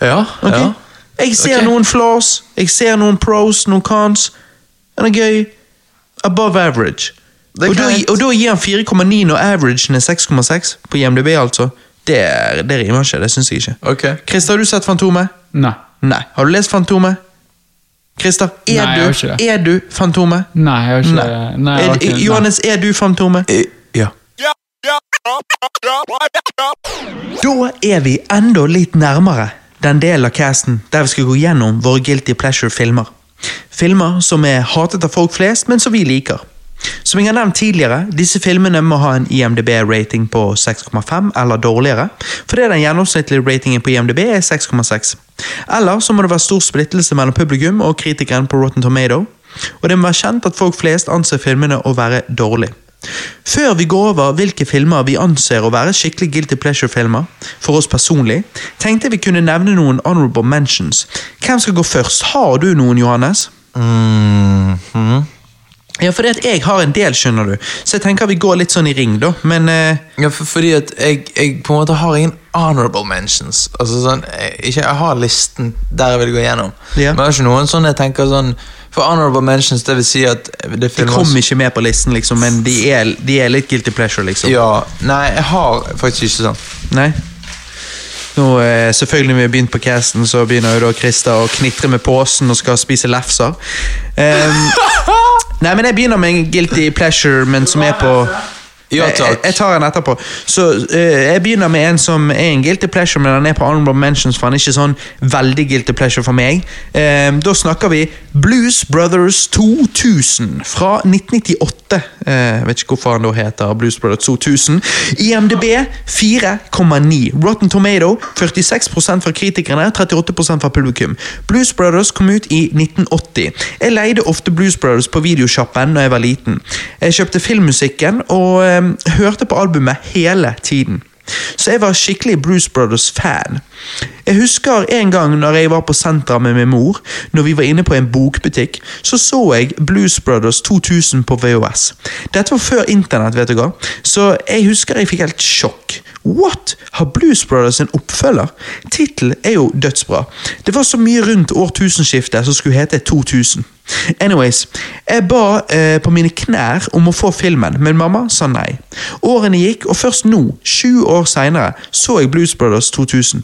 Ja, okay? ja. Jeg ser okay. noen flaws, jeg ser noen pros, noen cons. Han er gøy. Above average. Er Og da, og da gir han 4,9 når averagen er 6,6 på IMDb, altså. Det, det rimer ikke, det syns jeg ikke. Okay. Christer, har du sett Fantomet? Nei. Nei. Har du lest Fantomet? Christer, er, Nei, du, er du Fantomet? Nei, jeg har ikke Nei, jeg har Er, ikke, nei. Johannes, er du Fantomet? Eh, Ja. Da er vi enda litt nærmere den delen av casten der vi skal gå gjennom våre Guilty Pleasure-filmer. Filmer som er hatet av folk flest, men som vi liker. Som jeg har nevnt tidligere, disse filmene må ha en IMDb-rating på 6,5 eller dårligere, fordi den gjennomsnittlige ratingen på IMDb er 6,6. Eller så må det være stor splittelse mellom publikum og kritikeren på Rotten Tomato, og det må være kjent at folk flest anser filmene å være dårlige. Før vi går over hvilke filmer vi anser å være skikkelig guilty pleasure-filmer, for oss personlig, tenkte vi kunne nevne noen honorable mentions. Hvem skal gå først? Har du noen, Johannes? Mm, mhm. Ja, fordi at jeg har en del, skjønner du. Så jeg tenker vi går litt sånn i ring, da. Men eh, Ja, for, fordi at jeg, jeg på en måte har ingen honorable mentions. Altså sånn, jeg, ikke, jeg har listen der jeg vil gå gjennom. Ja. Men jeg har ikke noen sånn jeg tenker sånn For honorable mentions, det vil si at det de kom ikke med på listen, liksom. Men de er, de er litt guilty pleasure, liksom. Ja, Nei, jeg har faktisk ikke sånn. Nei? Nå, eh, selvfølgelig når vi har begynt på casten, så begynner jo da Krista å knitre med posen og skal spise lefser. Ehm, *laughs* nei, men jeg begynner med en guilty pleasure, men som er på Ja, Jeg, jeg tar en etterpå. Så uh, Jeg begynner med en som er en guilty pleasure, men han er på honorable mentions, for han er ikke sånn veldig guilty pleasure for meg. Ehm, da snakker vi Blues Brothers 2000 fra 1998. Uh, jeg vet ikke hvorfor han da heter Blues Brothers 2000. IMDb 4,9. Rotten Tomato 46% fra kritikerne, 38% fra publikum. Blues Brothers kom ut i 1980. Jeg leide ofte Blues Brothers på videosjappen da jeg var liten. Jeg kjøpte filmmusikken og eh, hørte på albumet hele tiden. Så jeg var skikkelig Blues Brothers-fan. Jeg husker en gang når jeg var på senteret med min mor, når vi var inne på en bokbutikk, så så jeg Blues Brothers 2000 på VHS. Dette var før internett, vet du hva, så jeg husker jeg fikk helt sjokk. What? Har Blues Brothers en oppfølger? Tittelen er jo dødsbra. Det var så mye rundt årtusenskiftet som skulle hete 2000. Anyways, jeg ba eh, på mine knær om å få filmen, men mamma sa nei. Årene gikk, og først nå, sju år seinere, så jeg Blues Brothers 2000.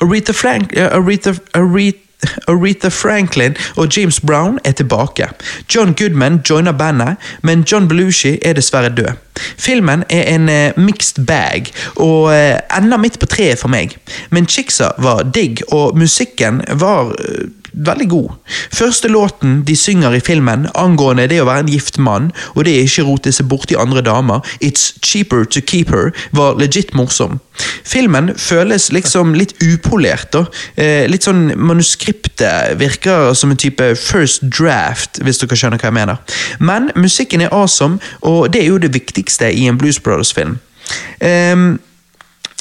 Aretha, Frank, Aretha, Aretha, Aretha Franklin og James Brown er tilbake. John Goodman joiner bandet, men John Belushi er dessverre død. Filmen er en eh, mixed bag, og eh, ender midt på treet for meg. Men chicksa var digg, og musikken var eh, veldig god. Første låten de synger i filmen angående det å være en gift mann, og det ikke rote seg borti andre damer, It's cheaper to keep her, var legit morsom. Filmen føles liksom litt upolert. da. Eh, litt sånn Manuskriptet virker som en type first draft, hvis dere skjønner hva jeg mener. Men musikken er awesome, og det er jo det viktigste i en Blues Brothers-film. Um,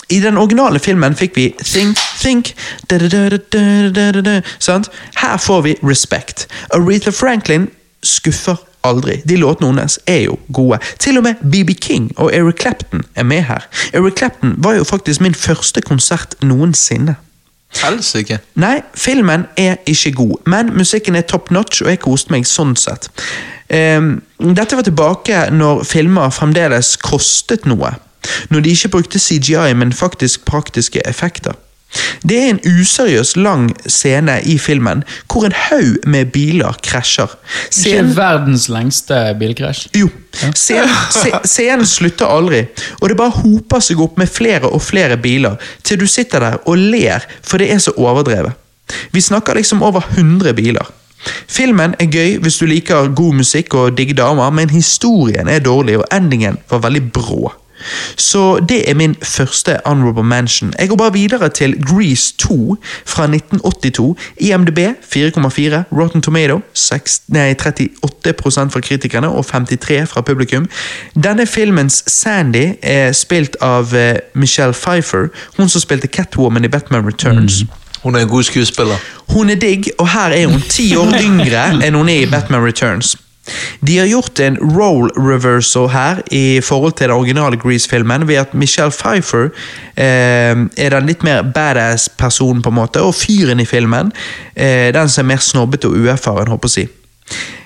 I den originale filmen fikk vi Think, Think da, da, da, sant? Her får vi Respect. Aretha Franklin skuffer aldri. De låtene hennes er jo gode. Til og med BB King og Eric Clapton er med her. Eric Clapton var jo faktisk min første konsert noensinne. Helsike. Nei, filmen er ikke god, men musikken er top notch, og jeg koste meg sånn sett. Um, dette var tilbake når filmer fremdeles kostet noe. Når de ikke brukte CGI, men faktisk praktiske effekter. Det er en useriøs lang scene i filmen hvor en haug med biler krasjer. Ikke Scenen verdens lengste bilkrasj. jo. Scenen, se- scenen slutter aldri, og det bare hoper seg opp med flere og flere biler, til du sitter der og ler, for det er så overdrevet. Vi snakker liksom over 100 biler. Filmen er gøy hvis du liker god musikk og digge damer, men historien er dårlig, og endingen var veldig brå. Så det er min første honorable mention. Jeg går bare videre til Grease 2 fra 1982. IMDb 4,4. Rotten Tomato 6, nei, 38% fra kritikerne og 53 fra publikum. Denne filmens Sandy er spilt av eh, Michelle Pfeiffer, hun som spilte Catwoman i Batman Returns. Hun er en god skuespiller. Hun er digg, og her er hun ti år yngre enn hun er i Batman Returns. De har gjort en role reversal her i forhold til den originale Grease-filmen, ved at Michelle Pfeiffer eh, er den litt mer badass personen, på en måte, og fyren i filmen eh, den som er mer snobbete og uerfaren, håper jeg å si.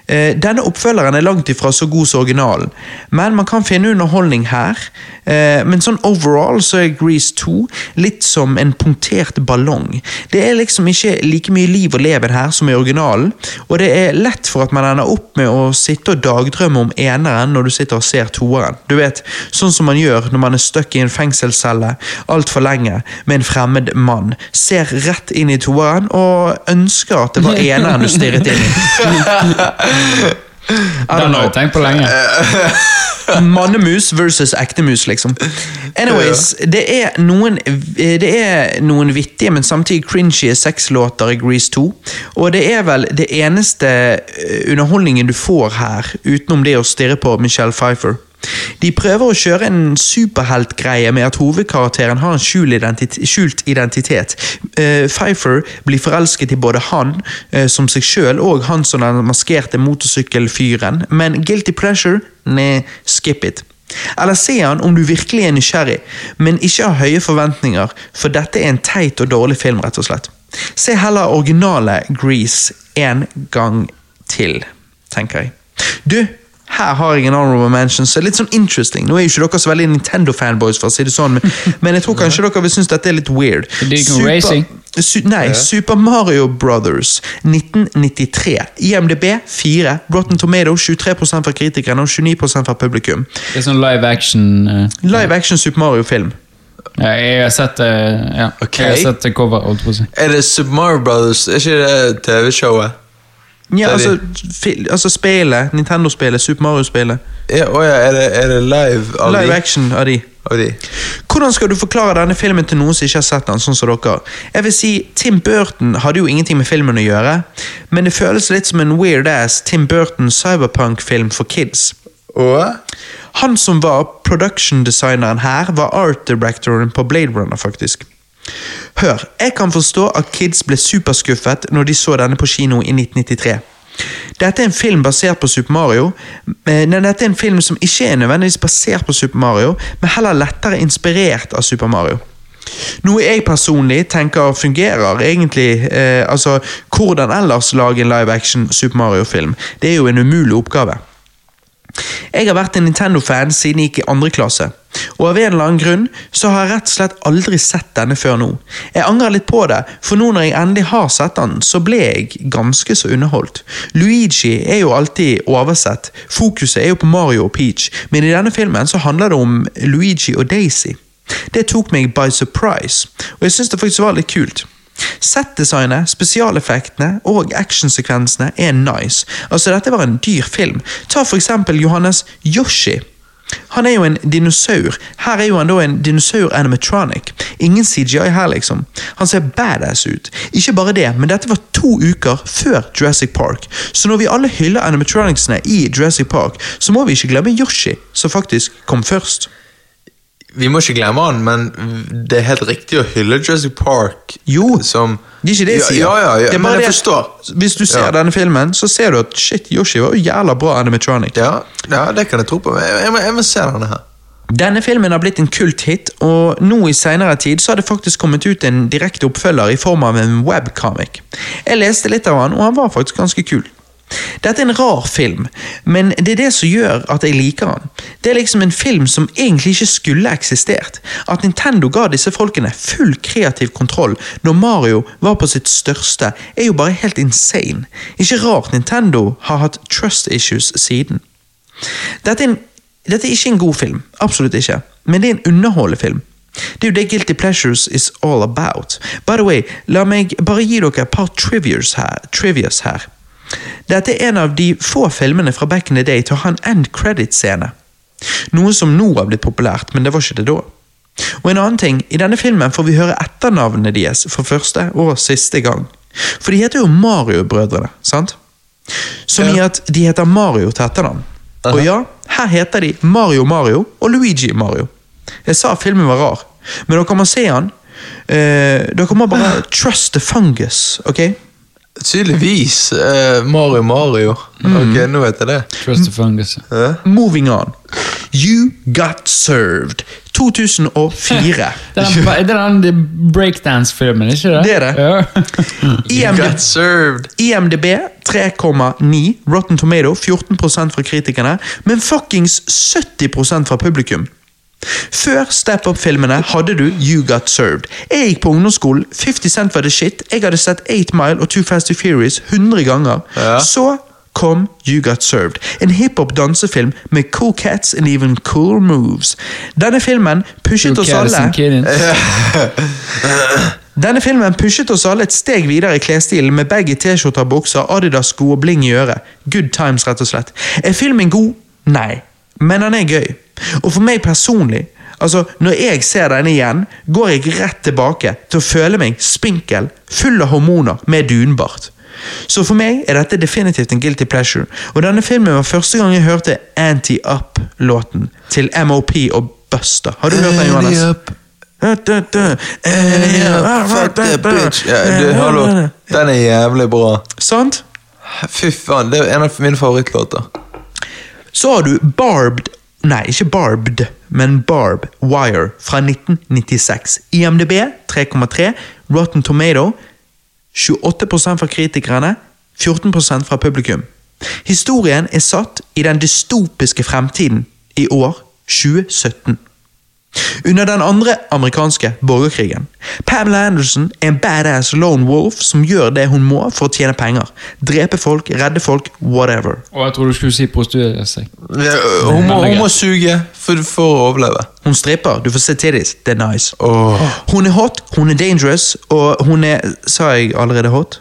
Eh, Denne oppfølgeren er langt ifra så god som originalen, men man kan finne underholdning her. Eh, Men sånn overall så er Grease 2 litt som en punktert ballong. Det er liksom ikke like mye liv og leven her som i originalen, og det er lett for at man ender opp med å sitte og dagdrømme om eneren når du sitter og ser toeren. Du vet, sånn som man gjør når man er stuck i en fengselscelle altfor lenge med en fremmed mann. Ser rett inn i toeren og ønsker at det var *laughs* eneren du stirret inn i. *laughs* I don't Den har know. jeg tenkt på lenge. *laughs* Mannemus versus ektemus, liksom. Anyways, det er noen Det er noen vittige, men samtidig cringy sexlåter i Grease 2. Og det er vel det eneste eh, underholdningen du får her, utenom det å stirre på Michelle Pfeiffer. De prøver å kjøre en superheltgreie med at hovedkarakteren har en skjult identitet. Skjult identitet. Uh, Pfeiffer blir forelsket i både han uh, som seg sjøl og han som den maskerte motorsykkelfyren, men guilty pleasure? Nei, skip it. Eller se han om du virkelig er nysgjerrig, men ikke har høye forventninger, for dette er en teit og dårlig film, rett og slett. Se heller originale Grease en gang til, tenker jeg. Du, her har jeg en honorable mention, så litt sånn interesting. Nå er jo ikke dere så veldig Nintendo-fanboys, for å si det sånn, men, *laughs* men jeg tror kanskje dere vil synes dette er litt weird. Super. Su nei, Super Mario Brothers 1993. IMDb 4. Rotten Tomato 23% fra kritikerne og 29% fra publikum. Det er sånn live action uh, Live action Super Mario-film. ja, Jeg har sett uh, ja. okay. Jeg har sett cover. Er det Super Mario Brothers? Er ikke det TV-showet? Ja, altså, altså spillet, Nintendo-spillet, Super Mario-spillet. Ja, å ja, er, det, er det live av Live de? action av de. Av de? Hvordan skal du forklare denne filmen til noen som ikke har sett den, sånn som dere? Jeg vil si, Tim Burton hadde jo ingenting med filmen å gjøre, men det føles litt som en weird-ass Tim Burton cyberpunk-film for kids. Og? Han som var production-designeren her, var art directoren på Blade Runner, faktisk. Hør, jeg kan forstå at kids ble superskuffet når de så denne på kino i 1993. Dette er en film basert på Super Mario, men dette er en film som ikke er nødvendigvis basert på Super Mario, men heller lettere inspirert av Super Mario. Noe jeg personlig tenker fungerer, egentlig eh, Altså, hvordan ellers lage en live action Super Mario-film? Det er jo en umulig oppgave. Jeg har vært en Nintendo-fan siden jeg gikk i andre klasse, og av en eller annen grunn så har jeg rett og slett aldri sett denne før nå. Jeg angrer litt på det, for nå når jeg endelig har sett den, så ble jeg ganske så underholdt. Luigi er jo alltid oversett, fokuset er jo på Mario og Peach, men i denne filmen så handler det om Luigi og Daisy. Det tok meg by surprise, og jeg syns det faktisk var litt kult. Settdesignet, spesialeffektene og actionsekvensene er nice. Altså, dette var en dyr film. Ta for eksempel Johannes Yoshi. Han er jo en dinosaur. Her er jo han da en dinosaur animatronic. Ingen CGI her, liksom. Han ser badass ut. Ikke bare det, men dette var to uker før Jurassic Park. Så når vi alle hyller animatronicsene i Jurassic Park, så må vi ikke glemme Yoshi, som faktisk kom først. Vi må ikke glemme han, men det er helt riktig å hylle Jurassic Park Jo, som Det er ikke det jeg sier. Ja, ja, ja, Det men jeg forstår. Hvis du ser denne filmen, så ser du at shit, Yoshi var jo jævla bra animatronic. Ja, ja, det kan jeg tro på. Jeg, jeg, jeg må se denne her. Denne filmen har blitt en kulthit, og nå i senere tid så har det faktisk kommet ut en direkte oppfølger i form av en webcomic. Jeg leste litt av han, og han var faktisk ganske kul. Dette er en rar film, men det er det som gjør at jeg liker den. Det er liksom en film som egentlig ikke skulle eksistert. At Nintendo ga disse folkene full kreativ kontroll når Mario var på sitt største, er jo bare helt insane. Ikke rart Nintendo har hatt trust issues siden. Dette er, en, dette er ikke en god film, absolutt ikke, men det er en underholdende film. Det er jo det Guilty Pleasures is all about. By the way, la meg bare gi dere et par trivias her. Trivias her. Dette er en av de få filmene fra back in the day til å ha en end credit-scene. Noe som nå har blitt populært, men det var ikke det da. Og en annen ting, i denne filmen får vi høre etternavnene deres for første og siste gang. For de heter jo Mario-brødrene, sant? Som i at de heter Mario til etternavn. Og ja, her heter de Mario Mario og Luigi Mario. Jeg sa filmen var rar, men dere må se han. Eh, dere må bare trust the fungus, ok? Tydeligvis. Uh, Mario Mario. Ok, nå vet jeg det. Trust the fungus. Uh? Moving on. You Got Served. 2004. *laughs* Det er den, det den breakdance-filmen, ikke det? Det er det. Ja. *laughs* You got served. IMDb 3,9. Rotten Tomato 14% fra kritikerne, men fuckings 70% fra publikum. Før Step Up-filmene hadde du You Got Served. Jeg gikk på ungdomsskolen, 50 Cent var the shit, jeg hadde sett 8 Mile og Too Fast and Furious 100 ganger. Ja. Så kom You Got Served, en hiphop-dansefilm med cool cats and even cool moves. Denne filmen pushet oss alle *laughs* denne filmen pushet oss alle et steg videre i klesstilen med baggy T-skjorter, bukser, Adidas-sko og bling i øret. Good times, rett og slett. Er filmen god? Nei. Men den er gøy. Og for meg personlig, altså når jeg ser denne igjen, går jeg rett tilbake til å føle meg spinkel, full av hormoner, med dunbart. Så for meg er dette definitivt en guilty pleasure, og denne filmen var første gang jeg hørte Anti-Up-låten til MOP og Buster. Har du hørt den, Johannes? Fuck that bitch. Ja, du, hallo. Den er jævlig bra. Sant? Fy faen, det er en av mine favorittlåter. Så har du Barbed Nei, ikke Barbed, men Barb Wire fra 1996. IMDb 3,3. Rotten Tomato 28% fra kritikerne, 14% fra publikum. Historien er satt i den dystopiske fremtiden i år 2017. Under den andre amerikanske borgerkrigen. Pamela Anderson er en badass lone wolf som gjør det hun må for å tjene penger. Drepe folk, redde folk, whatever. Og jeg tror du skulle si prostituere seg. Ja, Hun må, hun må suge for, for å overleve. Hun stripper, du får se titties, det er nice. Åh. Hun er hot, hun er dangerous, og hun er Sa jeg allerede hot?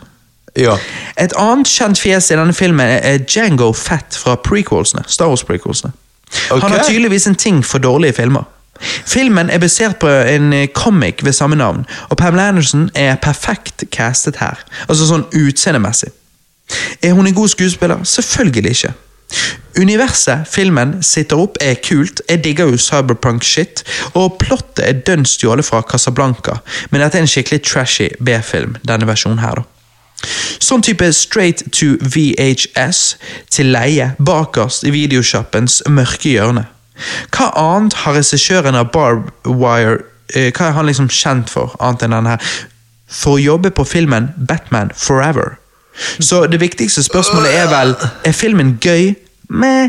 Ja. Et annet kjent fjes i denne filmen er Django Fett fra prequelsene. Star Wars-prequelsene. Okay. Han har tydeligvis en ting for dårlige filmer. Filmen er basert på en eh, comic ved samme navn, og Pamela Anderson er perfekt castet her. Altså sånn utseendemessig. Er hun en god skuespiller? Selvfølgelig ikke. Universet filmen sitter opp er kult, jeg digger jo cyberpunk-shit, og plottet er dønn stjålet fra Casablanca, men dette er en skikkelig trashy B-film, denne versjonen her, da. Sånn type straight to VHS til leie bakerst i videoshoppens mørke hjørne. Hva annet har regissøren av Barb Wire eh, Hva er han liksom kjent for, annet enn denne? For å jobbe på filmen Batman Forever. Så det viktigste spørsmålet er vel Er filmen gøy? Meh.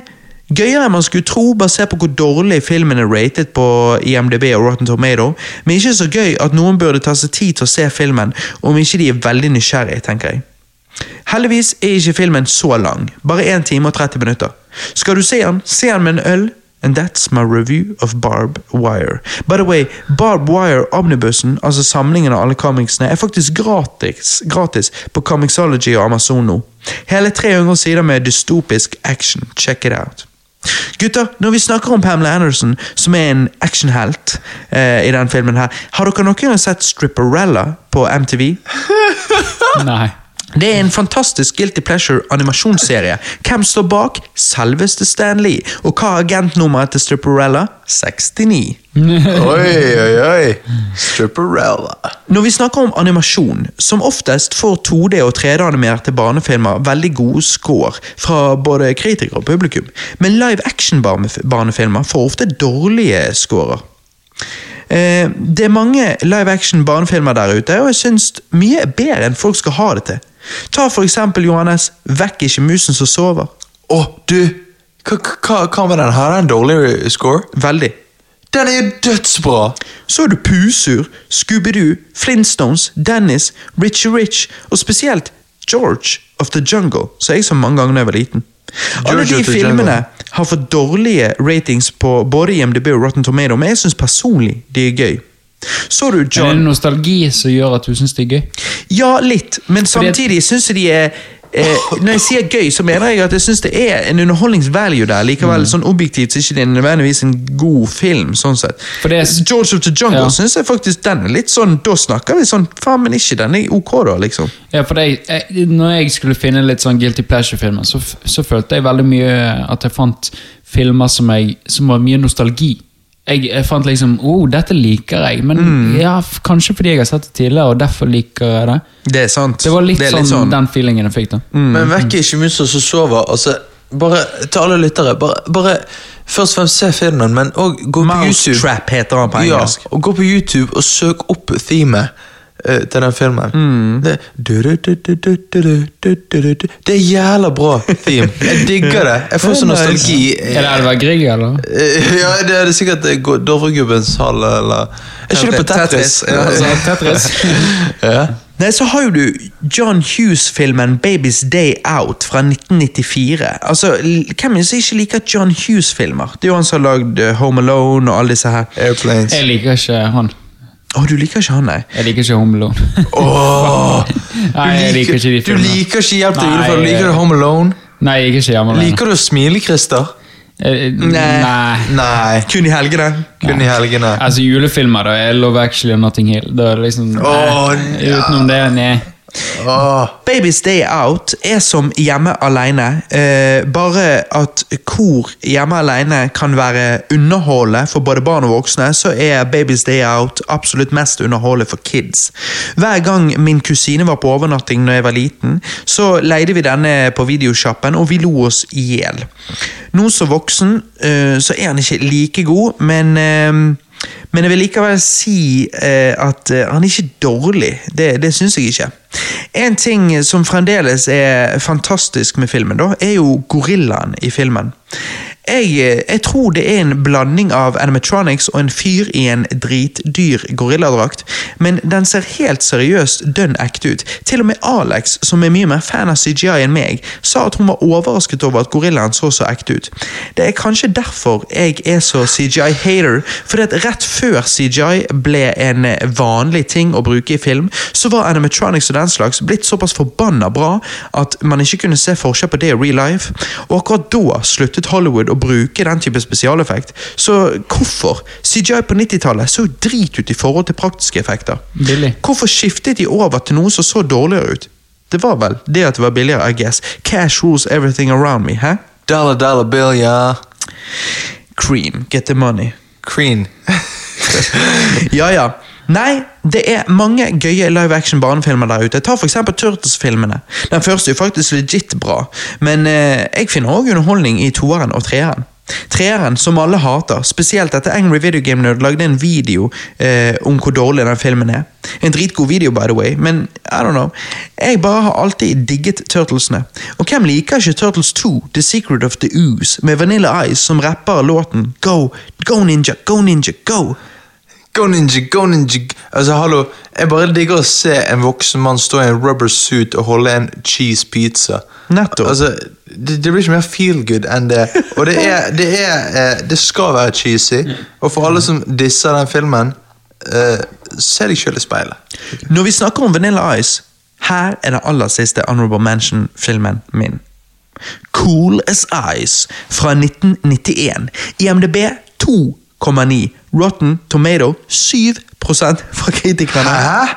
Gøyere enn man skulle tro, basert på hvor dårlig filmen er rated på IMDb og Rotten Tomato, men ikke så gøy at noen burde ta seg tid til å se filmen, om ikke de er veldig nysgjerrige, tenker jeg. Heldigvis er ikke filmen så lang, bare 1 time og 30 minutter. Skal du se den, se den med en øl, and that's my review of Barb Wire. By the way, Barb Wire Omnibusen, altså samlingen av alle comicsene, er faktisk gratis, gratis på Comixology og Amazon nå. Hele 300 sider med dystopisk action, check it out. Gutter, når vi snakker om Pamela Anderson, som er en actionhelt eh, i den filmen her, har dere noen gang sett Stripperella på MTV? *laughs* Nei. Det er en fantastisk Guilty Pleasure animasjonsserie. Hvem står bak? Selveste Stan Lee. Og hva er agentnummeret til Stripperella? 69. *laughs* Oi, oi, oi. Stripperella. Når vi snakker om animasjon, som oftest får 2D- og 3D-animerte barnefilmer veldig gode score fra både kritikere og publikum, men live action-barnefilmer får ofte dårlige scorer. Eh, det er mange live action barnefilmer der ute, og jeg syns mye er bedre enn folk skal ha det til. Ta for eksempel Johannes 'Vekk ikke musen som sover'. Å, du! Hva, med den? Den en dårlig score? Veldig. Den er jo dødsbra! Så er du Pusur, Scooby-Doo, Flintstones, Dennis, Richie Rich, og spesielt George of the Jungle, som jeg så mange ganger da jeg var liten. Alle de filmene har fått dårlige ratings på både IMDb og Rotten Tomato, men jeg syns personlig de er gøy. Så du Er det nostalgi som gjør at du syns det er gøy? Ja, litt, men samtidig syns jeg de er Eh, når jeg sier gøy, så mener jeg at jeg syns det er en underholdningsvalue der. Likevel, sånn objektivt så ikke det er nødvendigvis en god film. sånn sett. Er- George of the Jungle Ja. syns jeg faktisk den er litt sånn Da snakker vi sånn Faen, men ikke den er ok, da, liksom. Ja, for det, jeg, når jeg skulle finne litt sånn Guilty Pleasure-filmer, så, så følte jeg veldig mye at jeg fant filmer som, jeg, som var mye nostalgi. Jeg, jeg fant liksom oh, dette liker jeg, men Mm. ja, kanskje fordi jeg har sett det tidligere, og derfor liker jeg det. Det er sant. Det var litt, Det er sånn, den feelingen jeg fikk da. Men vekk ikke musa som sover. Altså, bare til alle lyttere, bare, bare først og fremst se filmen, men òg gå på YouTube. Trap heter han på Ja, og gå på YouTube og søk opp themet til den filmen. Mm. Det, du, du, du, det er jævla bra theme. Jeg digger det. Jeg får sånn nostalgi. Er det Elver Grieg, eller? Ja, det er sikkert Dovregubbens hall, eller Er ikke det på Tetris? Tetris. ja. Nei, så har jo du John Hughes-filmen 'Baby's Day Out' fra 1994. Altså, Hvem er det som ikke liker John Hughes-filmer? Det er jo han som har lagd Home Alone og alle disse her. Airplanes. Jeg liker ikke han. Å, du liker ikke han, nei? Jeg liker ikke Home Alone. oh, *laughs* Nei, jeg liker ikke de du liker ikke Hjelp Nei, julefar, du liker Home Alone. Nei, jeg liker ikke Hjemme alene. Liker du å smile, Christer? Eh, Nei. Nei. Nei. Kun i helgene. Kun i helgene. Altså julefilmer, da. Jeg Love Actually og Notting Hill. Da er det liksom oh, nei, ja. Utenom det, nei. Åh. Baby's Day Out er som Hjemme alene, eh, bare at hvor Hjemme alene kan være underholdende for både barn og voksne, så er Baby's Day Out absolutt mest underholdende for kids. Hver gang min kusine var på overnatting når jeg var liten, så leide vi denne på videosjappen, og vi lo oss i hjel. Nå som voksen eh, så er han ikke like god, men eh, men jeg vil likevel si eh, at eh, han er ikke dårlig. Det, det syns jeg ikke. En ting som fremdeles er fantastisk med filmen, da, er jo gorillaen i filmen. Jeg, eh, jeg tror det er en blanding av animatronics og en fyr i en dritdyr gorilladrakt, men den ser helt seriøst dønn ekte ut. Til og med Alex, som er mye mer fan av CGI enn meg, sa at hun var overrasket over at gorillaen så så ekte ut. Det er kanskje derfor jeg er så CGI-hater, fordi at rett før CGI ble en vanlig ting å bruke i film, så var animatronics og den slags blitt såpass forbanna bra at man ikke kunne se forskjell på det i real life, og akkurat da sluttet Hollywood å bruke den type spesialeffekt. Så hvorfor? CGI på 90-tallet så jo drit ut i forhold til praktiske effekter. Billig. Hvorfor skiftet de over til noe som så dårligere ut? Det var vel det at det var billigere, I guess. Cash rules everything around me, hæ? Dollar dollar bill, ja. Cream, get the money. Cream. *laughs* Ja, ja. Nei, det er mange gøye live action barnefilmer der ute. Ta eksempel Turtles-filmene. Den første er faktisk legit bra, men eh, jeg finner også underholdning i toeren og treeren. Treeren, som alle hater, spesielt etter Angry Video Game Nerd lagde en video eh, om hvor dårlig den filmen er. En dritgod video, by the way, men I don't know. Jeg bare har alltid digget Turtlesene. Og hvem liker ikke Turtles 2, The Secret of the Ooze, med Vanilla Ice som rapper låten Go, go ninja, go ninja, go! Go ninja, go ninja. Altså, hallo. Jeg bare digger å se en voksen mann stå i en rubber suit og holde en cheese pizza. Nettopp. Altså, det, det blir ikke mer feel good enn det. Og det er, det er eh, Det skal være cheesy. Og for alle som disser den filmen, uh, se deg sjøl i speilet. Når vi snakker om Vanilla Ice, her er det aller siste Honorable Mention-filmen min. Cool as Ice fra 1991. IMDb 2,9. Rotten Tomato 7 fra kritikerne. Hæ?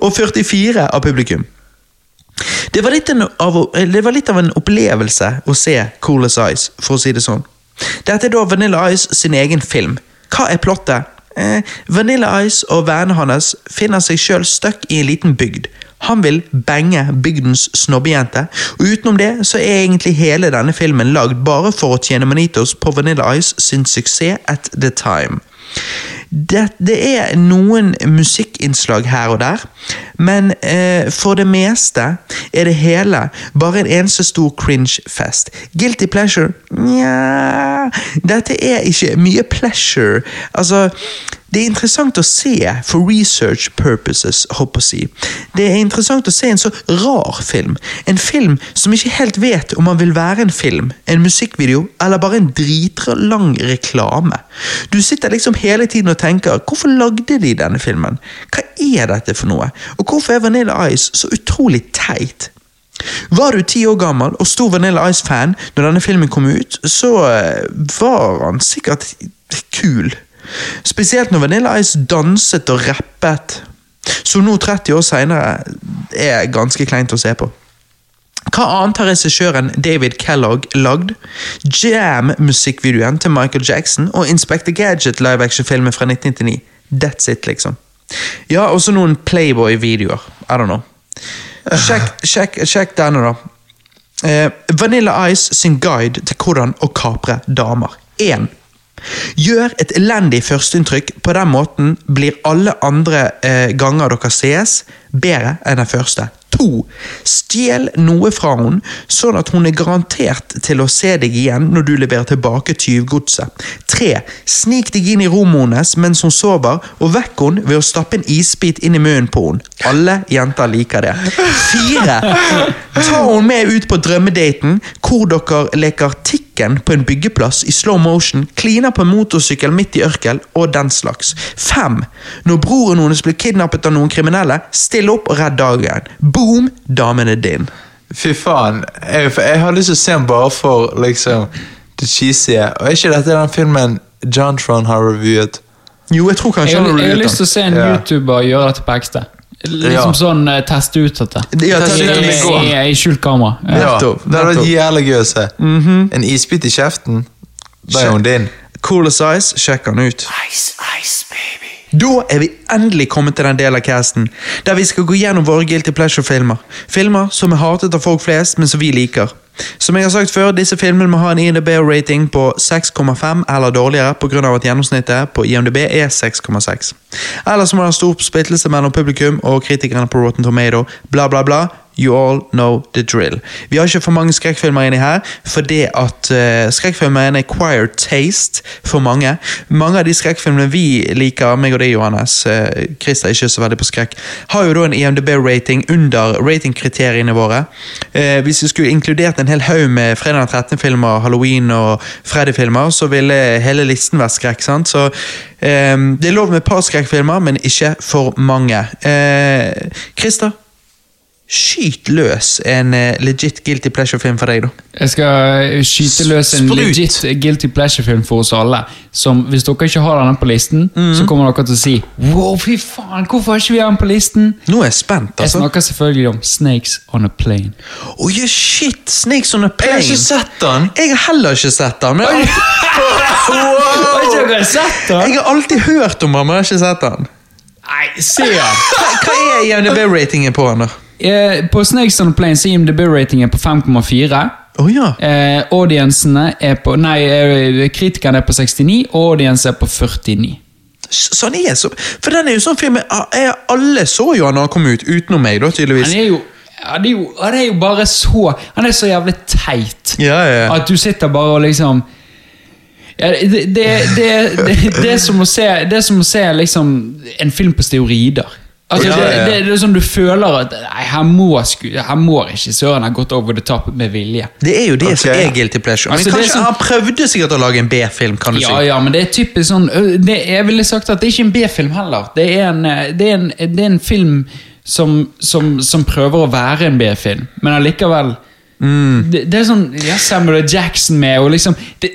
Og 44 av publikum. Det var, av, det var litt av en opplevelse å se Coolest Ice, for å si det sånn. Dette er da Vanilla Ice sin egen film. Hva er plottet? Eh, Vanilla Ice og vennene hans finner seg sjøl stuck i en liten bygd. Han vil bange bygdens snobbejente, og utenom det så er egentlig hele denne filmen lagd bare for å tjene Manitos på Vanilla Ice sin suksess at the time. Det, det er noen musikkinnslag her og der, men eh, for det meste er det hele bare en eneste stor cringe-fest. Guilty pleasure? Nja Dette er ikke mye pleasure. Altså, det er interessant å se for research purposes, håper jeg. Det er interessant å se en så rar film. En film som ikke helt vet om man vil være en film, en musikkvideo eller bare en dritlang reklame. Du sitter liksom hele tiden og tenker hvorfor lagde de denne filmen? Hva er dette for noe? Og hvorfor er Vanilla Ice så utrolig teit? Var du ti år gammel og stor Vanilla Ice-fan når denne filmen kom ut, så eh, var han sikkert kul. Spesielt når Vanilla Ice danset og rappet, som nå 30 år seinere er ganske kleint å se på. Hva annet har regissøren David Kellogg lagd? Jam-musikkvideoen til Michael Jackson og Inspector Gadget live-action-filmen fra 1999. That's it, liksom. Ja, også noen Playboy-videoer. I don't know. Sjekk, denne, da. Eh, Vanilla Ice sin guide til hvordan å kapre damer. 1. Gjør et elendig førsteinntrykk, på den måten blir alle andre eh, ganger dere ses, bedre enn den første. 2. Stjel noe fra henne, sånn at hun er garantert til å se deg igjen når du leverer tilbake tyvgodset. 3. Snik deg inn i rommet hennes mens hun sover, og vekk henne ved å stappe en isbit inn i munnen på henne. Alle jenter liker det. 4. Ta henne med ut på drømmedaten, hvor dere leker tikken på en byggeplass i slow motion, kliner på en motorsykkel midt i ørkel, og den slags. Fem. Når broren hennes blir kidnappet av noen kriminelle, still opp og redd dagen. Boom, damen er din. Fy faen. Jeg, jeg har lyst til å se den bare for liksom det cheesy. Og er ikke dette den filmen John Tron har reviewet? Jo, jeg tror kanskje Jeg, han har- har jeg har lyst til å se en Ja. YouTuber gjøre dette på ekte. Liksom Ja. sånn uh, teste ut dette. Ja, Det ut I, i, i skjult kamera. Ja. Ja, Nettopp, det hadde vært jævlig gøy å se. En isbit i kjeften, da er hun din. Coolest Ice, sjekk han ut. Da er vi endelig kommet til den delen av casten der vi skal gå gjennom våre Guilty Pleasure-filmer. Filmer som er hatet av folk flest, men som vi liker. Som jeg har sagt før, disse filmene må ha en IMDb-rating på 6,5 eller dårligere pga. at gjennomsnittet på IMDb er 6,6. Ellers må det ha stor splittelse mellom publikum og kritikerne på Rotten Tomato. Bla, bla, bla. You all know the drill. Vi har ikke for mange skrekkfilmer inni her, fordi at uh, skrekkfilmer er en acquired taste for mange. Mange av de skrekkfilmene vi liker, meg og deg, Johannes, uh, Christer er ikke så veldig på skrekk, har jo da en IMDb-rating under ratingkriteriene våre. Uh, hvis vi skulle inkludert en hel haug med fredag 13-filmer, Halloween og Freddy-filmer, så ville hele listen vært skrekk. sant? Så eh, det er lov med et par skrekkfilmer, men ikke for mange. Eh, Christer, skyt løs en eh, legit guilty pleasure-film for deg, da. Jeg skal skyte løs en Sprut! legit guilty pleasure-film for oss alle. Som Hvis dere ikke har den på listen, så kommer dere til å si Wow, fy faen, hvorfor har ikke vi den på listen? Nå er jeg spent, Jeg altså. snakker selvfølgelig om Snakes on a Plane. Oh, yeah, shit! Snakes on a Plane. Jeg har ikke sett den! Jeg har heller ikke sett den. Men jeg, *laughs* Har ikke sett den? jeg har alltid hørt om ham, men jeg har ikke sett den. Nei, se han Hva, hva er IMDb-ratingen på han da? Eh, På Snakes on the Plane så er IMDb-ratingen på 5,4. Oh, ja. Eh, audiensene er på Nei, eh, kritikerne er på 69, og audience er på 49. Så han er så For den er jo sånn film jeg, Alle så jo han da han kom ut, utenom meg, da, tydeligvis. Han er jo han er jo, han er jo bare så Han er så jævlig teit. Ja, ja. At du sitter bare og liksom ja, det, det, det, det, det, er som å se, det er som å se liksom en film på steorider. Altså, Ja, det, ja. det, det er sånn du føler at nei, her må, sku- her må regissøren ha gått over the top med vilje. Det er jo det som er guilty pleasure. Men Altså, det kanskje sånn- Han prøvde sikkert å lage en B-film, kan du Ja, si. ja, men det er typisk sånn det, Jeg ville sagt at det er ikke en B-film heller. Det er en, eh, det er en, det er en film som, som, som prøver å være en B-film, men allikevel det, det er sånn ja, Samuel. Jackson med, og liksom det,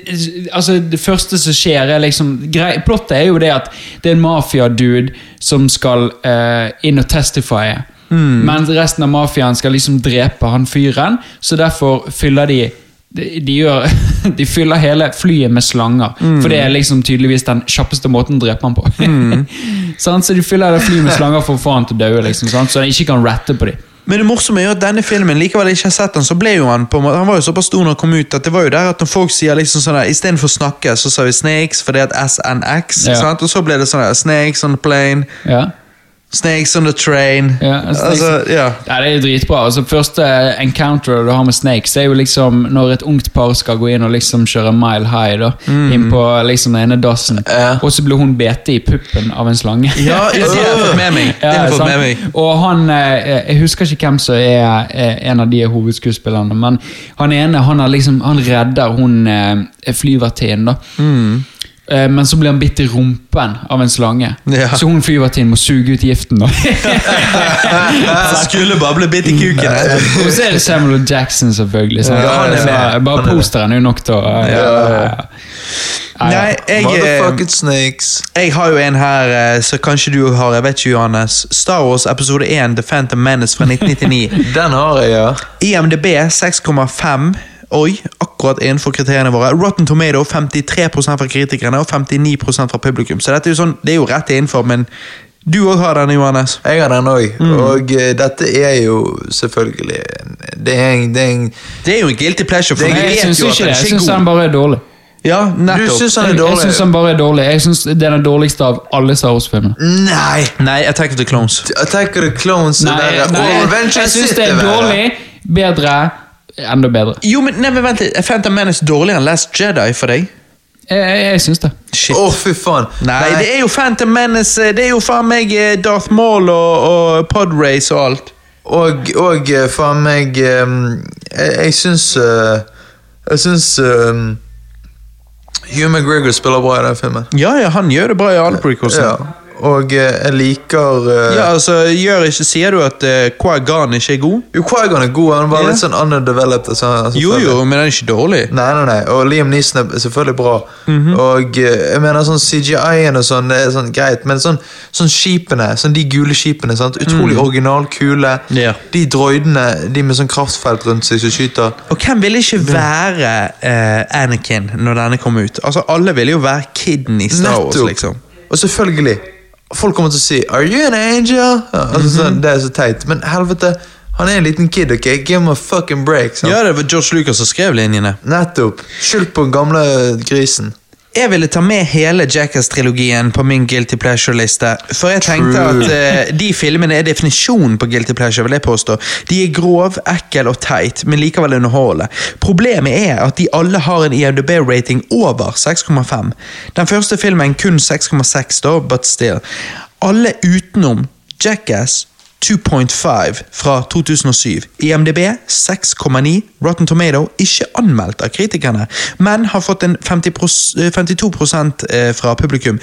altså, det første som skjer, er liksom grei, Plottet er jo det at det er en mafia-dude som skal uh, inn og testifye. Men resten av mafiaen skal liksom drepe han fyren, så derfor fyller de de, de, gjør, *laughs* de fyller hele flyet med slanger, for det er liksom tydeligvis den kjappeste måten å drepe han på. Mm. *laughs* så de fyller det flyet med slanger for å få han til å dø, liksom, så de ikke kan ratte på dem. Men det morsomme er jo at denne filmen, likevel ikke har sett den, så ble jo han på en måte, han var jo såpass stor når han kom ut, at det var jo der at når folk sier liksom sånn der, istedenfor snakke, så sa vi snakes, fordi at SNX, Ja. sant? og så ble det sånn der, snakes on the plane, Ja. Snakes on the train. Ja, altså, ja. Ja, det er jo dritbra. Altså, første encounter du har med Snakes, er jo liksom når et ungt par skal gå inn og liksom kjøre mile high. da Inn på liksom den ene dassen. Ja. Og så blir hun bete i puppen av en slange. Ja, ja, *laughs* det har jeg fått med meg. Det har fått med meg. Og han eh, Jeg husker ikke hvem som er eh, en av de hovedskuespillerne, men han ene han, liksom, han redder hun eh, flyvertinnen. Mm. Eh, Men så blir han bitt i rumpen av en slange. Ja. Så hun flyvertinnen må suge ut giften. da *laughs* Skulle bare bli bitt i kuken. Og så er det Samuel. Jackson, selvfølgelig. sant? Ja, han er med. bare er posteren er jo nok til å ja, ja, ja. Nei, jeg, eh, snakes. jeg har jo en her eh, så kanskje du har, jeg vet ikke Johannes. Star Wars episode 1, The Phantom Menace fra *laughs* 1999. Den har jeg, ja. IMDb 6,5. Oi, akkurat innenfor kriteriene våre. Rotten Tomato 53% fra kritikerne og 59% fra publikum. Så dette er jo sånn, det er jo rett innenfor, men du òg har den, Johannes. Jeg har den òg. Mm. Og uh, dette er jo selvfølgelig Det er en, det er en Det er jo en guilty pleasure, for Det er- Jeg vet syns ikke det. Jeg syns den bare er dårlig. Ja, Du nettopp. syns han er Jeg, jeg syns han bare er dårlig. Jeg synes Det er den dårligste av alle Star Wars-filmene. Nei! Nei, Attack of the Clones. Attack of the Clones Nei, er nei, jeg, jeg syns det er dårlig, bedre, enda bedre. Jo, men nei, men vent litt. Er Phantom Menace dårligere enn Last Jedi for deg? Jeg, jeg, jeg syns det. Shit. Å, fy faen. Nei, det er jo Phantom Menace. Det er jo faen meg eh, Darth Maul og, og Podrace og alt. Og, og eh, faen meg ehm, Jeg, jeg syns eh, Jeg syns ehm, Hugh McGregor spiller bra i den filmen. Ja, ja, han gjør det bra i alle prequelsene. Ja. Og eh, jeg liker eh, Ja, altså, gjør ikke, Sier du at uh, Qui-Gon ikke er god? Jo, Qui-Gon er god, han var yeah. Litt sånn underdeveloped. Altså, altså, Jo, jo, men han er ikke dårlig. Nei, nei, nei, og Liam Neeson er selvfølgelig bra. Mhm. Og eh, jeg mener sånn CGI-en og sånn, det er sånn greit, men sånn, sånn skipene, sånn de gule skipene, sant? utrolig original, kule. Yeah. De droidene, de med sånn kraftfelt rundt seg som skyter. Og hvem ville ikke være uh, Anakin når denne kom ut? Altså, Alle ville jo være kiden i Star Wars, liksom. Og selvfølgelig, folk kommer til å si Are you an angel? Altså, sånn, det er så teit. Men helvete, han er en liten kid, ok? Give him a fucking break. Sant? Ja, det var George Lucas som skrev linjene. Nettopp. Skyld på den gamle grisen. Jeg ville ta med hele Jackass-trilogien på min Guilty Pleasure-liste. For jeg tenkte at uh, de filmene er definisjonen på Guilty Pleasure. vil jeg påstå. De er grov, ekkel og teit, men likevel underholdende. Problemet er at de alle har en IMDb-rating over 6,5. Den første filmen kun 6,6, da, but still. Alle utenom Jackass 2.5 fra 2007. IMDb 6,9. Rotten Tomato ikke anmeldt av kritikerne, men har fått en 50 pros- eh, 52 eh, fra publikum.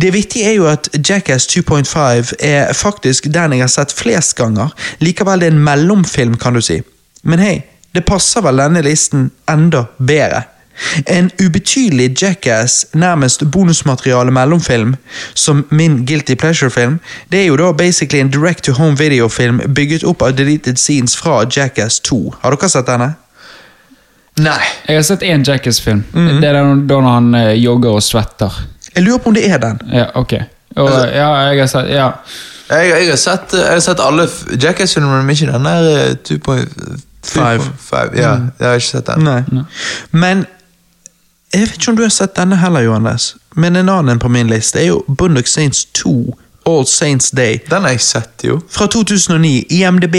Det vittige er jo at Jackass 2.5 er faktisk den jeg har sett flest ganger. Likevel det er en mellomfilm, kan du si. Men hei, det passer vel denne listen enda bedre. En ubetydelig Jackass, nærmest bonusmateriale mellomfilm, som min Guilty Pleasure-film, det er jo da basically en direct to home videofilm bygget opp av deleted scenes fra Jackass 2. Har dere sett denne? Nei. Jeg har sett én Jackass-film. Mhm. Det er da da han eh, jogger og svetter. Jeg lurer på om det er den. Ja, ok. Og, Altså- ja, jeg har sett Ja. Jeg, jeg, har sett, jeg har sett alle Jackass-filmene, men ikke den der eh, 2.5. Ja, Ja, jeg har ikke sett den. Nei. Men jeg vet ikke om du har sett denne heller, Johannes. Men en annen på min liste er jo Bunduk Saints 2, All Saints Day. Den har jeg sett, jo. Fra 2009. IMDb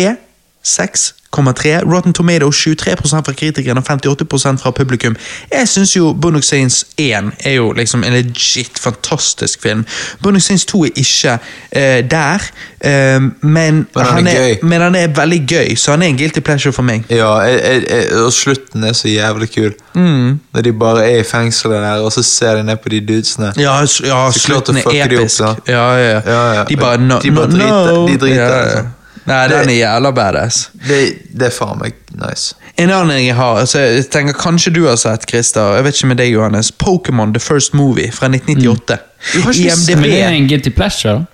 6,3. Rotten Tomato 23% fra kritikerne og 58% fra publikum. Jeg syns jo Bunduk Saints 1 er jo liksom en legit fantastisk film. Bunduk Saints 2 er ikke uh, der, uh, men, han er er, men han er veldig gøy, så han er en guilty pleasure for meg. Ja, jeg, jeg, og slutten er så jævlig kul. Mm. Når de bare er i fengselet der, og så ser de ned på de dudesene. Ja, ja slutten er episk. opp, ja, ja. De bare no, De bare driter- no. de driter, liksom. Nei, Det- den er jævla badass. Det, det er faen meg nice. En annen jeg har, altså jeg tenker kanskje du har sett, Christer, jeg vet ikke med deg, Johannes, Pokémon The First Movie fra 1998. Du har ikke IMDb, det er en guilty pleasure.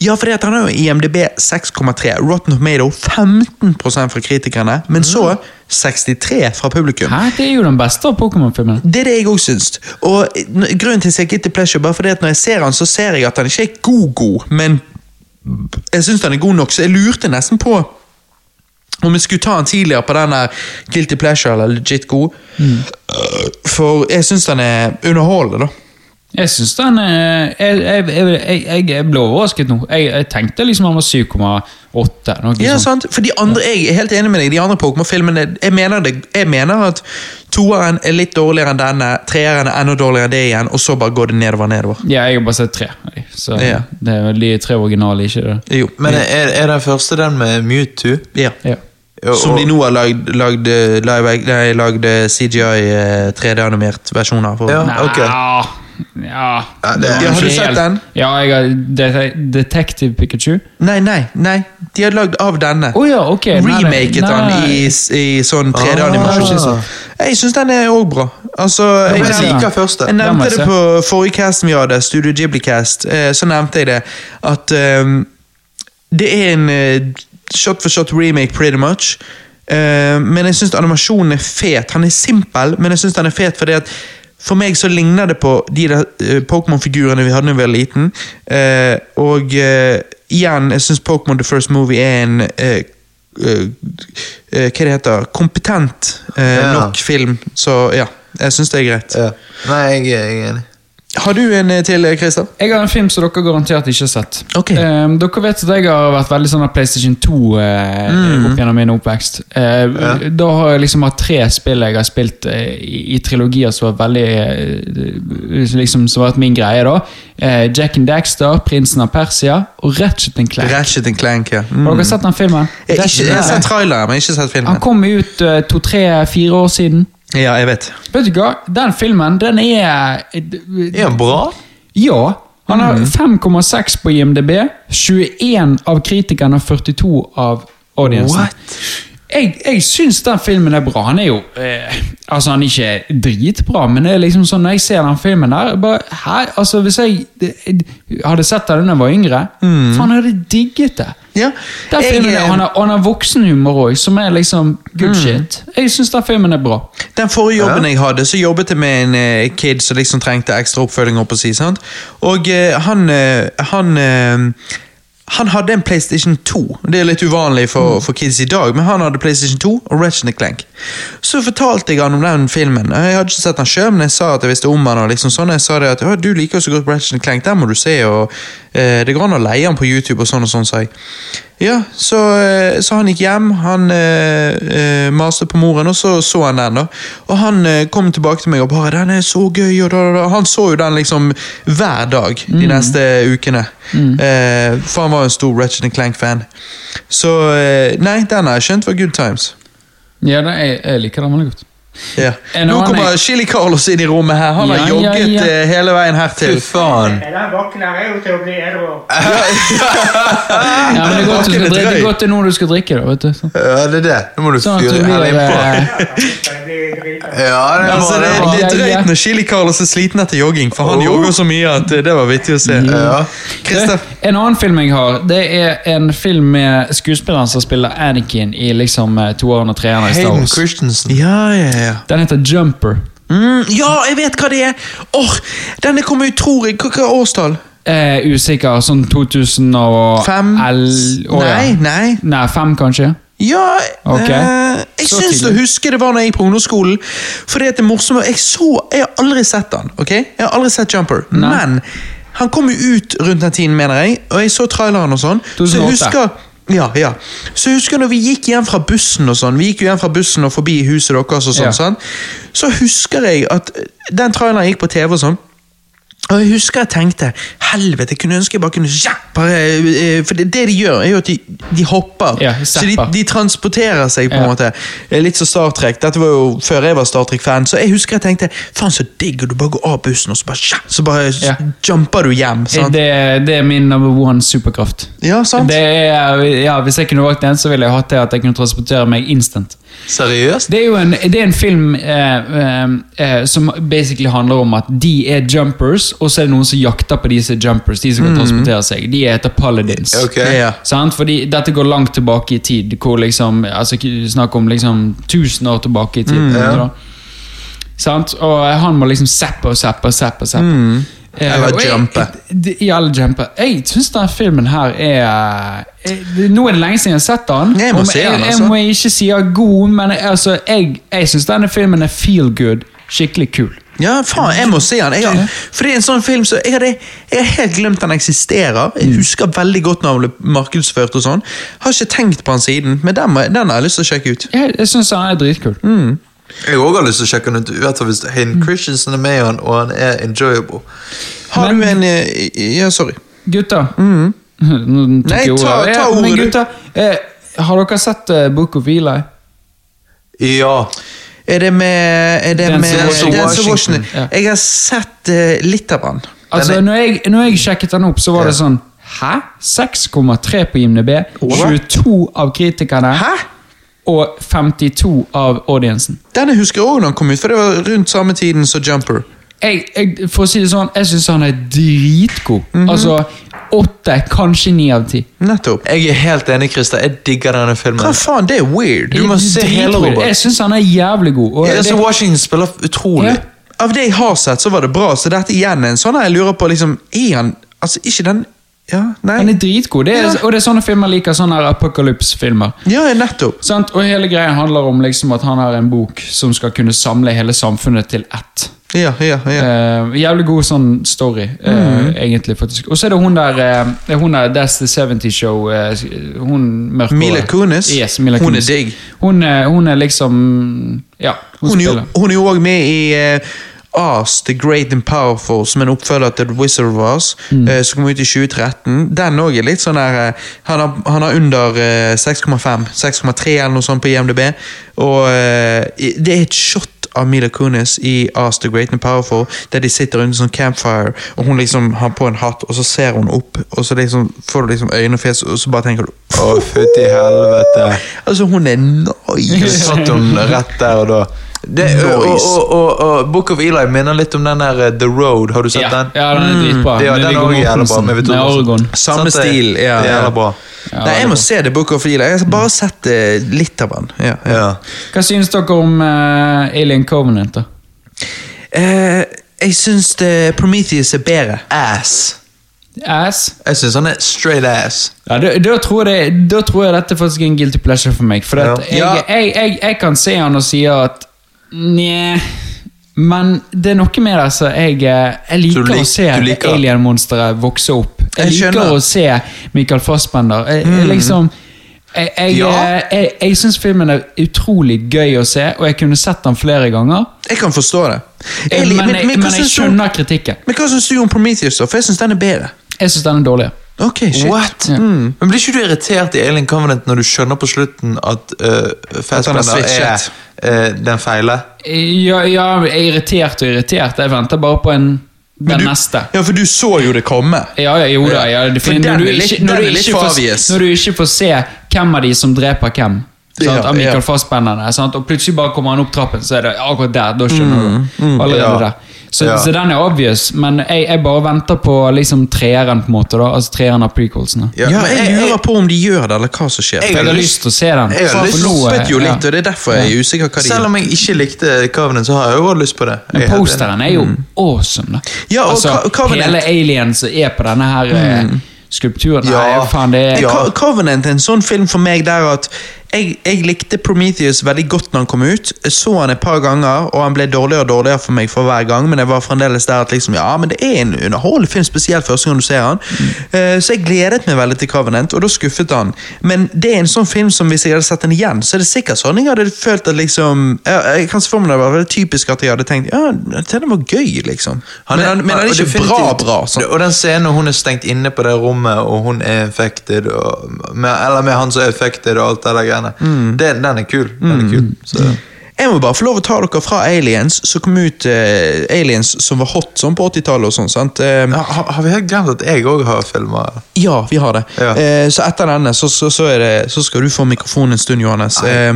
ja, for han har jo IMDb 6,3, Rotten Tomato 15% fra kritikerne, men så 63 fra publikum. Hæ? Det er jo den beste av Pokémon-filmene. Det er det jeg òg syns. Og grunnen til at jeg sier Guilty Pleasure, bare fordi at når jeg ser han, så ser jeg at han ikke er god-god, men jeg syns den er god nok, så jeg lurte nesten på om jeg skulle ta den tidligere på den der Guilty Pleasure eller Legit god. For jeg syns den er underholdende, da. Jeg syns den er jeg, jeg, jeg, jeg, ble overrasket nå. Jeg, jeg tenkte liksom han var 7,8. Ja, sant? For de andre, Jeg er helt enig med deg, de andre Pokémon-filmene jeg, mener det- jeg mener at toeren er litt dårligere enn denne, treeren er enda dårligere enn det igjen, og så bare går det nedover nedover. Ja, jeg har bare sett tre. Så Ja. Det er vel de tre originale, ikke det? Jo. Men er, er den første den med Mewtwo? ja. Ja. Og- Som de nå har lagd, lagd, eh, live, nei, lagd eh, CGI eh, 3D-animert versjon av. Ja. okay. ok. Ja, Ja, det Ja, har du sett helt. den? Ja, jeg har Det- Detective Pikachu. Nei, nei, nei. De har lagd av denne. Oh, ja, ok. Remaket den i, i sånn Ah. 3D-animasjon. Jeg syns den er òg bra. Altså, jeg, jeg nevnte- første. jeg nevnte det på forrige casten vi hadde, Studio Ghibli-cast. Eh, så nevnte jeg det at um, det er en eh, shot for shot remake, pretty much. Uh, men jeg syns animasjonen er fet. Han er simpel, men jeg syns den er fet fordi at for meg så ligner det på de uh, Pokémon-figurene vi hadde da vi var liten. Uh, og igjen, jeg syns Pokémon The First Movie er en Hva det heter Kompetent Ja. nok film. Så ja, jeg syns det er greit. Ja. Nei, jeg, jeg er enig. Har du en eh, til, Christer? Jeg har en film som dere garantert ikke har sett. Okay. Um, dere vet at jeg har vært veldig sånn av PlayStation 2 uh, Mm. opp gjennom min oppvekst. Eh, Da har jeg liksom hatt tre spill jeg har spilt uh, i, i trilogier som har vært veldig eh, liksom, Som har vært min greie. da eh, Jack and Daxter, Prinsen av Persia og Ratchet and Clank. Ratchet and Clank, ja. Mm. Har dere sett den filmen? Jeg, ikke, jeg har sett traileren, men ikke sett filmen. Han kom ut eh, to, tre, fire år siden. Ja, jeg vet. Vet du hva? Den filmen, den er Er den bra? Ja. Han har 5,6 på IMDb, 21 av kritikerne og 42 av audiencen. What? Jeg, jeg syns den filmen er bra. Han er jo eh, Altså, han er ikke dritbra, men det er liksom sånn når jeg ser den filmen der bare, hæ? Altså, Hvis jeg, jeg hadde sett den da jeg var yngre, faen, jeg hadde digget det. Ja. Den Jeg, filmen, eh, er- han har, han har voksenhumor òg, som er liksom good shit. Jeg syns den filmen er bra. Den forrige jobben jeg hadde, så jobbet jeg med en eh, kid som liksom trengte ekstra oppfølging. opp å si, sant? Og eh, han, eh, han, eh, han hadde en PlayStation 2. Det er litt uvanlig for, for kids i dag, men han hadde PlayStation 2 og Ratchet Clank. Så fortalte jeg han om den filmen. Jeg hadde ikke sett den sjøl, men jeg sa at jeg visste om han og liksom sånn. Jeg sa det at du liker så godt Ratchet Clank, den må du se. og Det går an å leie han på YouTube og sånn og sånn, sa jeg. Ja, så, eh, så han gikk hjem, han eh, eh, maste på moren, og så så han den. da. Og han eh, kom tilbake til meg og bare 'Den er så gøy', og da, da, da. Han så jo den liksom hver dag de neste ukene. Eh, for han var en stor Ratchet Clank-fan. Så eh, nei, den har jeg skjønt var good times. Ja, jeg, jeg liker den veldig godt. Ja. En Nå annen- kommer Chili Carlos inn i rommet her. Han har Ja, har jogget ja. eh, hele veien Fy faen. Den våkner jeg jo til å bli edru. *laughs* Ja, men det er godt, du skal, drikke- det er godt det noe du skal drikke. da, vet du. Ja, det er det. Nå må du Sånn fyre hele innpå. eh, Jeg. Ja, det Altså, det, det. er drøyt når Chili Carlos er sliten etter jogging, for han Oh. jogger så mye at eh, det var vittig å se. Ja. Christer? En annen film jeg har, det er en film med skuespilleren som spiller Anakin i liksom eh, toeren og treeren i Star Wars. Christensen. Ja, ja, ja. Den heter Jumper. Mm, ja, jeg vet hva det er! Åh, Denne kommer ut, tror jeg Hva er årstall? Eh, usikker. Sånn 2011 Fem? Å, ja. Nei, nei. Nei, fem kanskje? Ja okay. eh, Jeg Så syns å huske det var når jeg gikk på ungdomsskolen. For det er morsomt Jeg så Jeg har aldri sett den. ok? Jeg har aldri sett Jumper. Nei. Men han kom jo ut rundt den tiden, mener jeg, og jeg så traileren og sånn. Så jeg husker ja, ja. Så jeg husker når vi gikk hjem fra bussen og sånn, vi gikk jo hjem fra bussen og forbi huset deres og sånn, Ja. sånn, så husker jeg at den traileren gikk på TV og sånn, Og jeg husker jeg tenkte helvete, jeg kunne ønske jeg bare kunne ja, bare, eh, For det, det de gjør, er jo at de, de hopper. Ja, så de, de transporterer seg på en Ja. måte. Eh, Litt som Star Trek. Dette var jo før jeg var Star Trek-fan. Så jeg husker jeg tenkte faen så digg, og du bare går av bussen, og så bare, så bare Ja. jumper du hjem. Det, det er min number one superkraft. Ja, sant? Det er, ja, hvis jeg kunne valgt en, så ville jeg hatt det at jeg kunne transportere meg instant. Seriøst? Det er jo en, det er en film eh, eh, eh, som basically handler om at de er jumpers, og så er det noen som jakter på de som er jumpers. De som kan transportere seg. De heter paladins. Okay. Ja. Sant? Fordi dette går langt tilbake i tid. Hvor liksom, altså Snakk om liksom 1000 år tilbake i tid. Ja. Og han må liksom zappe og zappe og zappe. zappe. Eh, Eller jumpe. Ja, eller jumpe. Jeg syns denne filmen her er eh, Nå er det lenge siden jeg har sett den. Jeg må Om- den, altså. jeg må ikke si god, men altså, jeg, jeg syns denne filmen er feel good. Skikkelig kul. Ja, faen, jeg må se den. Jeg har, for det er en sånn film så jeg, hadde, jeg har helt glemt den eksisterer. Jeg husker veldig godt når den ble markedsført og sånn. Har ikke tenkt på den siden, men den, den har jeg lyst til å sjekke ut. Jeg, jeg syns den er dritkul. Jeg også har lyst til å sjekke den ut. hvert hvis Hayden Christensen er med den, og han er enjoyable. Har Men- du en eh, Ja, sorry. Gutter Mm. *laughs* Nei, ta- ordet. ta Ja, Men gutta, gutter, eh, har dere sett eh, Book of Eli? Ja. Er det med, er det Dance med Washington. Denzel Washington? Ja. Jeg har sett uh, litt av den. Altså, er- når jeg, når jeg sjekket den opp, så var det sånn Hæ? 6,3 på IMDb, 22 av kritikerne Hæ? Og 52 av audiencen. Denne husker jeg også når han kom ut, for det var rundt samme tiden som Jumper. Jeg, jeg, for å si det sånn, jeg syns han er dritgod. Mhm. Altså åtte, kanskje ni av ti. Nettopp. Jeg er helt enig, Christer. Jeg digger denne filmen. Hva faen, det er weird. Du må se hele. Robert. Jeg syns han er jævlig god. Og Altså, det- Washington spiller utrolig. Ja. Av det jeg har sett, så var det bra, så dette igjen er en sånn jeg lurer på, liksom, er han Altså, ikke den Ja. Han er dritgod, det er, Ja. og det er sånne filmer jeg liker. Sånne her apocalypse-filmer. Ja, nettopp. Sant? Og hele greia handler om liksom at han har en bok som skal kunne samle hele samfunnet til ett. Ja, ja, ja. Uh, jævlig god sånn story, uh, Mm. egentlig. faktisk. Og så er det hun der uh, Hun der That's the 70 Show. hun mørkhåret. Mila Kunis. Yes, Mila Hun er digg. Hun, hun er liksom Ja, hun, Hun er jo- spiller. hun er jo òg med i Oz, The Great and Powerful, som en oppfølger til The Wizard of Oz, Mm. eh, som kom ut i 2013. Den òg er litt sånn der eh, Han har, han har under eh, 6,5, 6,3 eller noe sånt på IMDb. Og eh, det er et shot av Mila Kunis i Oz, The Great and Powerful, der de sitter under sånn campfire, og hun liksom har på en hatt, og så ser hun opp, og så liksom får du liksom øyne og fjes, og så bare tenker du Å, fytti helvete. Altså, hun er nice! satt hun rett der og da. Det, og, og, og, og Book of Eli minner litt om den der eh, The Road. Har du sett Ja, den? ja, den er dritbra. Ja, den er jævla bra. Med. Oregon. Samme Sant, stil, ja, Det er bra. Ja, Nei, jeg må se The Book of Eli. Jeg har bare sett eh, litt av den. Ja, ja. Hva synes dere om uh, Alien Covenant? da? Uh, jeg syns det- Prometheus er bedre. Ass. Ass? Jeg syns han er straight ass. Ja, da, da, tror jeg da tror jeg dette faktisk er en guilty pleasure for meg. For at Ja. jeg, jeg, jeg, jeg kan se han og si at Nja Men det er noe med det altså, jeg, eh, jeg liker lik- å se liker- vokse opp. Jeg, Jeg liker å se Michael Fassbender. Jeg, mm. liksom Jeg, jeg, Ja. eh, jeg, jeg syns filmen er utrolig gøy å se, og jeg kunne sett den flere ganger. Jeg kan forstå det. Eh, men, jeg, hva men jeg skjønner kritikken. Men hva syns du om Prometheus, da? For jeg syns den er bedre. Jeg syns den er dårlig. Ok, shit. What? Mm. Men Blir ikke du irritert i Alien Covenant når du skjønner på slutten at uh, Fassbender er eh, den feile? Ja, ja, jeg er irritert og irritert. Jeg venter bare på en, den du, neste. Ja, for du så jo det komme. Ja, ja, jo da, ja, For Når du ikke, når du ikke får, når du ikke får se hvem av de som dreper hvem. Sant? Ja, av Michael ja. Fassbender. Og plutselig bare kommer han opp trappen, så er det akkurat der. Da skjønner du. Allerede ja. der. Så, Ja. så den er obvious, men jeg, jeg bare venter på liksom treeren, på en måte. da Altså treeren av prequelsene. Ja, men jeg lurer på om de gjør det, eller hva som skjer. Jeg jeg har lyst til å se den. Jeg har lyst- nå, floppet jo ja. litt, og det er derfor jeg er usikker hva de Selv om jeg ikke likte Covenant, så har jeg jo også lyst på det. Jeg Men er posteren er jo awesome. da Ja, og altså, Covenant- Hele aliens er på denne her mm. skulpturen. Ja. Nei, faen, det er Ja. Covenant er en sånn film for meg der at jeg, jeg likte Prometheus veldig godt når han kom ut. Jeg så han et par ganger, og han ble dårligere og dårligere for meg for hver gang, men jeg var fremdeles der at liksom, ja, men det er en underholdende film, spesielt første gang du ser han. Eh, så jeg gledet meg veldig til Covenant, og da skuffet han. Men det er en sånn film som hvis jeg hadde sett den igjen, så er det sikkert sånn jeg hadde følt at liksom Jeg, jeg kan se for meg det var veldig typisk at jeg hadde tenkt ja, den var gøy, liksom. Han men, han, men han er ikke bra, bra. Sånn. Og den scenen når hun er stengt inne på det rommet, og hun er infected, og, med, eller med han som er infected og alt det der greiene. Mm. Det, den er kul. Den er kul. Så. Jeg må bare få lov å ta dere fra Aliens, som kom ut eh, Aliens som var hot sånn på 80-tallet og sånn, sant? Eh, Ja, har, har vi helt glemt at jeg òg har filma? Ja, vi har det. Ja. Eh, så etter denne så, så, så, er det, så skal du få mikrofonen en stund, Johannes. Eh,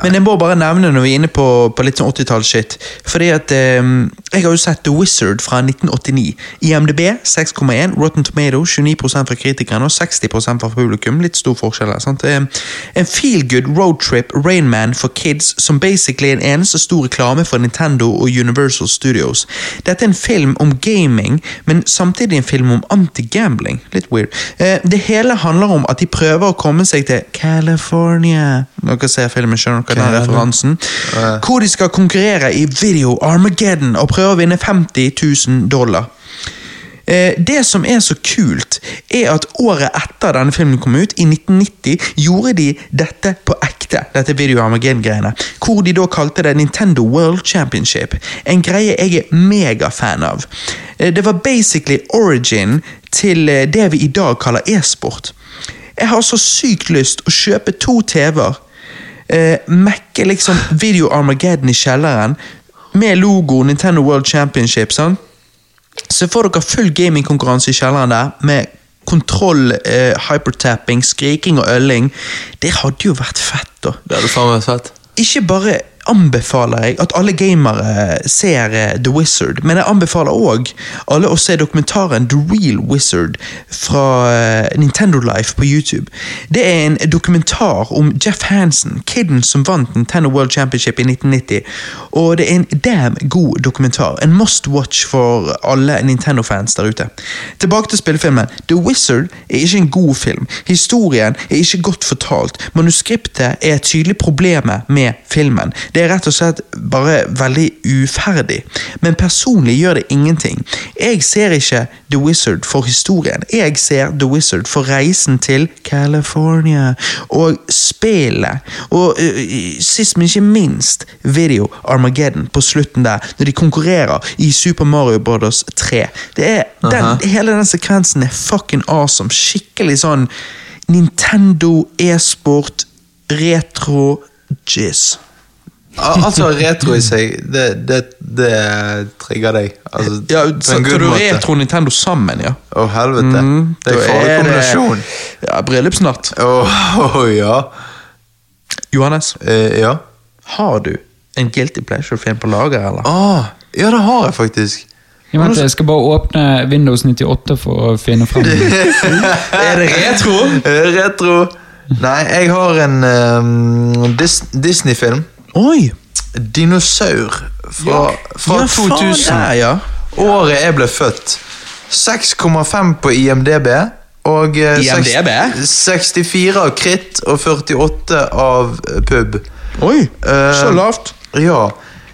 men jeg må bare nevne når vi er inne på, på litt sånn 80-tallsshit. Fordi at eh, Jeg har jo sett The Wizard fra 1989. IMDb 6,1, Rotten Tomato 29% fra kritikerne og 60% fra publikum. Litt stor forskjell her. sant? Eh, en feel good roadtrip Rainman for kids som basically er en eneste stor reklame for Nintendo og Universal Studios. Dette er en film om gaming, men samtidig en film om anti-gambling. Litt weird. Eh, det hele handler om at de prøver å komme seg til California. Dere ser filmen, skjønner dere den referansen? Hvor de skal konkurrere i Video Armageddon og prøve å vinne 50 000 dollar. Eh, Det som er så kult, er at året etter denne filmen kom ut, i 1990, gjorde de dette på ekte. Dette Video Armageddon-greiene. Hvor de da kalte det Nintendo World Championship. En greie jeg er megafan av. Eh, Det var basically origin til eh, det vi i dag kaller e-sport. Jeg har så sykt lyst å kjøpe to TV-er, eh, mekke liksom Video Armageddon i kjelleren, med logo Nintendo World Championship. sånn? Så får dere full gamingkonkurranse i kjelleren der, med kontroll, eh, hypertapping, skriking og ølling. Det hadde jo vært fett, da. Det hadde faen meg fett. Ikke bare anbefaler jeg at alle gamere ser eh, The Wizard, men jeg anbefaler òg alle å se dokumentaren The Real Wizard fra eh, Nintendo Life på YouTube. Det er en dokumentar om Jeff Hansen, kiden som vant Nintendo World Championship i 1990. Og det er en damn god dokumentar. En must watch for alle Nintendo-fans der ute. Tilbake til spillefilmen. The Wizard er ikke en god film. Historien er ikke godt fortalt. Manuskriptet er tydelig problemet med filmen. Det er rett og slett bare veldig uferdig. Men personlig gjør det ingenting. Jeg ser ikke The Wizard for historien. Jeg ser The Wizard for reisen til California og spillet. Og øh, sist, men ikke minst, Video Armageddon på slutten der, når de konkurrerer i Super Mario Brothers 3. Det er, den, Aha. Hele den sekvensen er fucking awesome. Skikkelig sånn Nintendo e-sport retro jizz. Al- Altså retro i seg, det, det, det trigger deg. Altså, Ja, så tar du måte. retro Nintendo sammen, ja. Å, helvete. Mm, det er en farlig kombinasjon. Ja, Bryllupsnatt. *laughs* Å, ja. Johannes, Eh, ja. har du en Guilty Pleasure-film på lager, eller? Ah, ja, det har jeg faktisk. Jeg, vet, jeg skal bare åpne Windows 98 for å finne fram. *laughs* Er det retro? *laughs* Eh, retro. Nei, jeg har en um, Dis Disney-film. Oi! Dinosaur fra, fra ja, 2000. Der, ja. Året jeg ble født. 6,5 på IMDb. Og eh, IMDb? 64 av kritt og 48 av eh, pub. Oi, Eh, så lavt. Ja.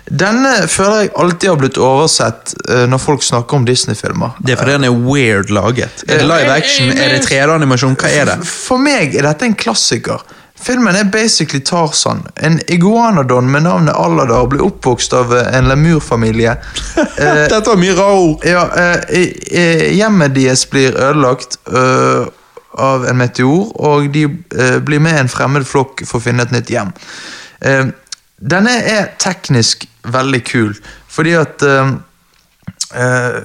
Denne føler jeg alltid har blitt oversett uh, når folk snakker om Disney-filmer. Det er fordi den er weird laget. Er det live action? Er det 3D-animasjon? Hva er det? For meg er dette en klassiker. Filmen er basically Tarzan. En iguanadon med navnet Aladar blir oppvokst av eh, en lemurfamilie. Eh, *laughs* Dette var mye rare ord. ja, eh, i- i- hjemmet deres blir ødelagt eh, av en meteor, og de eh, blir med en fremmed flokk for å finne et nytt hjem. Eh, denne er teknisk veldig kul, fordi at eh, eh,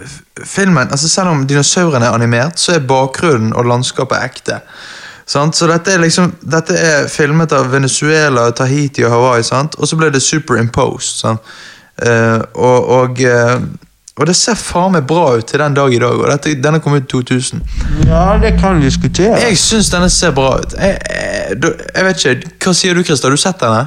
filmen, altså Selv om dinosaurene er animert, så er bakgrunnen og landskapet ekte. Sant? Så dette er liksom Dette er filmet av Venezuela, Tahiti og Hawaii, sant? og så ble det superimposed. Sant? Eh, og, og, uh, og det ser faen meg bra ut til den dag i dag, og dette, denne kom ut i 2000. Ja, det kan vi diskutere. Jeg syns denne ser bra ut. Jeg, jeg, jeg vet ikke, Hva sier du, Christer? Har du sett denne?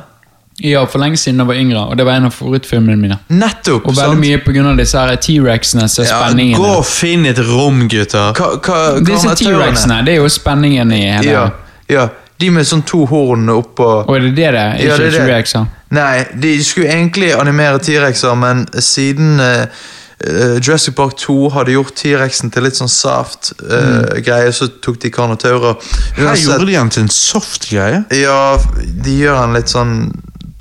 Ja, for lenge siden da jeg var yngre, og det var en av favorittfilmene mine. Nettopp! Og veldig sant? mye av disse T-rexene som er ja, spenningen. Gå og finn et rom, gutter. Hva, hva, hva Disse? T-rexene, det er jo spenningen i hele Ja, ja. De med sånn to horn oppå Og er det det det er? Ikke Ja, er det. T-Rexer? Nei, de skulle egentlig animere T-rexer, men siden eh, Jurassic Park 2 hadde gjort T-rexen til litt sånn soft-greie, så tok de Carnotaurer. Her gjorde de han til en soft greie. Ja, de gjør han litt sånn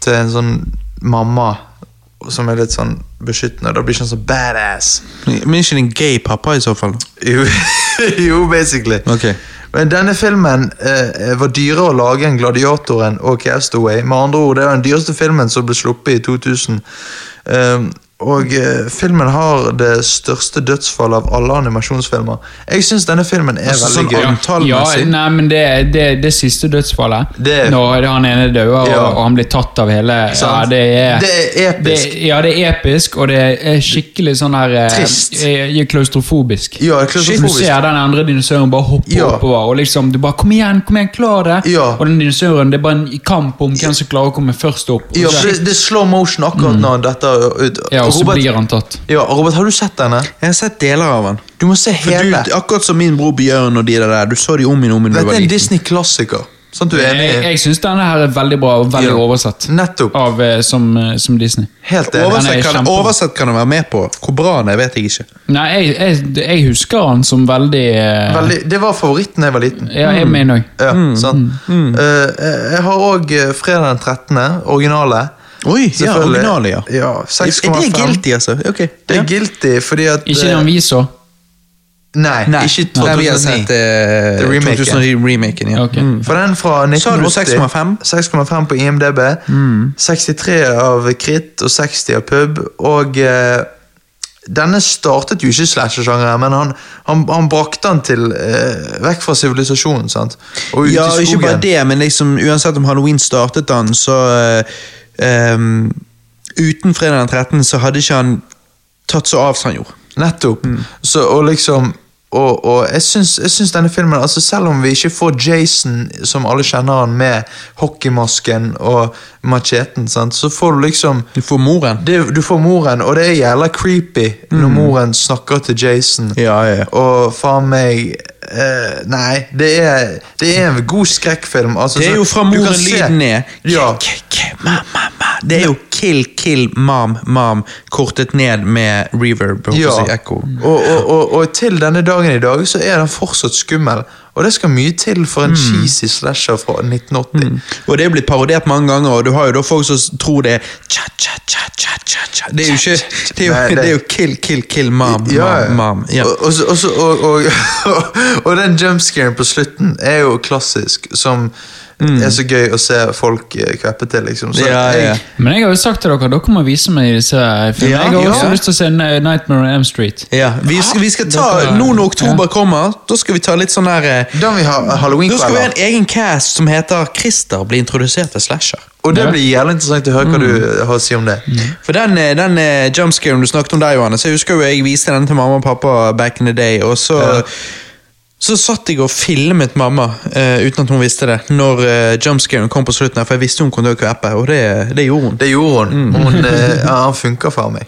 til en sånn mamma som er litt sånn beskyttende. Da blir ikke han så badass. Men ikke en gay pappa i så fall. Jo, *laughs* jo basically. Okay. Men denne filmen eh, var dyrere å lage enn Gladiatoren og Castaway. Med andre ord, det er den dyreste filmen som ble sluppet i 2000. Um, og eh, filmen har det største dødsfallet av alle animasjonsfilmer. Jeg syns denne filmen er Altså, veldig sånn gøy. Ja, Ja, nei, men det, det, det siste dødsfallet, Det- når han ene dør og, Ja. og han blir tatt av hele ja, det, er, Det er episk. Ja, det er episk, og det er skikkelig sånn her eh, Trist. eh, Klaustrofobisk. Ja, Du klaustrofobisk. ser den andre dinosauren bare hoppe Ja. oppover, og liksom du bare 'Kom igjen, kom igjen, klar det!' Ja. Og den dinosauren, det er bare en kamp om hvem som klarer å komme først opp. Ja, for det, er slow motion akkurat når dette ut. Mm. ja, og så Robert, blir han tatt. ja, Robert, har du sett denne? Jeg har sett deler av den. Du må se hele. du, akkurat som min bror Bjørn og de der, der, du så de om igjen om igjen Dette er en. Disney-klassiker. Sånn du er enig Jeg, jeg syns denne her er veldig bra og veldig Ja. oversett. Nettopp. av, eh, som, eh, som Disney. Helt enig. Er Oversett kan, oversett kan jeg være med på. Hvor bra han er, vet jeg ikke. Nei, jeg, jeg, jeg husker han som veldig, uh... Veldig, det var favoritten da jeg var liten. Ja, jeg mener òg. Ja, Mm. mm. uh, jeg har òg fredag den 13., originale. Oi, ja, originale, ja. Ja, Er 6,5. det guilty, altså? Okay. Det ja. er guilty fordi at Ikke eh, den vi så. Nei, Nei, ikke Nei, vi har 2009. sett eh, The remaken. 2009-remaken. Ja. Okay. Mm. For den fra Sa du 1980 6,5? 6,5 på IMDb. 63 av Krit og 60 av Pub. Og uh, denne startet jo ikke slasher-sjangeren, men han, han, han brakte den til uh, vekk fra sivilisasjonen. sant? Ja, ikke bare det, men liksom, uansett om Halloween startet den, så eh, ehm, Uten fredag den 13. så hadde ikke han tatt så av som han gjorde. Nettopp. Mm. Så, og liksom og, og jeg syns, jeg syns denne filmen altså Selv om vi ikke får Jason, som alle kjenner han, med hockeymasken og macheten, sant, så får du liksom Du får moren. det, Du får moren, og det er jævla creepy når moren snakker til Jason. Mm. Ja, ja, ja. Og faen meg eh, Nei, det er, det er en god skrekkfilm. Altså, Det er jo fra moren lyden ned. Ja. Det er jo kill, kill, mam, mam, kortet ned med reverb. si. Og, og, og, og til denne dagen i dag så er den fortsatt skummel. Og det skal mye til for en Mm. cheesy slasher fra 1980. Og det er blitt parodiert mange ganger, og du har jo da folk som tror det er cha, cha, cha, cha, cha, cha. Det er jo ikke Det er jo, Nei, det- det er jo kill, kill, kill, mam, Ja, mam, mam. Ja. Og, og, og, og *laughs* den jumpscaren på slutten er jo klassisk, som er så gøy å se folk eh, kveppe til, liksom. Så Mm. Ja, ja. jeg, Men jeg har jo sagt til dere dere må vise meg disse filmene. Ja, jeg har også lyst til å se Nightmare on M Street. Ja, vi skal, vi skal ta, Dere- Nå når oktober kommer, da skal vi ta litt sånn her eh, da vi har halloween Da skal vi ha en egen cast som heter Christer blir introdusert til slasher. Og det blir jævlig interessant å høre hva du har å si om det. For den, eh, den eh, jumpscaren du snakket om der, Johannes, jeg husker jo jeg viste den til mamma og pappa back in the day, og så Ja. Så satt jeg og filmet mamma eh, uten at hun visste det, når uh, jumpscaren kom på slutten. her, For jeg visste hun kunne kveppe, og det, det gjorde hun. Det gjorde hun. hun eh, *laughs* ja, han funker for meg.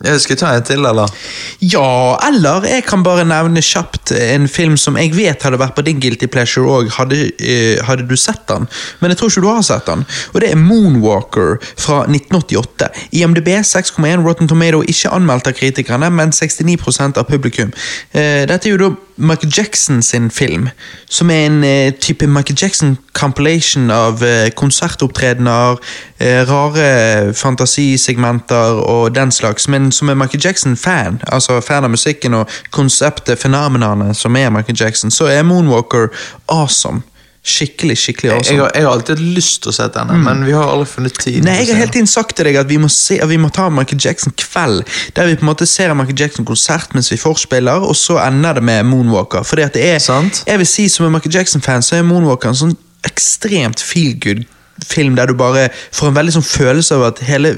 Jeg skal ta en til, eller? Ja, eller jeg kan bare nevne kjapt en film som jeg vet hadde vært på din Guilty Pleasure òg, hadde, eh, hadde du sett den. Men jeg tror ikke du har sett den. Og det er Moonwalker fra 1988. IMDb 6,1, Rotten Tomato ikke anmeldt av kritikerne, men 69% av publikum. Eh, dette er jo da Michael Jackson sin film, som er en eh, type Michael Jackson compilation av eh, konsertopptredener, eh, rare fantasisegmenter og den slags, men som er Michael Jackson-fan, altså fan av musikken og konseptet, fenomenene som er Michael Jackson, så er Moonwalker awesome. Skikkelig, skikkelig Jeg, awesome. jeg, har, jeg har alltid hatt lyst til å se denne, men vi har aldri funnet tid. Nei, jeg har hele tiden sagt til deg at vi må, se, at vi må ta Michael Jackson-kveld, der vi på en måte ser en Michael Jackson-konsert mens vi forspiller, og så ender det med Moonwalker. Fordi at det er, Sant. jeg vil si Som en Michael Jackson-fan så er Moonwalker en sånn ekstremt feel good-film, der du bare får en veldig sånn følelse av at hele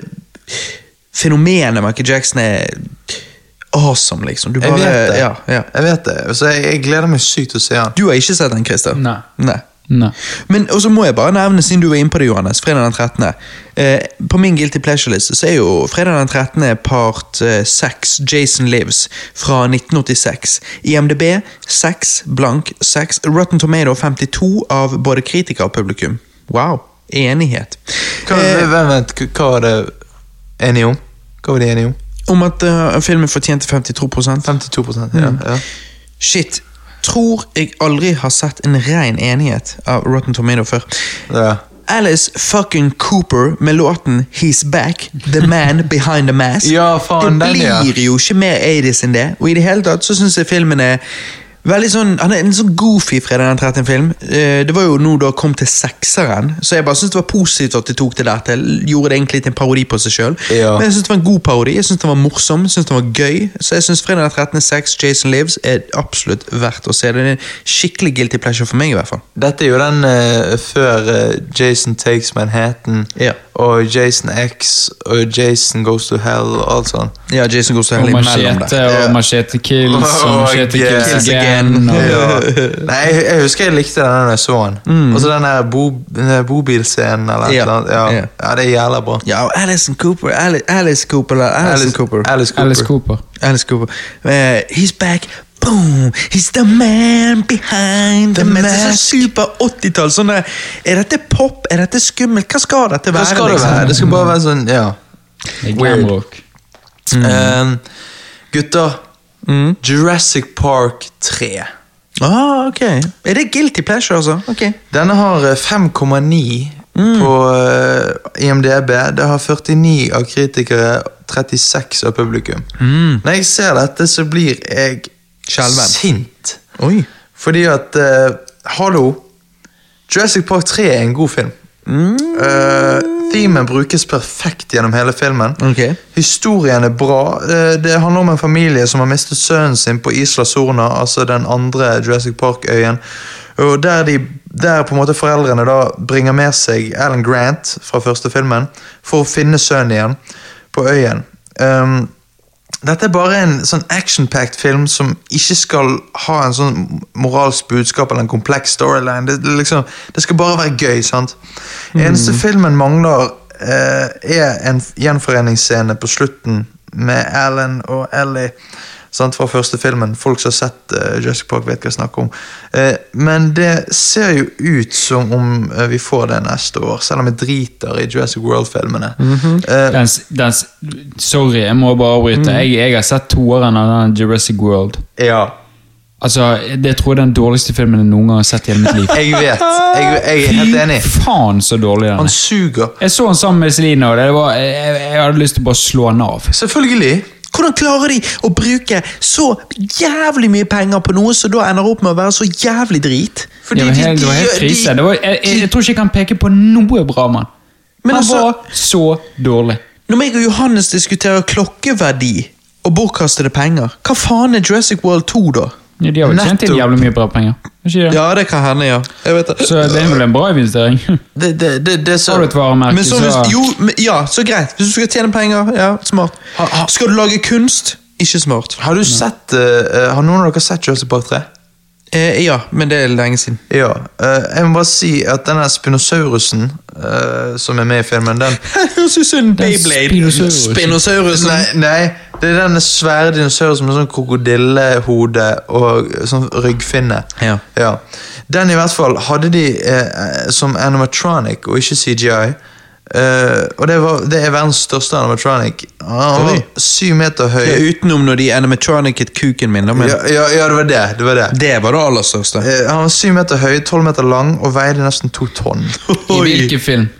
fenomenet Michael Jackson er awesome, liksom. Du Jeg vet det. Ja, ja. Jeg vet det, så jeg, jeg gleder meg sykt til å se den. Du har ikke sett den, Christer? Nei. Nei. Nei. Men og så må jeg bare nevne, siden du var inne på det, Johannes, fredag den 13. Eh, på min Guilty Pleasure-liste så er jo fredag den 13. part eh, 6, Jason Lives, fra 1986. IMDb 6, blank 6, Rotten Tomato 52 av både kritiker og publikum. Wow. Enighet. Hva, Eh, vent, hva var det enige om? Hva var de enige om? om at uh, filmen fortjente 52% 52 ja. Mm. ja. Shit. Tror jeg aldri har sett en ren enighet av Rotten Tomato før. ja. Alice fucking Cooper med låten He's Back, The Man Behind the Mask. Ja, faen, det den, ja. blir jo ikke mer 80s enn det. Og i det hele tatt så syns jeg filmen er veldig sånn Han er en sånn goofy fredag den 13. film. Eh, Det var jo nå da kom til sekseren, så jeg bare syns det var positivt at de tok det der til. Gjorde det egentlig til en parodi på seg sjøl. Ja. Men jeg syns det var en god parodi. Jeg synes den var morsom, jeg synes den var gøy. Så jeg syns fredag den 13. sex, Jason Lives, er absolutt verdt å se. Det er en skikkelig guilty pleasure for meg, i hvert fall. Dette er jo den uh, før uh, Jason Takes Manhattan Ja. og Jason X og Jason Goes to Hell og alt sånt. Ja, Jason Goes to Hell og machete og machete kills og *laughs* machete Kills again. Again. Og, Ja. Nei, jeg, jeg husker jeg likte den da jeg så den. Mm. Og så den der bo, bobilscenen eller Ja. eller. Ja. Ja. ja, det er jævla bra. Ja, og Alison Cooper. Alice, Alice Cooper, eller Alison Cooper. Alice Cooper. Alice Cooper. Alice Cooper. Uh, he's back. Boom! He's the man behind the, The mask. Det er mask. så super 80-tall. Sånn er dette pop? Er dette skummelt? Hva skal dette Hva skal det liksom? være? Det skal bare være sånn, ja. Weird. Mm. Um. Gutter, Mm. Jurassic Park 3. Ah, ok. Er det guilty pleasure, altså? Ok. Denne har eh, 5,9 Mm. på eh, IMDb. Det har 49 av kritikere, 36 av publikum. Mm. Når jeg ser dette, så blir jeg Kjelven. sint. Oi. Fordi at uh, Hallo! Jurassic Park 3 er en god film. Mm. Uh, Themen brukes perfekt gjennom hele filmen. Okay. Historien er bra. Uh, det handler om en familie som har mistet sønnen sin på Isla Sorna, altså den andre Jurassic Park-øyen. Og der, de, der på en måte foreldrene da bringer med seg Alan Grant fra første filmen for å finne sønnen igjen på øyen. Um, dette er bare en sånn action-packed film som ikke skal ha en sånn moralsk budskap eller en kompleks storyline. Det, det, liksom, det skal bare være gøy. sant? Eneste filmen mangler, eh, er en gjenforeningsscene på slutten med Alan og Ellie sant, fra første filmen. Folk som har sett uh, Jurassic Park, vet hva jeg snakker om. Uh, men det ser jo ut som om uh, vi får det neste år, selv om jeg driter i Jurassic World-filmene. Mm -hmm. sorry, jeg må bare avbryte. Jeg, jeg har sett toeren av den Jurassic World. ja. Altså, Det tror jeg er den dårligste filmen jeg noen gang har sett i hele mitt liv. *laughs* Jeg vet. Jeg, jeg er helt enig. Fy faen, så dårlig den er. Han er. suger. Jeg så den sammen med Celine, og det var, jeg, jeg hadde lyst til å bare slå den av. Selvfølgelig. Hvordan klarer de å bruke så jævlig mye penger på noe som da ender opp med å være så jævlig drit? Fordi det var de- helt, det var de- helt de- krise. Det var, jeg, jeg, jeg tror ikke jeg kan peke på noe bra, mann. Han altså- var så dårlig. Når meg og Johannes diskuterer klokkeverdi og bortkastede penger, hva faen er Jurassic World 2, da? Ja, de har vel tjent inn jævlig mye bra penger. Er Ikke det? Ja, det kan hende, ja. Jeg vet det. Så det er vel en bra investering. *laughs* Det, det, det, det så Har du et varemerke, Men så, så, jo, men, ja, så greit. Hvis du skal tjene penger, ja, smart. Ha- ha- Skal du lage kunst, ikke smart. Har du sett uh, Har noen av dere sett Joseph Park 3? Eh, ja, men det er lenge siden. Ja. eh, jeg må bare si at denne spinosaurusen eh, som er med i filmen, den *laughs* Høres ut som en Beyblade. Spinosaurusen. Spinosaurus. Nei, nei, det er den svære dinosauren med sånn krokodillehode og sånn ryggfinne. Ja. Ja. Den i hvert fall hadde de eh, som animatronic og ikke CGI. Eh, og det, var, det er verdens største animatronic. Han var syv meter høy. Ja, utenom når de animatronicet kuken min, men Ja, ja, ja, det var det. det, var det. det var det aller største. Uh, han var syv meter høy, tolv meter lang og veide nesten to tonn. I hvilken film?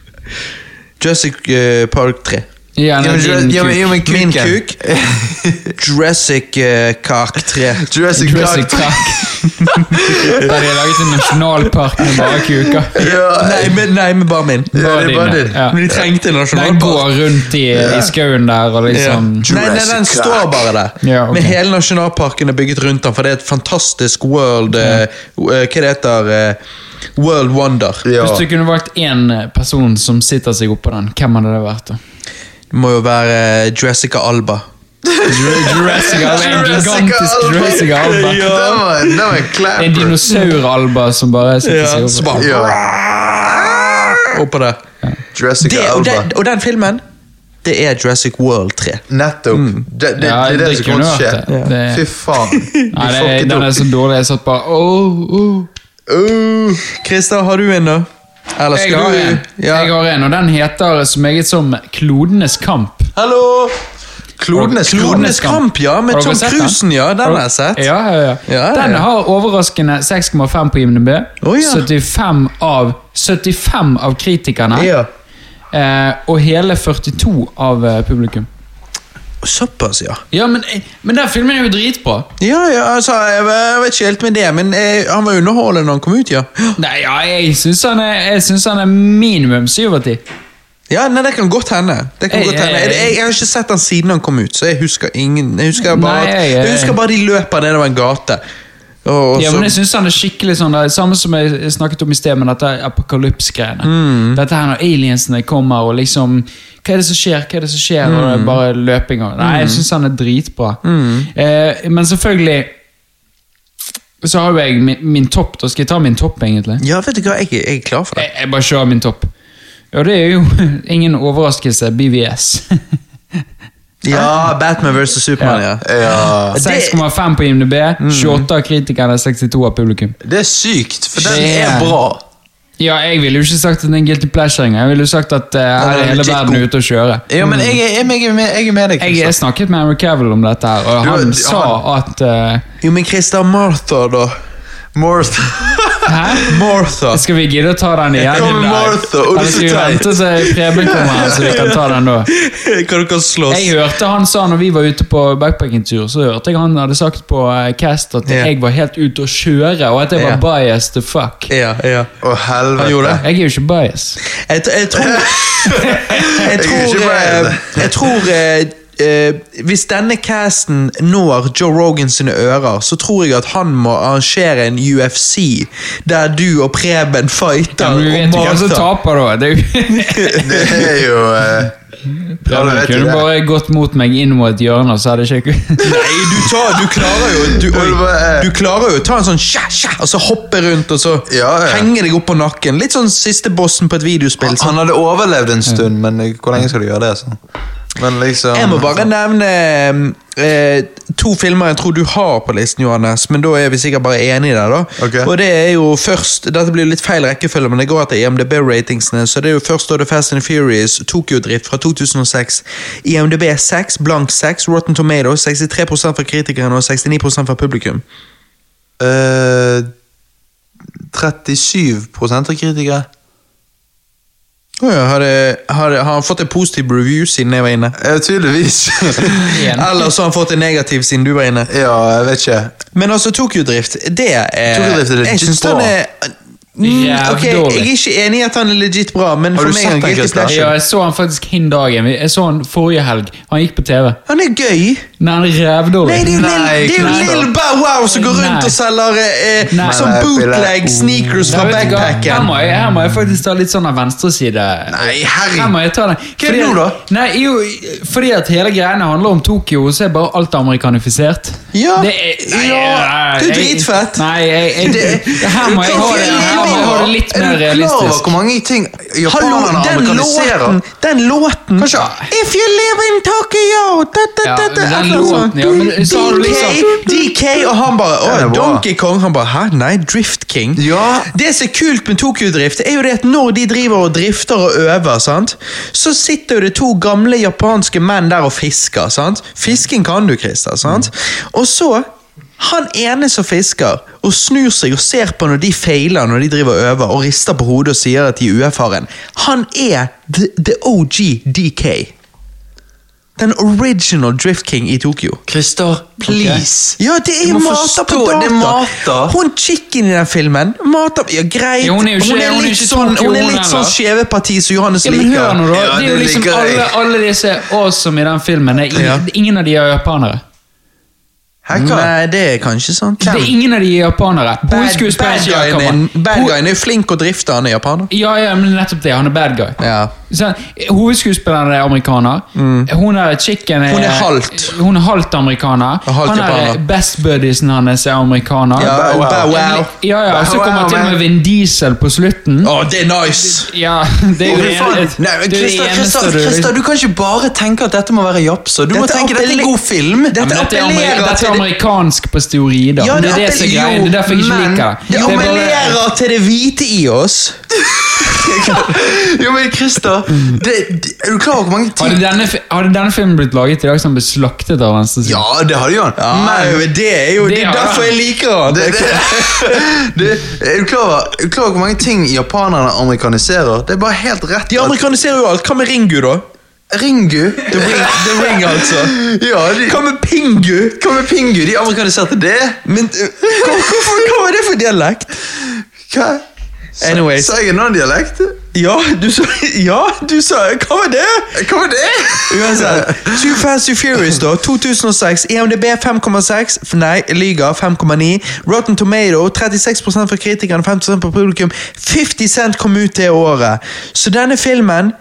Jurassic eh, Park 3. Ja, Ja, men, din ja, men, ja, kuk. Min kuk. *laughs* Jurassic uh, Kark 3. Jurassic, Jurassic Park. *laughs* Park. Der de har laget en nasjonalpark med bare kuker. Ja, Nei, men, nei, men bare min. Ja, det er bare din, ja. Men de trengte en Den nasjonalpark. går rundt i, i skauen der og Ja. liksom Nei, nei, den står bare der. Ja, okay. Men hele nasjonalparken er bygget rundt den, for det er et fantastisk world eh, uh, Hva det heter uh, World wonder. Ja. Hvis du kunne valgt én person som sitter seg oppå den, hvem hadde det vært? da? Det må jo være Jessica Alba. Jurassic Alba, En gigantisk Jurassic Alba. Den var, den var en dinosauralba som bare setter seg opp. så bare Ja. oppå der. Jurassic Det, og, Alba. den, og den filmen, det er Jurassic World 3. Nettopp. Det, det, det, Ja, er det, det som kommer til å skje. det. Det- Fy faen. Nei, det, den er så dårlig. Jeg satt bare oh, oh. Uh, Christer, har du en, da? Eller Jeg skal har du en, Ja. jeg har en, og den heter så meget som Klodenes kamp. Hallo! Klodenes Klodenes kamp, ja. Med Tom? Cruisen, ja. Den har jeg sett. Ja, ja, ja. Den har overraskende 6,5 på IMDb. Oh, ja. 75, av, 75 av kritikerne. Ja. Eh, og hele 42 av eh, publikum. Såpass, ja. Ja, men, eh, men den filmen er jo dritbra. Ja, ja, altså, jeg jeg vet ikke helt med det, men jeg, han var underholdende når han kom ut, ja. Nei, ja, jeg syns han, han er minimum 7 av 10. Ja, nei, Det kan godt hende. Det kan ei, godt hende. Jeg, jeg- har ikke sett han siden han kom ut, så jeg husker ingen Jeg husker bare, Nei, at- jeg- husker bare de løper nedover en gate. Og, og Ja, men jeg synes han er skikkelig sånn det Samme som jeg snakket om i sted, med dette apokalypse-greiene. Mm. Dette her når aliensene kommer og liksom Hva er det som skjer? Hva er det som skjer? Og Mm. det er bare løping og Nei, jeg syns han er dritbra. Eh, men selvfølgelig Så har jo jeg min, min topp. Da skal jeg ta min topp, egentlig. ja, vet du hva, jeg, jeg er klar for det. Jeg, jeg bare kjører min topp. Og det er jo *laughs* ingen overraskelse BVS. *laughs* Ja, Batman vs. Supermann, ja. Ja. Det- 6,5 på IMDb, 28 av kritikerne, 62 av publikum. Det er sykt, for den Det er- bra. Ja, jeg ville jo ikke sagt at det er en guilty pleasure engang. Jeg ville jo sagt at uh, her er hele legit verden god. ute å kjøre. Ja, men jeg, er- jeg, er med- jeg, er med- jeg er med deg. Jeg, Kristian. jeg snakket med Henry Cavill om dette, her, og Du, han han- sa at eh, Jo, men Christer Martha, da? Martha. *laughs* Hæ? Martha. Skal vi gidde å ta den igjen? Kom med Martha, og du Eller er skal vi vente til Preben kommer her, så vi kan ta den da? *laughs* Kan dere slåss? Jeg hørte han sa når vi var ute på backpackingtur, så hørte jeg han hadde sagt på eh, Cast at jeg var helt ute å kjøre, og at jeg var biased to fuck. Ja, ja. Å, helvete. Han gjorde det? Jeg er jo ikke biased. Jeg, jeg tror *laughs* *laughs* Jeg Jeg tror, ikke eh, jeg tror eh, eh, Hvis denne casten når Joe Rogan sine ører, så tror jeg at han må arrangere en UFC der du og Preben fighter Ja, men vi vet jo hvem som taper, da. Det er jo *laughs* Det eh, Preben ja, kunne det. bare gått mot meg inn mot et hjørne, så hadde jeg ikke *laughs* Nei, du, tar, du klarer jo du, *laughs* oi, du klarer jo å ta en sånn sja, sja, og så hoppe rundt og så Ja, ja. henge deg opp på nakken. Litt sånn siste bossen på et videospill. sånn. Han hadde overlevd en stund, men eh, hvor lenge skal du gjøre det? sånn? Men liksom Jeg må bare nevne eh, to filmer jeg tror du har på listen, Johannes. Men da er vi sikkert bare enige der. da Okay. Og det er jo først Dette blir litt feil rekkefølge, men det går etter IMDb-ratingsene. Så det er jo først da The Fast and Furious Tokyo-drift fra 2006. IMDb 6, blank 6. Rotten Tomatoes 63% fra kritikerne og 69% fra publikum. Uh, 37 av kritikere. Oh, ja, har, det, har, det, har han fått en positiv review siden jeg var inne? Ja, tydeligvis. *laughs* Eller så har han fått en negativ siden du var inne? ja, jeg vet ikke. Men altså, Tokyo-drift, det er Tokyo-drift er legit Jeg syns bra. den er mm, Ok, Jeg er ikke enig i at han er legit bra, men Har for meg er han guilty pleasure. Ja, jeg så han faktisk hin dagen. Jeg så han forrige helg. Han gikk på TV. Han er gøy! Nei, han er rævdårlig. Nei, det er jo Nei, Lill- det er jo Christer. Lill Bow Wow som går rundt Nei. og selger eh, Nei. sånn bootleg sneakers fra Nei, vet du hva? Her backpacken. må, jeg, her må jeg faktisk ta litt sånn av venstreside. Nei, herregud. Her må jeg ta den. Hva er det nå, da? Nei, jo, fordi at hele greiene handler om Tokyo, så er bare alt amerikanifisert. Ja. Det er, nei, Ja, det er jeg- dritfett. Nei, jeg, jeg, Det- her må jeg ha det, her må jeg ha det litt mer Er du klar over realistisk. hvor mange ting Hallo, japanerne den amerikaniserer? låten! Den låten Kanskje- If you live in Tokyo da, da, Ja, da, da, men den låten, ja, men så har du DK, liksom- DK, og han bare Den er Å, bra. Donkey Kong. Han bare Hæ? Nei, Drift King. Ja. Det som er kult med Tokyo-drift, er jo det at når de driver og drifter og øver, sant? så sitter jo det to gamle japanske menn der og fisker. sant? Fisking kan du, Christer. sant? Og så han ene som fisker, og snur seg og ser på når de feiler når de driver og øver, og rister på hodet og sier at de er uerfaren, han er the, the OG DK. Den original Drift King i Tokyo. Christer, please. Ja, det er jo mater på data! det er mater. Hun chicken i den filmen mater Ja, greit. Ja, hun er jo ikke- hun er hun er litt ikke sånn, hun er litt sånn skjeveparti som Johannes Ja, men liker. hør nå, da. Ja, det er jo liksom alle, alle disse awesome i den filmen. Ingen, Ja. ingen av de er japanere. Nei, det er kanskje sant. Det er ingen av de japanere. Bad, bad, guyen er, bad guyen er flink å drifte, han er japaner. Ja, ja, men nettopp det. Han er bad guy. Ja. Så, hovedskuespilleren er amerikaner. Hun er chicken Hun er halvt. Hun er halvt amerikaner. Halt han er best buddiesen hans er amerikaner. Ja, Bow wow. bow wow. Ja, ja, og så kommer wow, til og med. Vin Diesel på slutten. Å, det er nice! Ja, *laughs* det er jo faen. ene- Nei, du du kan ikke bare tenke at dette må være japser. Du må Dette tenke at dette er en god film. Dette er, appellerer til det- amerikansk på steorider. Ja, det, det er det som er greia. Det er derfor jeg ikke men- liker det. Det Det er bare- til det hvite i oss. *laughs* Jo, men Christer, det, det, er du klar over hvor mange ting Hadde denne, hadde denne filmen blitt laget i dag, som ble slaktet av venstresiden? Ja, det hadde han. Ja, men det er jo det Det er er- derfor jeg liker han. det, det, *laughs* det, er, du klar over, er du klar over hvor mange ting japanerne amerikaniserer? Det er bare helt rett. De amerikaniserer jo alt. Hva med Ringu, da? Ringu The Ring, the ring altså. *laughs* Ja, de, Hva med Pingu? hva med Pingu? De amerikaniserte det? Men uh, hva, hvorfor, hva var det for dialekt? Hva? Anyways. Sa jeg en annen dialekt? Ja, du sa Ja, du sa Hva var det? Hva var det? Uansett. *laughs* Too Fast Too Furious, da. 2006. EMDb 5,6. Nei, Liga 5,9. Rotten Tomato 36% for kritikerne, 50% på publikum. 50 Cent kom ut det året. Så denne filmen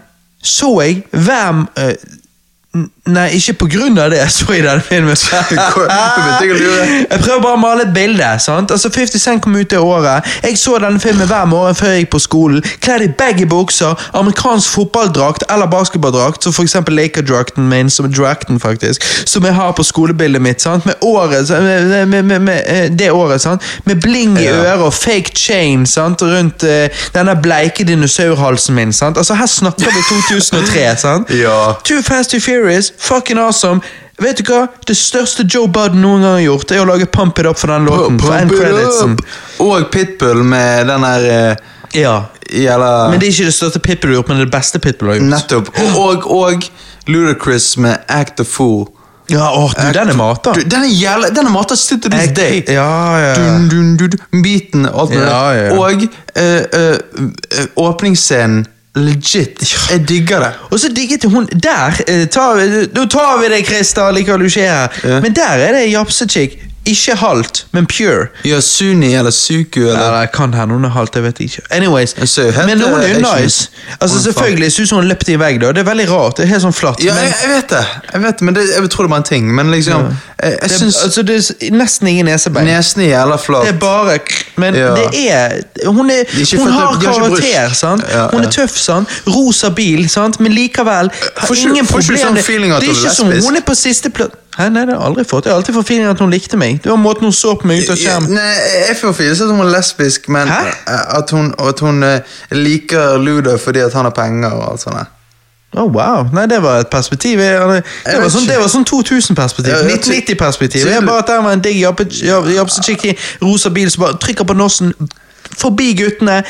så jeg hver eh, Nei, ikke på grunn av det så i denne filmen. jeg prøver bare å male et bilde. sant? Altså 50 Cent kom ut det året. Jeg så denne filmen hver morgen før jeg gikk på skolen. Kledd i baggy bukser, amerikansk fotballdrakt eller basketballdrakt, som f.eks. Laker-drakten min, som drakten faktisk, som jeg har på skolebildet mitt. sant? Med året, så- med, med, med, med eh, det året, sant? Med bling i øret og fake chain sant? rundt uh, denne bleike dinosaurhalsen min. sant? Altså Her snakker vi *laughs* 2003. sant? Ja. Too Fast Too Furious, fucking awesome. Vet du hva? Det største Joe Budden noen gang har gjort, er å lage Pump It Up for den låten. For end Pump it creditsen. up. Og Pitbull med den der uh, Ja. Jævla Men det er ikke det største Pitbull har gjort, men det beste Pitbull har gjort. Nettopp. Og, og, Ludacris med Act the Fool. Ja, åh, du, den er mata. Du, den er jævla Den er mata sitter du Act- day. Ja, ja. Dun, dun, dun, dun, beaten og alt det Ja, der. ja. Og uh, eh, eh, åpningsscenen. Legit. Jeg digger det. Og så digget hun Der eh, tar vi, Nå tar vi det, Christer, Liker du ikke er her. Ja. Men der er det japsechick. Ikke halvt, men pure. Ja, Suni eller Suku eller Nei, jeg kan hende hun er halvt, jeg vet ikke. Anyways. Jeg helt, Men hun er jo nice. Altså Selvfølgelig ser ut som hun løpte i en vegg. da Det er veldig rart. Det er helt sånn flatt. Ja, men- jeg, jeg vet det. Jeg vet men det, jeg tror det var en ting. Men liksom Jeg, jeg det, syns altså, det er nesten ingen nesebein. Nesen er jævla flat. Det er bare Men Ja. det er Hun, er, er hun har karakter, sant? Ja, Hun er tøff, sant? Rosa bil, sant? Men likevel har ingen får ikke sånn Det- det er er ikke som hun er på siste plass Hæ, nei, det har jeg aldri fått. Jeg har alltid fått feeling at hun likte meg. Det var måten hun så på meg ut av Ja, skjermen. Nei, jeg får følelsen at hun er lesbisk, men Hæ? eh, at hun, at hun eh, liker Ludo fordi at han har penger og alt sånt. Å, wow. Nei, det var et perspektiv. Jeg, det, Jeg var sånn, det var sånn 2000-perspektiv. Ja, ja, ty- 1990-perspektiv. Jeg Bare at der var en digg japsechick i rosa bil som bare trykker på nossen forbi guttene.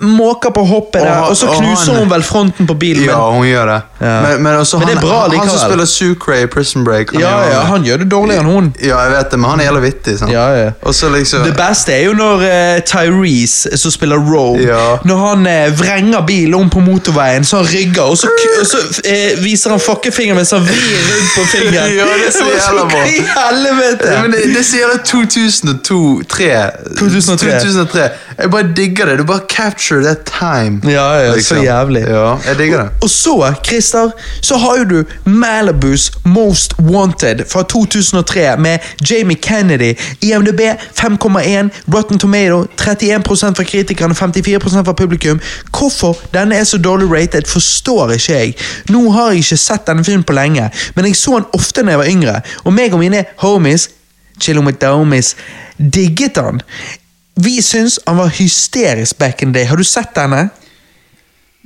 Måker på hoppet Og der, han- og så og knuser han- hun vel fronten på bilen. Ja, hun gjør det. Ja. Men, men, også Men det er han, bra han, han som spiller Sucre i Prison Break han ja, gjør ja, han gjør det dårligere enn hun. Ja, jeg vet det, men han er jævla vittig. Ja, ja. Og liksom Det beste er jo når uh, Tyrese, som spiller Ja. når han uh, vrenger bilen om på motorveien, så han rygger, og så, og så uh, viser han fuckefingeren mens han vrir rundt på fingeren. *laughs* Ja, det er så *laughs* jævla bra. I helvete? Ja, men det, det sier det 2002-2003. 2003. 2003. Jeg bare digger det. Du bare capture that time. Ja, ja, så jævlig. Ja, jeg digger det. Og så, Christer, så har jo du Malibus Most Wanted fra 2003 med Jamie Kennedy. IMDb 5,1, Rotten Tomato 31% fra kritikerne, 54% fra publikum. Hvorfor denne er så dårlig rated, forstår ikke jeg. Nå har jeg ikke sett denne filmen på lenge, men jeg så den ofte da jeg var yngre, og meg og mine homies homies digget han. Vi syns han var hysterisk back in the day. Har du sett denne?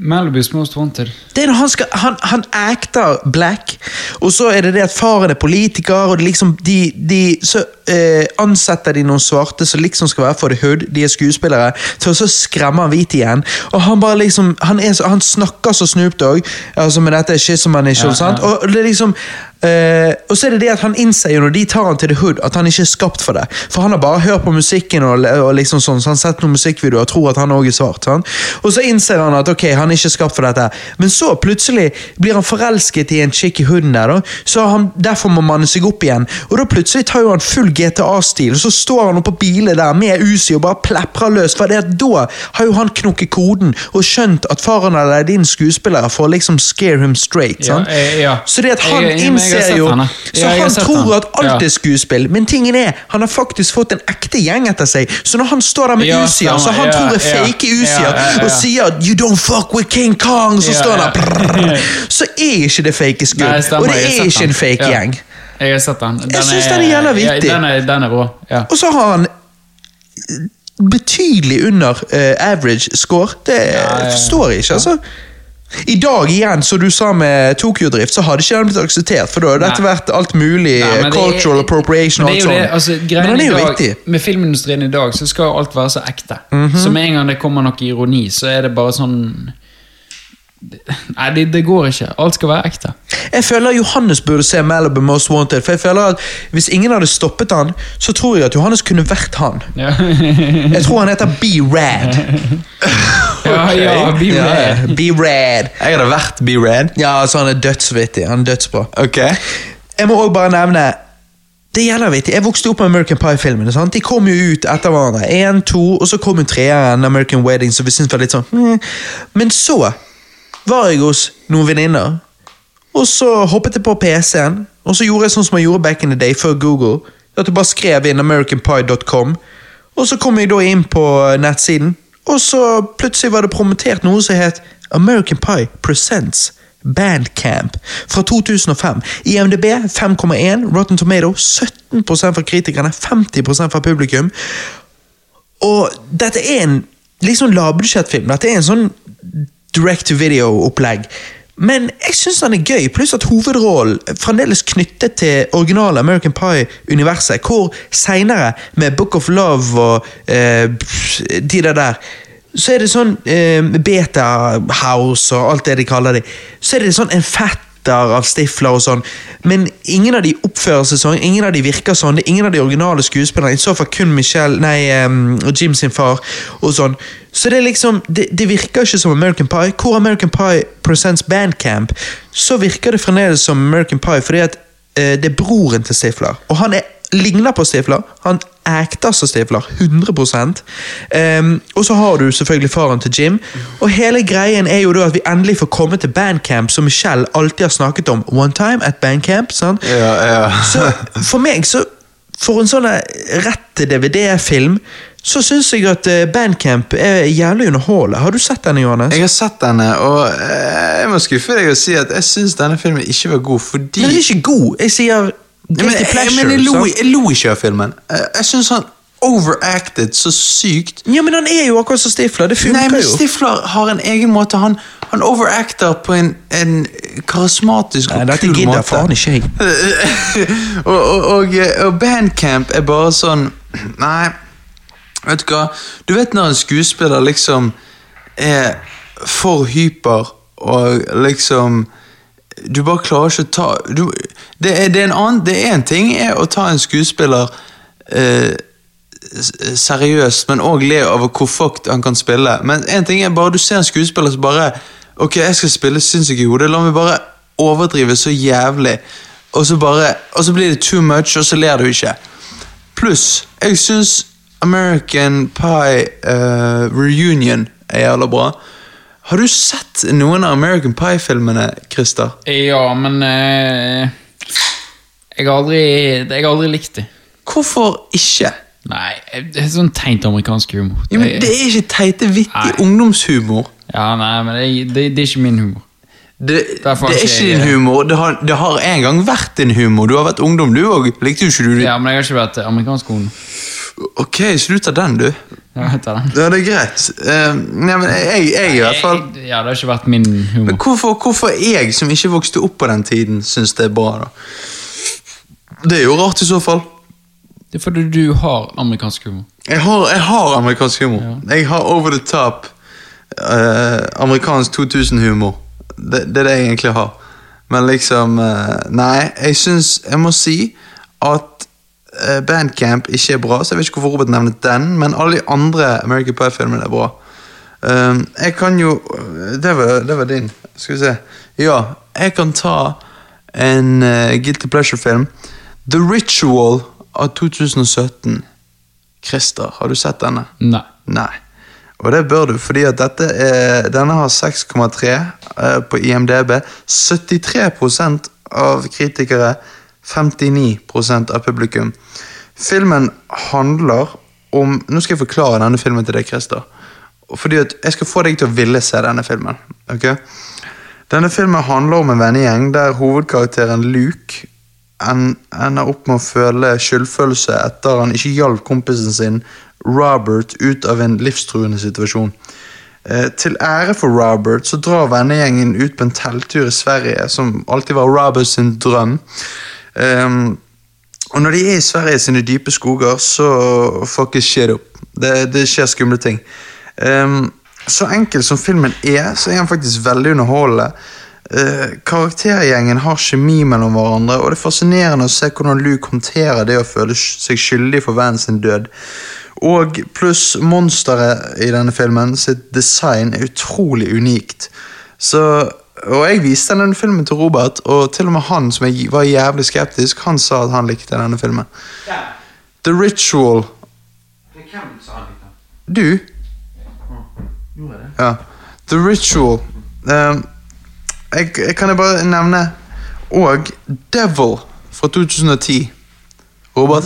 Melbys Most Wanted. Det er når han, skal, han, han acter black, og så er det det at faren er politiker, og det liksom, de, de så eh, ansetter de noen svarte som liksom skal være for the hood, de er skuespillere, til å så skremme han hvit igjen. Og han bare liksom, han, er han snakker så Snoop Dogg, altså med dette Shizman Initial, Ja, sant? ja. Og det er liksom eh, Og så er det det at han innser jo når de tar han til the hood, at han ikke er skapt for det. For han har bare hørt på musikken og, og liksom sånn, så han har sett noen musikkvideoer og tror at han òg er svart. Sant? Og så innser han at ok, han er ikke skapt for dette. Men så plutselig blir han forelsket i en chick i hooden der, da. så han, derfor må manne seg opp igjen. Og da plutselig tar jo han full GTA-stil, og så står han oppå bilen der med Uzi og bare pleprer løs. For det at da har jo han knukket koden og skjønt at faren eller din skuespiller å liksom scare him straight. Ja, eh, ja. Så det at han innser sett jo. Så Ja, han tror at alt er skuespill, men tingen er, han har faktisk fått en ekte gjeng etter seg. Så når han står der med Ja, Uzier, så han Ja, tror er ja. fake Ja, ja, ja. og sier 'you don't fuck with King Kong', så Ja, står han der Så er ikke det fake skudd. Og det er ikke en fake Ja. gjeng. Jeg har sett den. Jeg synes den er jævla vittig. Ja, den, er, den er rå. Ja. Og så har han betydelig under uh, average score. Det ja, ja. forstår jeg ikke, altså. I dag igjen, som du sa med Tokyo Drift, så hadde ikke den blitt akseptert. For da hadde dette vært alt mulig Nei, er- cultural appropriation og alt sånt. altså, men den er jo dag, viktig. Med filmindustrien i dag så skal alt være så ekte. Mhm. Så med en gang det kommer noe ironi, så er det bare sånn Nei, det, det går ikke. Alt skal være ekte. Jeg føler Johannes burde se Malibu Most Wanted. For jeg føler at Hvis ingen hadde stoppet han, så tror jeg at Johannes kunne vært han. Ja, Jeg tror han heter B-Rad. *laughs* ja, ja be Ja, rad. B-Rad. Jeg hadde vært Be Rad. Ja, altså han er dødsvittig. Han er dødsbra. Ok. Jeg må også bare nevne det gjelder vittig. Jeg vokste opp med American Pie-filmene. sant? De kom jo ut etter hverandre. Én, to, og så kom jo treeren, American Wedding, som vi syntes var litt sånn hmm. Men så var jeg hos noen venninner, og så hoppet jeg på PC-en, og så gjorde jeg sånn som jeg gjorde back in the day, før Google. At jeg bare skrev inn americanpie.com, og så kom jeg da inn på nettsiden, og så plutselig var det promotert noe som het American Pie Presents Bandcamp fra 2005. IMDb 5,1, Rotten Tomato 17% fra kritikerne, 50% fra publikum. Og dette er en liksom lavbudsjettfilm. Dette er en sånn direct to video-opplegg. Men jeg syns den er gøy, pluss at hovedrollen fremdeles knyttet til originale American Pie-universet, hvor seinere, med Book of Love og eh, de der der så er det sånn eh, Beta House og alt det de kaller det. Så er det sånn en fetter av Stifler og sånn, men ingen av de oppfører seg sånn, ingen av de virker sånn, det er ingen av de originale skuespillerne, i så fall kun Michelle, nei, um, Jim sin far, og sånn. Så det er liksom, det, det virker ikke som American Pie. Hvor American Pie presents Bandcamp, så virker det fremdeles som American Pie, fordi at uh, det er broren til Stifler, og han er, ligner på Stifler, han som Stifler, 100% Ehm, Og så har du selvfølgelig faren til Jim, og hele greien er jo da at vi endelig får komme til Bandcamp, som Michelle alltid har snakket om. One time at Bandcamp, sant? Ja, ja. *laughs* Så for meg, så For en sånn rett til DVD-film, så syns jeg at eh, Bandcamp er jævlig underholdende. Har du sett denne, Johannes? Jeg har sett denne, og eh, jeg må skuffe deg og si at jeg syns denne filmen ikke var god fordi Men den er ikke god. Jeg sier guilty pleasure. men jeg, jeg lo ikke av filmen. Jeg, jeg syns han overacted så sykt. Ja, men han er jo akkurat som Stifler. Det funker Nei, men. Stifler har en egen måte. Han, han overacter på en, en karismatisk Nei, og dette kul gidder måte. faen ikke jeg. *laughs* og, og, og, og Bandcamp er bare sånn *clears throat* Nei, vet du hva? Du vet når en skuespiller liksom er for hyper og liksom Du bare klarer ikke å ta du, det, er, det, er en annen, det er en ting er å ta en skuespiller eh, seriøst, men òg le over hvor fucked han kan spille. Men en ting er bare du ser en skuespiller som bare Ok, jeg skal spille sinnssykt i hodet, la meg bare overdrive så jævlig. Og så bare, og så blir det too much, og så ler du ikke. Pluss, jeg syns American Pie uh, Reunion er jævla bra. Har du sett noen av American Pie-filmene, Christer? Ja, men eh, jeg, har aldri, jeg har aldri likt det. Hvorfor ikke? Nei, det er sånn teit amerikansk humor. Ja, men Det er ikke teite, vittig ungdomshumor. Ja, nei, men det, det, det er ikke min humor. Det, det er ikke ikke jeg- din humor. Det har, det har en gang vært din humor. Du har vært ungdom, du òg. Likte jo ikke du det? Ja, men jeg har ikke vært amerikansk ungdom. Ok, slutt av den, du. Det. Ja, det er greit. Eh, nei, men jeg, jeg i hvert fall Jeg- Ja, det har ikke vært min humor. Men hvorfor, hvorfor jeg, som ikke vokste opp på den tiden, syns det er bra, da? Det er jo rart, i så fall. Det er fordi du har amerikansk humor. Jeg har, jeg har amerikansk humor. Jeg har over the top uh, amerikansk 2000-humor. Det, det er det jeg egentlig har. Men liksom uh, Nei, jeg syns Jeg må si at Bandcamp ikke er bra, så jeg vet ikke hvorfor Robert nevner den, men alle de andre American Pie-filmene er bra. Um, jeg kan jo det var, det var din. Skal vi se. Ja, jeg kan ta en eh, Guilty Pleasure-film. The Ritual av 2017. Christer, har du sett denne? Nei. Nei. Og det bør du, fordi at dette er, denne har 6,3 eh, på IMDb. 73% av kritikere, 59% av publikum. Filmen handler om Nå skal jeg forklare denne filmen til deg, Christer. Fordi at Jeg skal få deg til å ville se denne filmen. ok? Denne filmen handler om en vennegjeng der hovedkarakteren Luke en, ender opp med å føle skyldfølelse etter han ikke hjalp kompisen sin Robert ut av en livstruende situasjon. Eh, til ære for Robert så drar vennegjengen ut på en telttur i Sverige, som alltid var Roberts sin drøm. Ehm, og når de er i Sverige sine dype skoger, så fuckings shit up. Det, det skjer skumle ting. Um, så enkel som filmen er, så er han faktisk veldig underholdende. Uh, karaktergjengen har kjemi mellom hverandre, og det er fascinerende å se hvordan Luke håndterer det å føle seg skyldig for vennen sin død. Og pluss monsteret i denne filmen sitt design er utrolig unikt. Så, og jeg viste denne filmen til Robert, og til og med han som jeg var jævlig skeptisk, han sa at han likte denne filmen. The Ritual. Det er hvem Du? Ja. The Ritual. Um, jeg, jeg kan jeg bare nevne Og Devil fra 2010. Robert?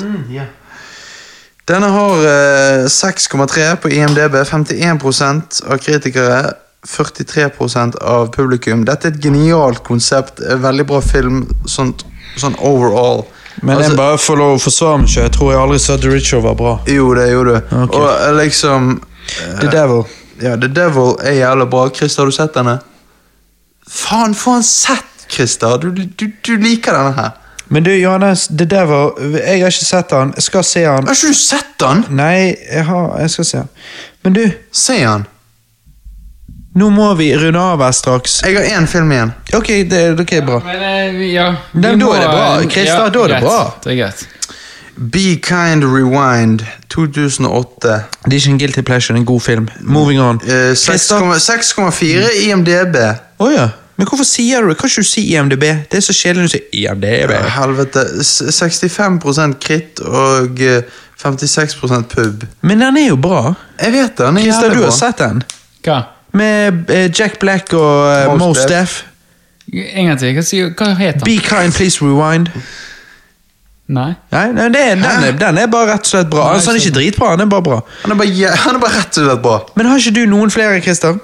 Denne har uh, 6,3 på IMDb. 51% av kritikere. 43% av publikum. Dette er et genialt konsept. Veldig bra film sånn, sånn overall. Men Altså- jeg bare får lov å forsvare meg selv. Jeg tror jeg aldri sa The Ritual var bra. Jo, det gjorde du. Okay. Og eh, liksom The Devil. Ja, The Devil er jævla bra. Christer, har du sett denne? Faen, få han sett, Christer! Du, du, du liker denne her. Men du, Johannes, The Devil Jeg har ikke sett han. Jeg skal se han. Har ikke du sett den? Nei, jeg, har, jeg skal se han. Men du, Se han. Nå må vi runde av her straks. Jeg har én film igjen. Ok, det, ok, bra. Men eh, ja Nei, da må, er det bra. Krista, ja, da er det bra. Det er greit. Be Kind Rewind 2008. Det er ikke en guilty pleasure, en god film. Moving on. Uh, 6,4 IMDb. Å ja. Men hvorfor sier du det? Kan ikke du si IMDb? Det er så kjedelig når du sier IMDb. Ja, Helvete. S- 65 kritt og eh, 56% pub. Men den er jo bra. Jeg vet det, den er Christa, jævlig du har sett den? Hva? Med eh, Jack Black og Most Mos Mos Def. En gang til. Hva, heter han? Be kind, please rewind. Nei? Nei, nei det er, den, er, den er bare rett og slett bra. Nei, Altså, han er ikke dritbra, han er bare bra. Han er bare, ja, *laughs* han er bare rett og slett bra. Men har ikke du noen flere, Christer?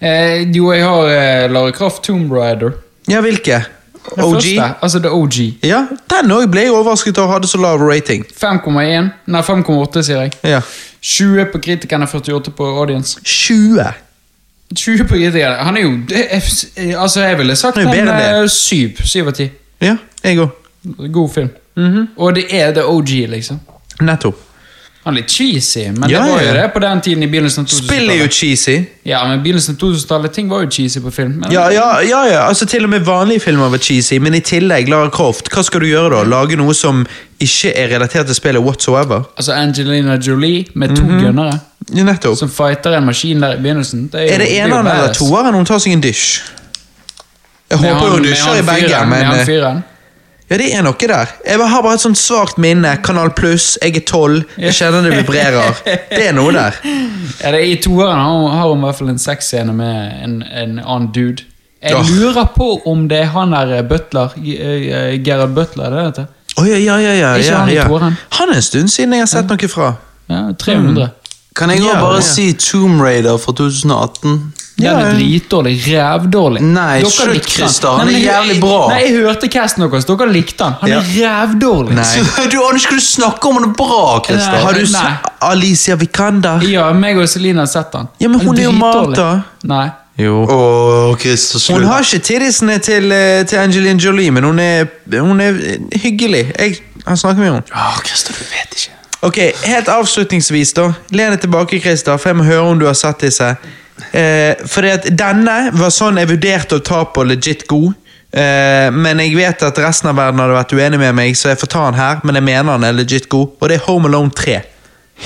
Eh, jo, jeg har eh, Lara Croft Tomb Raider. Ja, hvilke? Den OG? første. Altså The OG. Ja, den òg ble jeg overrasket over hadde så lav rating. 5,1. Nei, 5,8, sier jeg. Ja. 20 på kritikerne, 48 på audience. 20. 20 på kritikerne. Han er jo er, Altså, jeg ville sagt Han er syv. Syv eh, 7. 7 av 10. Ja, jeg òg. God film. Mhm. Og det er The OG, liksom. Nettopp. Han er litt cheesy, men Ja, det var jo det på den tiden i begynnelsen av 2000-tallet. Spill er jo cheesy. Ja, men begynnelsen av 2000-tallet, ting var jo cheesy på film. Men, Ja, ja, ja, ja, altså Til og med vanlige filmer var cheesy, men i tillegg, Lara Croft, hva skal du gjøre da? Lage noe som ikke er relatert til spillet whatsoever? Altså Angelina Jolie med to gunnere Ja, nettopp. som fighter en maskin der i begynnelsen. Det er, jo, Er det eneren eller badass. toeren hun tar seg en dusj? Jeg Med håper hun dusjer i begge, men Med han eh, fyren. Ja, det er noe der. Jeg har bare et sånt svakt minne. Kanal Pluss, jeg er tolv, jeg kjenner det vibrerer. Det er noe der. *laughs* Ja, det er I toeren har hun, i hvert fall en sexscene med en, en annen dude. Jeg lurer på om det er han der eh, Butler. Gerhard eh, Butler, er det det heter? Å ja, ja, ja. ja, Ikke han i toeren. Han er en stund siden jeg har sett noe fra. Ja, 300. Kan jeg Ja, bare ja. si Tomb Raider fra 2018? Den er dritdårlig. Rævdårlig. Nei, slutt. Christer, han er jævlig bra. Nei, Jeg hørte casten deres. Dere likte han. Han Ja. er rævdårlig. Nei. *laughs* Du aner ikke hva du snakker om, han er bra, Christer. Har du sett Alicia Vikander? Ja, meg og Celine har sett han. Ja, men hun er jo. Martha. Nei. Jo. Christer. Hun har ikke tidisene til, eh, til Angelina Jolie, men hun er, hun er hyggelig. Jeg har snakket med henne. Åh, Christer, du vet ikke. Ok, Helt avslutningsvis, da. Len deg tilbake, Christer, for jeg må høre om du har sett disse. Eh, fordi at Denne var sånn jeg vurderte å ta på legit god. Eh, men jeg vet at resten av verden hadde vært uenig med meg, så jeg får ta den her. Men jeg mener den er legit god, og det er Home Alone 3.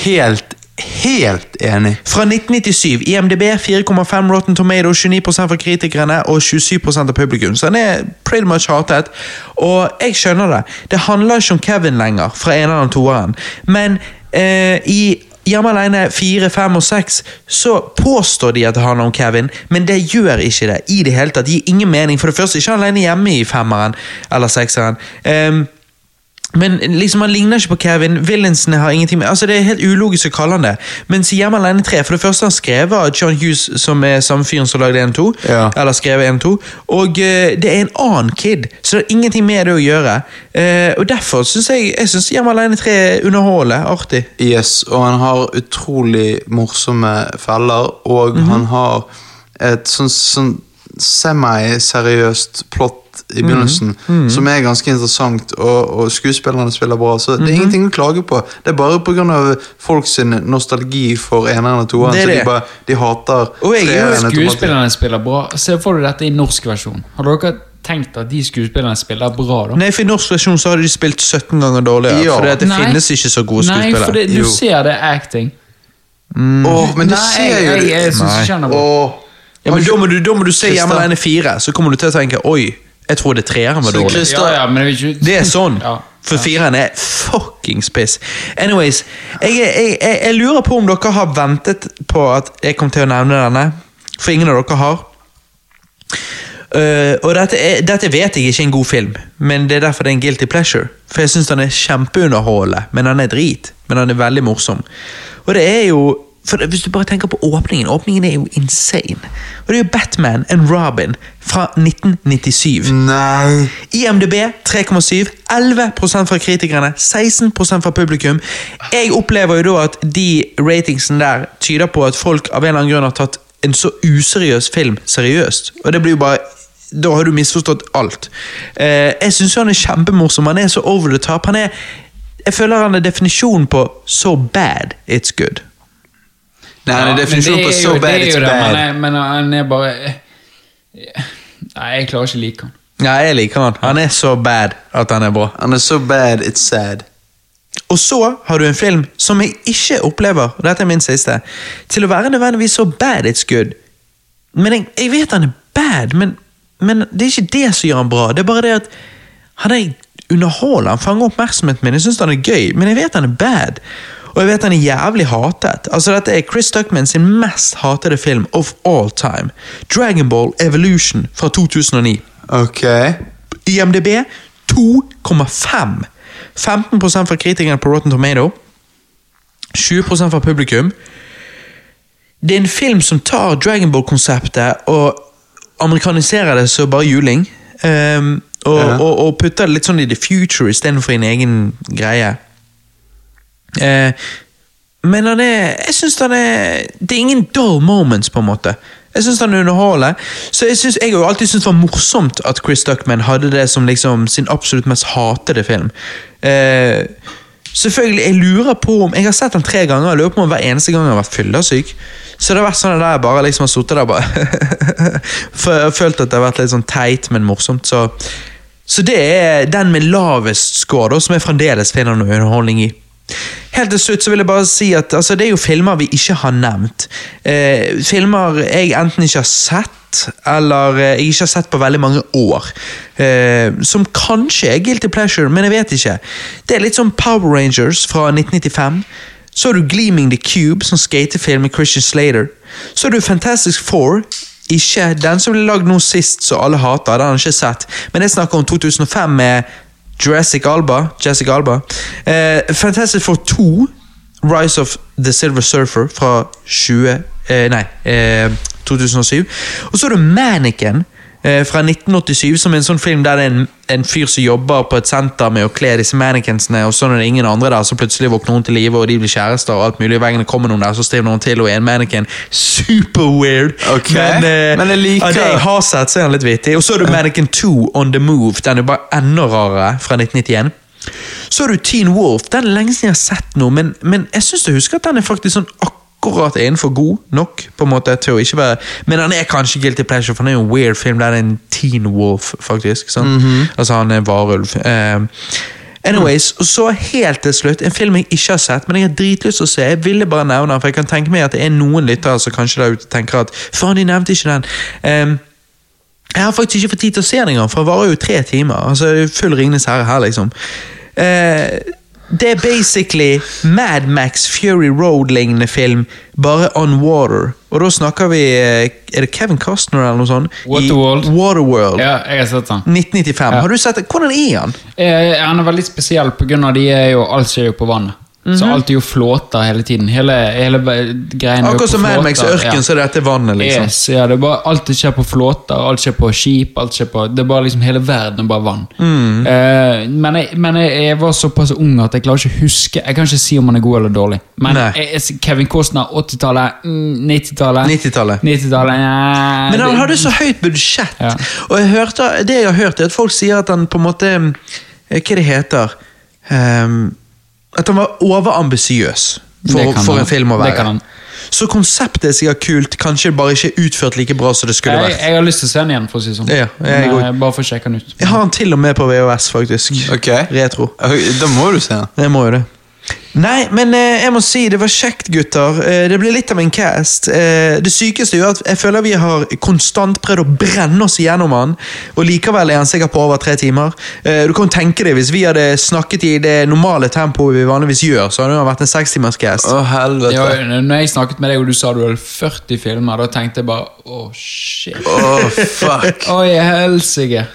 Helt helt enig. Fra 1997. IMDb 4,5 Rotten Tomato, 29% fra kritikerne og 27% av publikum. Så han er pretty much hatet. Og jeg skjønner det. Det handler ikke om Kevin lenger, fra eneren og toeren. Men eh, i Hjemme alene 4, 5 og 6 så påstår de at det handler om Kevin, men det gjør ikke det. i det hele tatt. Det gir ingen mening. For det første, ikke alene hjemme i femmeren eller sekseren. Ehm, men liksom han ligner ikke på Kevin. Villainsene har ingenting med Altså Det er helt ulogisk å kalle han det. Mens Hjemme alene 3 For det første han skrevet av John Hughes, som er samme fyren som lagde 1-2. Ja. Eller skrevet 1-2. Og uh, det er en annen kid, så det har ingenting med det å gjøre. Uh, og derfor syns jeg Jeg synes Hjemme alene 3 underholder. Artig. Yes, og han har utrolig morsomme feller, og han har et sånn, sånn semi-seriøst plott i begynnelsen, som er ganske interessant, og, og skuespillerne spiller bra, så det er ingenting å klage på. Det er bare pga. folks nostalgi for eneren og toeren, er så de, bare, de hater er treeren. Skuespillerne spiller bra. Se for deg dette i norsk versjon. Har dere tenkt at de skuespillerne spiller bra, da? Nei, for I norsk versjon så har de spilt 17 ganger dårligere. Ja. For det Nei. finnes ikke så gode skuespillere. Nei, for det, du Jo. ser det acting. acting. Åh, men du Nei, ser jo jeg, jeg, jeg jeg, jeg, jeg, jeg, jeg. Ja, men da må du, da må du se Hjemme alene 4, så kommer du til å tenke Oi, jeg tror det treeren var Så dårlig. Christian- Ja, ja, men det er ikke Det er sånn. Ja. For fireren er fuckings piss. Anyways, jeg, jeg, jeg, jeg lurer på om dere har ventet på at jeg kom til å nevne denne. For ingen av dere har. Eh, og dette, er, dette vet jeg ikke er en god film, men det er derfor det er en guilty pleasure. For jeg syns den er kjempeunderholdende, men den er drit. Men den er veldig morsom. Og det er jo for Hvis du bare tenker på åpningen Åpningen er jo insane. Og det er jo Batman and Robin fra 1997. Nei. IMDb 3,7, 11% fra kritikerne, 16% fra publikum. Jeg opplever jo da at de ratingsene der tyder på at folk av en eller annen grunn har tatt en så useriøs film seriøst. Og det blir jo bare Da har du misforstått alt. Eh, jeg syns han er kjempemorsom. Han er så over the top. Han er Jeg føler han er definisjonen på so bad it's good. Nei, Ja, er definisjonen på so bad it's bad. Men, men han er bare Nei, jeg klarer ikke å like han. Ja, jeg liker han. Han er så bad at han er bra. Han er so bad it's sad. Og så har du en film som jeg ikke opplever, og dette er min siste, til å være nødvendigvis så bad it's good. Men jeg, jeg vet han er bad, men, men det er ikke det som gjør han bra. Det er bare det at han er underholder, han fanger oppmerksomheten min, jeg syns han er gøy, men jeg vet han er bad. Og jeg vet han er jævlig hatet. Altså Dette er Chris Duckman sin mest hatede film of all time. Dragon Ball Evolution fra 2009. Ok. IMDb 2,5. 15 fra kritikerne på Rotten Tomato. 20% fra publikum. Det er en film som tar Dragon Ball-konseptet og amerikaniserer det så bare juling. Um, og, Ja. og, og putter det litt sånn i the future istedenfor en egen greie. Eh, men han er Jeg syns han er Det er ingen dull moments, på en måte. Jeg syns han underholder. Så jeg, synes, jeg har jo alltid syntes det var morsomt at Chris Duckman hadde det som liksom sin absolutt mest hatede film. Eh, selvfølgelig, jeg lurer på om Jeg har sett den tre ganger, jeg lurer på om hver eneste gang jeg har vært fyllesyk. Så det har vært sånn at jeg bare liksom har sittet der bare *laughs* følt at det har vært litt sånn teit, men morsomt. Så, så det er den med lavest score, da, som jeg fremdeles finner noe underholdning i. Helt til slutt så vil jeg bare si at altså, det er jo filmer vi ikke har nevnt. Eh, filmer jeg enten ikke har sett, eller eh, jeg ikke har sett på veldig mange år. Eh, som kanskje er Guilty Pleasure, men jeg vet ikke. Det er litt som Power Rangers fra 1995. Så har du Gleaming the Cube, som skatefilm med Christian Slater. Så har du Fantastic Four. Ikke den som ble lagd nå sist, som alle hater. Den har jeg ikke sett. Men jeg snakker om 2005 med Jurassic Alba. Jessica Alba. Eh, Fantastic Four 2, Rise of the Silver Surfer fra 20... Eh, nei, eh, 2007. Og så er det Mannequin fra 1987, som er en sånn film der det er en, en fyr som jobber på et senter med å kle disse mannequinsene, og så når det er ingen andre der, så plutselig våkner hun til live, og de blir kjærester, og alt mulig. Hver gang det kommer noen der, så stiver noen til, og er en mannequin. Super weird! Okay. Men, eh, men jeg liker- av det jeg har sett, så er han litt vittig. Og så er du Mannequin 2 On The Move. Den er bare enda rarere, fra 1991. Så har du Teen Wolf. Den er lenge siden jeg har sett noe, men, men jeg syns jeg husker at den er faktisk sånn akkurat innenfor god nok på en måte til å ikke være Men han er kanskje guilty pleasure, for han er jo en weird film det er en Teen Wolf, faktisk. sant? Altså Han er varulv. Uh, Anyways, og så helt til slutt, en film jeg ikke har sett, men jeg har dritlyst til å se. Jeg ville bare nevne den, for jeg kan tenke meg at det er noen lyttere som kanskje der ute tenker at faen, de nevnte ikke den. Ehm, jeg har faktisk ikke fått tid til å se den engang, for den varer jo tre timer. Altså, er full Ringenes herre her, liksom. Eh, det er basically Mad Max Fury Road-lignende film, bare on water. Og da snakker vi eh, Er det Kevin Costner eller noe sånt? Waterworld. I Waterworld. Ja, jeg har sett den. 1995. Har du sett den? Hvordan er han? Eh, han er veldig spesiell, på grunn av de er jo, alt skjer jo på vannet. Så alt er jo flåter hele tiden. Hele, hele greien Akkurat som Mad Max flåter, ørken, ja. så er dette vannet, liksom. Yes, ja, det er bare, alt skjer på flåter, alt skjer på skip, alt skjer på Det er bare liksom hele verden er bare vann. Mm. Uh, men jeg, men jeg, jeg var såpass ung at jeg klarer ikke å huske Jeg kan ikke si om han er god eller dårlig. Men jeg, Kevin Costner, 80-tallet, mm, 90-tallet 90-tallet. 90-tallet, ja, Men han hadde så høyt budsjett. Ja. Og jeg hørte, det jeg har hørt, er at folk sier at han på en måte eh, Hva det heter Ehm, At han var overambisiøs for, for en film å Det være. kan han. Så konseptet er sikkert kult, kanskje bare ikke utført like bra som det skulle vært. jeg har lyst til å se den igjen, for å si det sånn. Ja, jeg Men, eh, bare for å sjekke den ut. Jeg har den til og med på VHS, faktisk. Ok. Retro. Da må du se den. Jeg må jo det. Nei, men eh, jeg må si det var kjekt, gutter. Eh, det ble litt av en cast. Eh, det sykeste er at jeg føler vi har konstant prøvd å brenne oss igjennom han, og likevel er han sikkert på over tre timer. Eh, du kan tenke deg, Hvis vi hadde snakket i det normale tempoet vi vanligvis gjør, så hadde det vært en sekstimerskast. Å, helvete. Ja, når jeg snakket med deg og du sa du hadde 40 filmer, da tenkte jeg bare åh, shit. Å, fuck. Oi, helsike.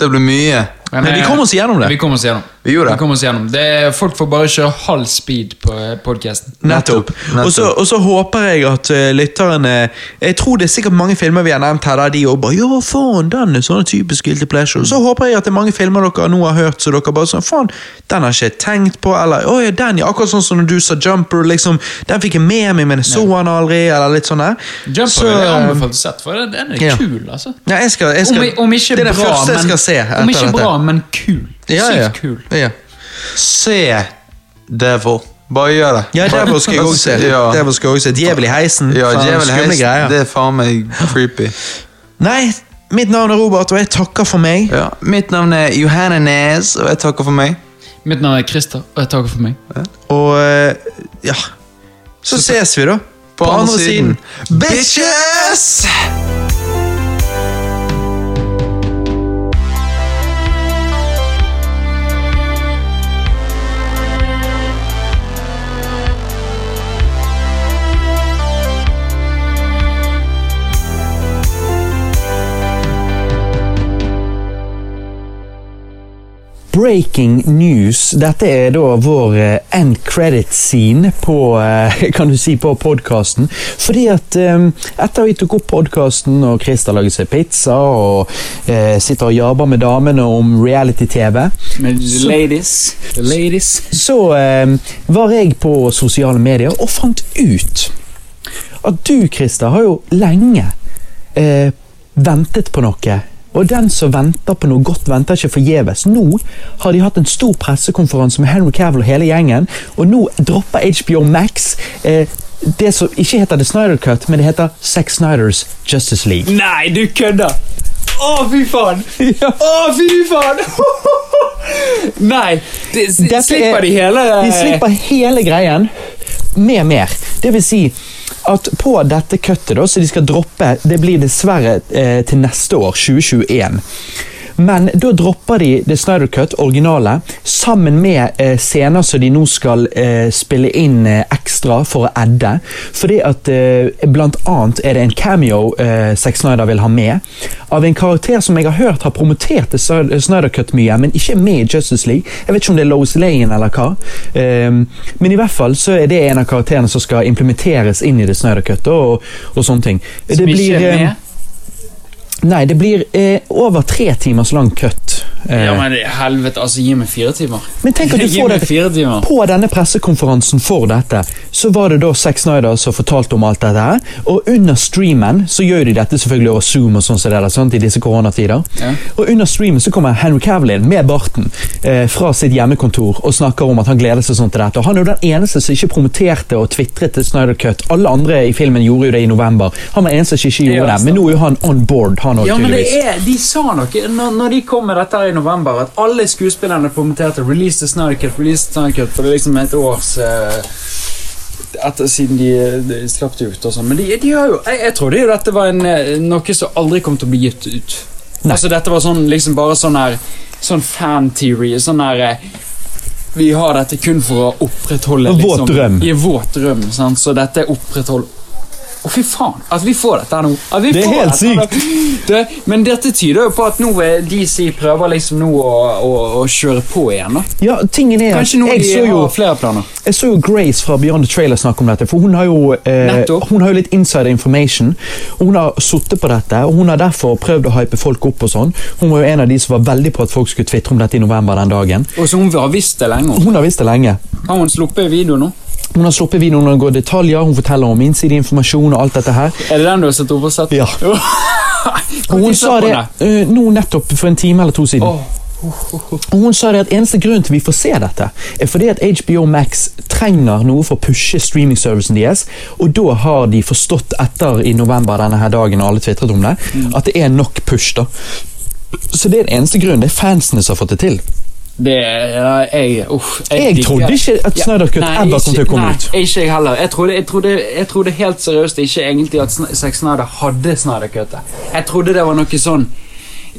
Det blir mye. Men vi eh, kom oss gjennom det. Vi kom oss gjennom. Vi gjorde det. Vi kom oss gjennom. Det folk får bare kjøre halv speed på podkasten. Nettopp. Nettopp. Og så- Og så håper jeg at uh, lytterne Jeg tror det er sikkert mange filmer vi har nevnt her der de også bare Ja, faen, den er sånne typisk guilty pleasure. Så håper jeg at det er mange filmer dere nå har hørt, så dere bare sånn Faen, den har jeg ikke tenkt på, eller Å ja, den, ja. Akkurat sånn som når du sa Jumper, liksom. Den fikk jeg med meg, men jeg så den aldri, eller litt sånn der. Jumper Så, er anbefalt eh, sette, for den er ja. kul, altså. Ja, jeg skal, jeg skal, Om, om ikke det er det bra, første jeg men, om ikke dette. Bra, men kul. ja, ja. Kul. Ja. Se Devil. Bare gjør det. Ja, Devil *laughs* skal jeg også se. Ja. Devil skal jeg også se. Djevel i heisen. Ja, Djevel i heisen. greier. det er faen meg creepy. Nei, mitt navn er Robert, og jeg takker for meg. Ja. Mitt navn er Johanne Nes, og jeg takker for meg. Mitt navn er Christer, og jeg takker for meg. Og eh, ja Så ses vi, da. På, andre siden. Bitches! Breaking news. Dette er da vår eh, end credit scene på, eh, *laughs* kan du si, på podkasten. Fordi at Etter etter vi tok opp podkasten og Christer laget seg pizza og eh, sitter og jabber med damene om reality-TV, Så- ladies, ladies så eh, var jeg på sosiale medier og fant ut at du, Christer, har jo lenge eh, ventet på noe. Og den som venter på noe godt, venter ikke forgjeves. Nå har de hatt en stor pressekonferanse med Henry Cavill og hele gjengen, og nå dropper HBO Max eh, det som ikke heter The Snyder Cut, men det heter Sex Snyders Justice League. Nei, du kødder! Å, fy faen! *laughs* Å, fy faen! *laughs* Nei, de, slipper er- de hele De slipper hele greien med mer. Det vil si at på dette kuttet da, så de skal droppe, det blir dessverre eh, til neste år, 2021. Men da dropper de The Snyder Cut, originale, sammen med eh, scener som de nå skal eh, spille inn eh, ekstra for å edde. Fordi at eh, blant annet er det en cameo eh, Zack Snyder vil ha med, av en karakter som jeg har hørt har promotert The Snyder Cut mye, men ikke med i Justice League. Jeg vet ikke om det er Lois Lane eller hva. Ehm, men i hvert fall så er det en av karakterene som skal implementeres inn i The Snyder Cut og, og sånne ting. Som ikke er eh, med? Nei, det blir eh, over tre timers lang cut. Eh, Ja, men helvete, altså, gi meg fire timer. men tenk at du *laughs* får det. På denne pressekonferansen for dette, så var det da Zack Snyder som fortalte om alt dette her. Og under streamen så gjør de dette selvfølgelig over Zoom og sånn som det der, sant, i disse koronatider. Ja. Og under streamen så kommer Henry Cavill med barten eh, fra sitt hjemmekontor og snakker om at han gleder seg sånn til dette. Og han er jo den eneste som ikke promoterte og tvitret til Snyder Cut. Alle andre i filmen gjorde jo det i november. Han var den eneste som ikke gjorde det. Men nå er jo han on board, han òg, Ja, men det er, de sa noe når, når de kom med dette i november at alle skuespillerne kommenterte 'release the Snyder release the Snyder for det er liksom et års uh etter, siden de, de slapp det ut. og sånn. Men de, de har jo, jeg, jeg trodde jo dette var en, eh, noe som aldri kom til å bli gitt ut. Nei. Altså Dette var sånn, liksom bare sånn her Sånn fan-theory. Sånn her eh, Vi har dette kun for å opprettholde liksom, drøm. I våt drøm. Sant? Så dette er oppretthold Å, fy faen! At vi får dette her nå. Vi Det er helt sykt. Det, men dette tyder jo på at nå DC prøver liksom nå å, å, å kjøre på igjen. da Ja, tingen er Kanskje nå jeg de så jo har flere planer. Jeg så jo Grace fra Beyond the Trailer snakke om dette, for hun har jo, eh, hun har jo litt insider information. Hun har sittet på dette, og hun har derfor prøvd å hype folk opp. og sånn. Hun var jo en av de som var veldig på at folk skulle tvitre om dette i november den dagen. Og så hun har visst det lenge. Hun har visst det lenge. Har hun sluppet video nå? Hun har sluppet videoen og går i detaljer, hun forteller om innsideinformasjon og alt dette her. Er det den du har sett opp og sett? Ja. *laughs* Og hun sa det uh, nå nettopp for en time eller to siden. Og hun sa det at eneste grunn til vi får se dette, er fordi at HBO Max trenger noe for å pushe streamingservicen deres, og da har de forstått etter i november denne her dagen, og alle tvitret om det, at det er nok push. da. Så det er den eneste grunnen. Det er fansene som har fått det til. Det er jeg Uff. Jeg jeg trodde ikke at Snyder Cut ja, ever kom til å komme nei, ut. Ikke jeg heller. Jeg trodde, jeg, trodde, jeg trodde helt seriøst ikke egentlig at Sex Zack Snyder hadde Snyder Cut. Jeg trodde det var noe sånn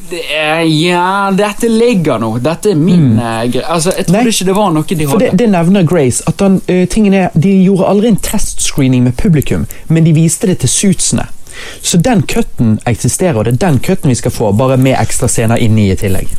det er, Ja, dette ligger nå. Dette er min mm. greie. Altså, jeg trodde. Nei, ikke det var noe de hadde. det, det nevner Grace. at den, uh, tingen er, De gjorde aldri en testscreening med publikum, men de viste det til suitsene. Så den cutten eksisterer, og det er den cutten vi skal få, bare med ekstra scener inni i tillegg.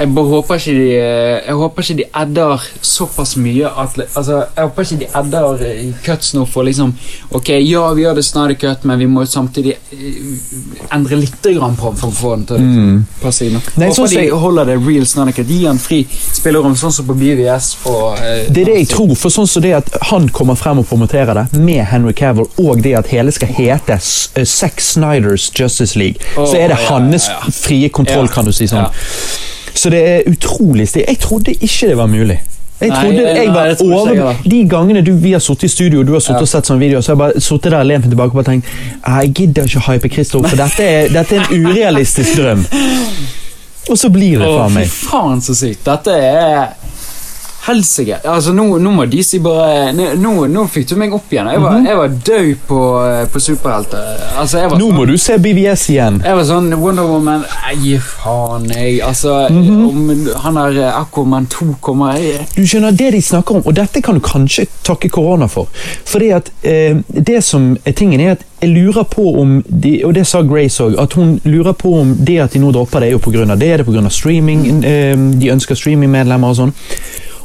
Jeg bare håper ikke de eh, Jeg håper ikke de edder såpass mye at Altså, jeg håper ikke de edder eh, cuts nå for liksom Ok, ja, vi gjør det Snyder Cut, men vi må samtidig eh, endre litt grann på for å få den til å passe inn. Mm. Håper sånn de holder det real Snyder Cut. Gi han fri spillerom, sånn som på BVS og eh, Det er det jeg tror, for sånn som det at han kommer frem og promoterer det, med Henry Cavill, og det at hele skal hete S- Zack Snyders Justice League, oh, så er det ja, hans ja, ja. frie kontroll, kan du si sånn. Så det er utrolig stilig. Jeg trodde ikke det var mulig. Jeg trodde nei, jeg var over. De gangene du, vi har sittet i studio og du har Ja. og sett sånne videoer, så har jeg bare sittet der og lent meg tilbake og tenkt «Ah, Jeg gidder ikke hype Christopher, for dette er, dette er en urealistisk drøm. Og så blir det faen meg. fy faen, så sykt. Dette er Helsike. Altså, nå, nå må de si bare Nå, nå, fikk du meg opp igjen. Jeg var, jeg var død på, eh, på superhelter. Altså, jeg var Nå må du se BVS igjen. Jeg var sånn Wonder Woman gi faen, jeg. Altså, Mhm. om han der eh, Aquaman 2 kommer jeg, Du skjønner det de snakker om, og dette kan du kanskje takke korona for. Fordi at eh, det som er tingen er at jeg lurer på om de, Og det sa Grace òg, at hun lurer på om det at de nå dropper det, er jo pga. det. Det er pga. streaming. Eh, de ønsker streamingmedlemmer og sånn.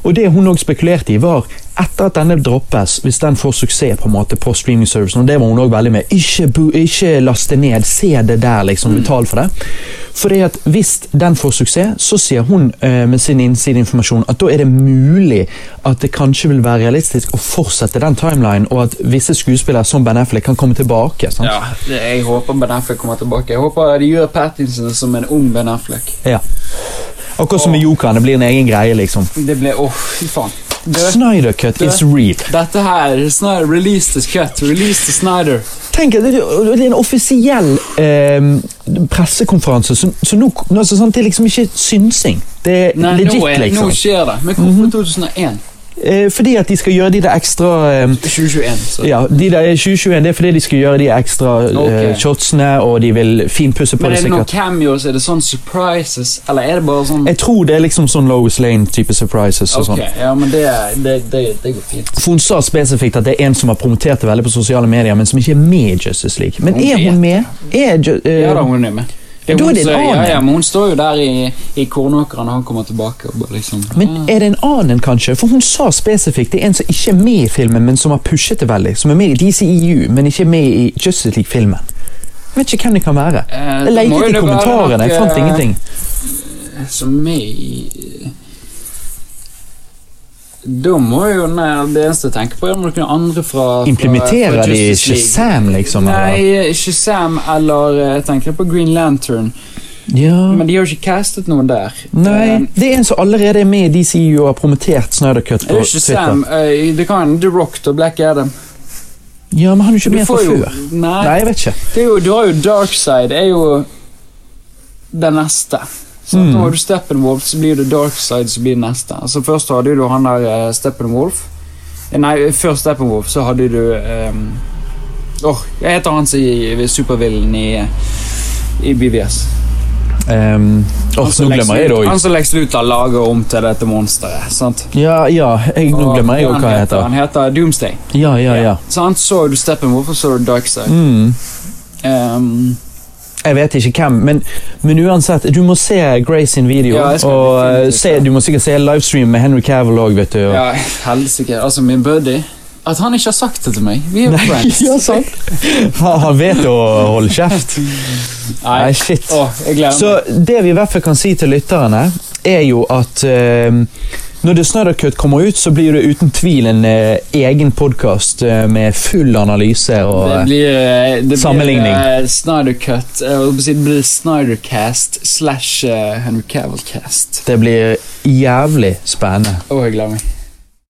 Og det hun òg spekulerte i, var etter at denne droppes, hvis den får suksess på en måte på streamingservicen, og det var hun òg veldig med, ikke, ikke laste ned, se det der, liksom, betal for det. Fordi at Hvis den får suksess, så sier hun eh, med sin innsideinformasjon at da er det mulig at det kanskje vil være realistisk å fortsette den timelinen, og at visse skuespillere som Ben Affleck kan komme tilbake. sant? Ja, det, jeg håper Ben Affleck kommer tilbake. Jeg håper de gjør Pattinson som en ung Ben Affleck. Ja. Akkurat som med Jokeren, det blir en egen greie, liksom. Det ble Åh, fy faen. Det, Snyder Cut is real. dette her Snyder, Release the cut. Release the Snyder. Tenk, det, det er en offisiell eh, pressekonferanse, så, så nå, nå sånn, det er liksom ikke synsing. Det er Nei, legit, nå, er, liksom. nå skjer det. Men hvorfor 2001? Eh, fordi at de skal gjøre de der ekstra eh, 2021, så. Ja, de der 2021, det er fordi de skal gjøre de ekstra okay. Ok. shotsene, og de vil finpusse på Men det er det noen cameos? Er det sånn surprises? Eller er det bare sånn Jeg tror det er liksom sånn Lois Lane-type surprises. og Ok, sånn. ja, men det, det, det, det går fint. For Hun sa spesifikt at det er en som har promotert det veldig på sosiale medier, men som ikke er med i Justice League. Men Hun er hun med? Er, uh, eh, Ja da, hun er med. Da er det en annen. Ja, ja, men hun står jo der i, i kornåkeren når han kommer tilbake. Og liksom Men er det en annen, kanskje? For hun sa spesifikt det er en som ikke er med i filmen, men som har pushet det veldig. Som er med i DCEU, men ikke er med i Justice League-filmen. Jeg vet ikke hvem det kan være. Eh, Jeg lette i kommentarene, jeg fant eh, ingenting. Som med i Da må jo nei, Det eneste jeg tenker på, er om det noen andre fra, fra Implementerer fra de Shazam, liksom? eller? Nei, Shazam eller eh, Jeg tenker på Green Lantern. Ja. Men de har jo ikke castet noen der. Nei, Eh, det er en som allerede er med i DCU og har promotert Snyder Cut er på Sam? Twitter. eh, det kan The Rock og Black Adam. Ja, men han er ikke med fra før. Nei, Nei, jeg vet ikke. det jo, du har jo Darkside. er jo den neste. Så Mm. Da har du Steppenwolf, så blir det Darkside, så blir det neste. Altså Først hadde du han der eh, Steppenwolf. Eh, Nei, før Steppenwolf så hadde du um, Åh, jeg heter han som er supervillen i, i BVS? Um, Han som nå glemmer jeg det òg. Han som Lex Luthor lager om til dette monsteret. sant? Ja, ja, jeg, nå glemmer jeg òg hva han Han heter. heter Doomsday. Ja, ja, ja. Sant? Så har du Steppenwolf, og så du Darkside. Mm. Ehm, Jeg vet ikke hvem, men, men uansett, du må se Grace sin video. Ja, og eh, se, du må sikkert se livestream med Henry Cavill òg, vet du. og- ja, helsike. Altså, min buddy At han ikke har sagt det til meg. Vi er Nei, friends. *laughs* ja, sant. Han vet å holde kjeft. Nei, shit. Åh, Så det vi i hvert fall kan si til lytterne, er jo at eh, når The Snyder Cut kommer ut, så blir det uten tvil en eh, egen podkast med full analyse og Det eh, blir, eh, det blir eh, Snyder Cut. Si, Det blir Snydercast slash eh, Henry Cavill-cast. Det blir jævlig spennende. Å, jeg gleder meg.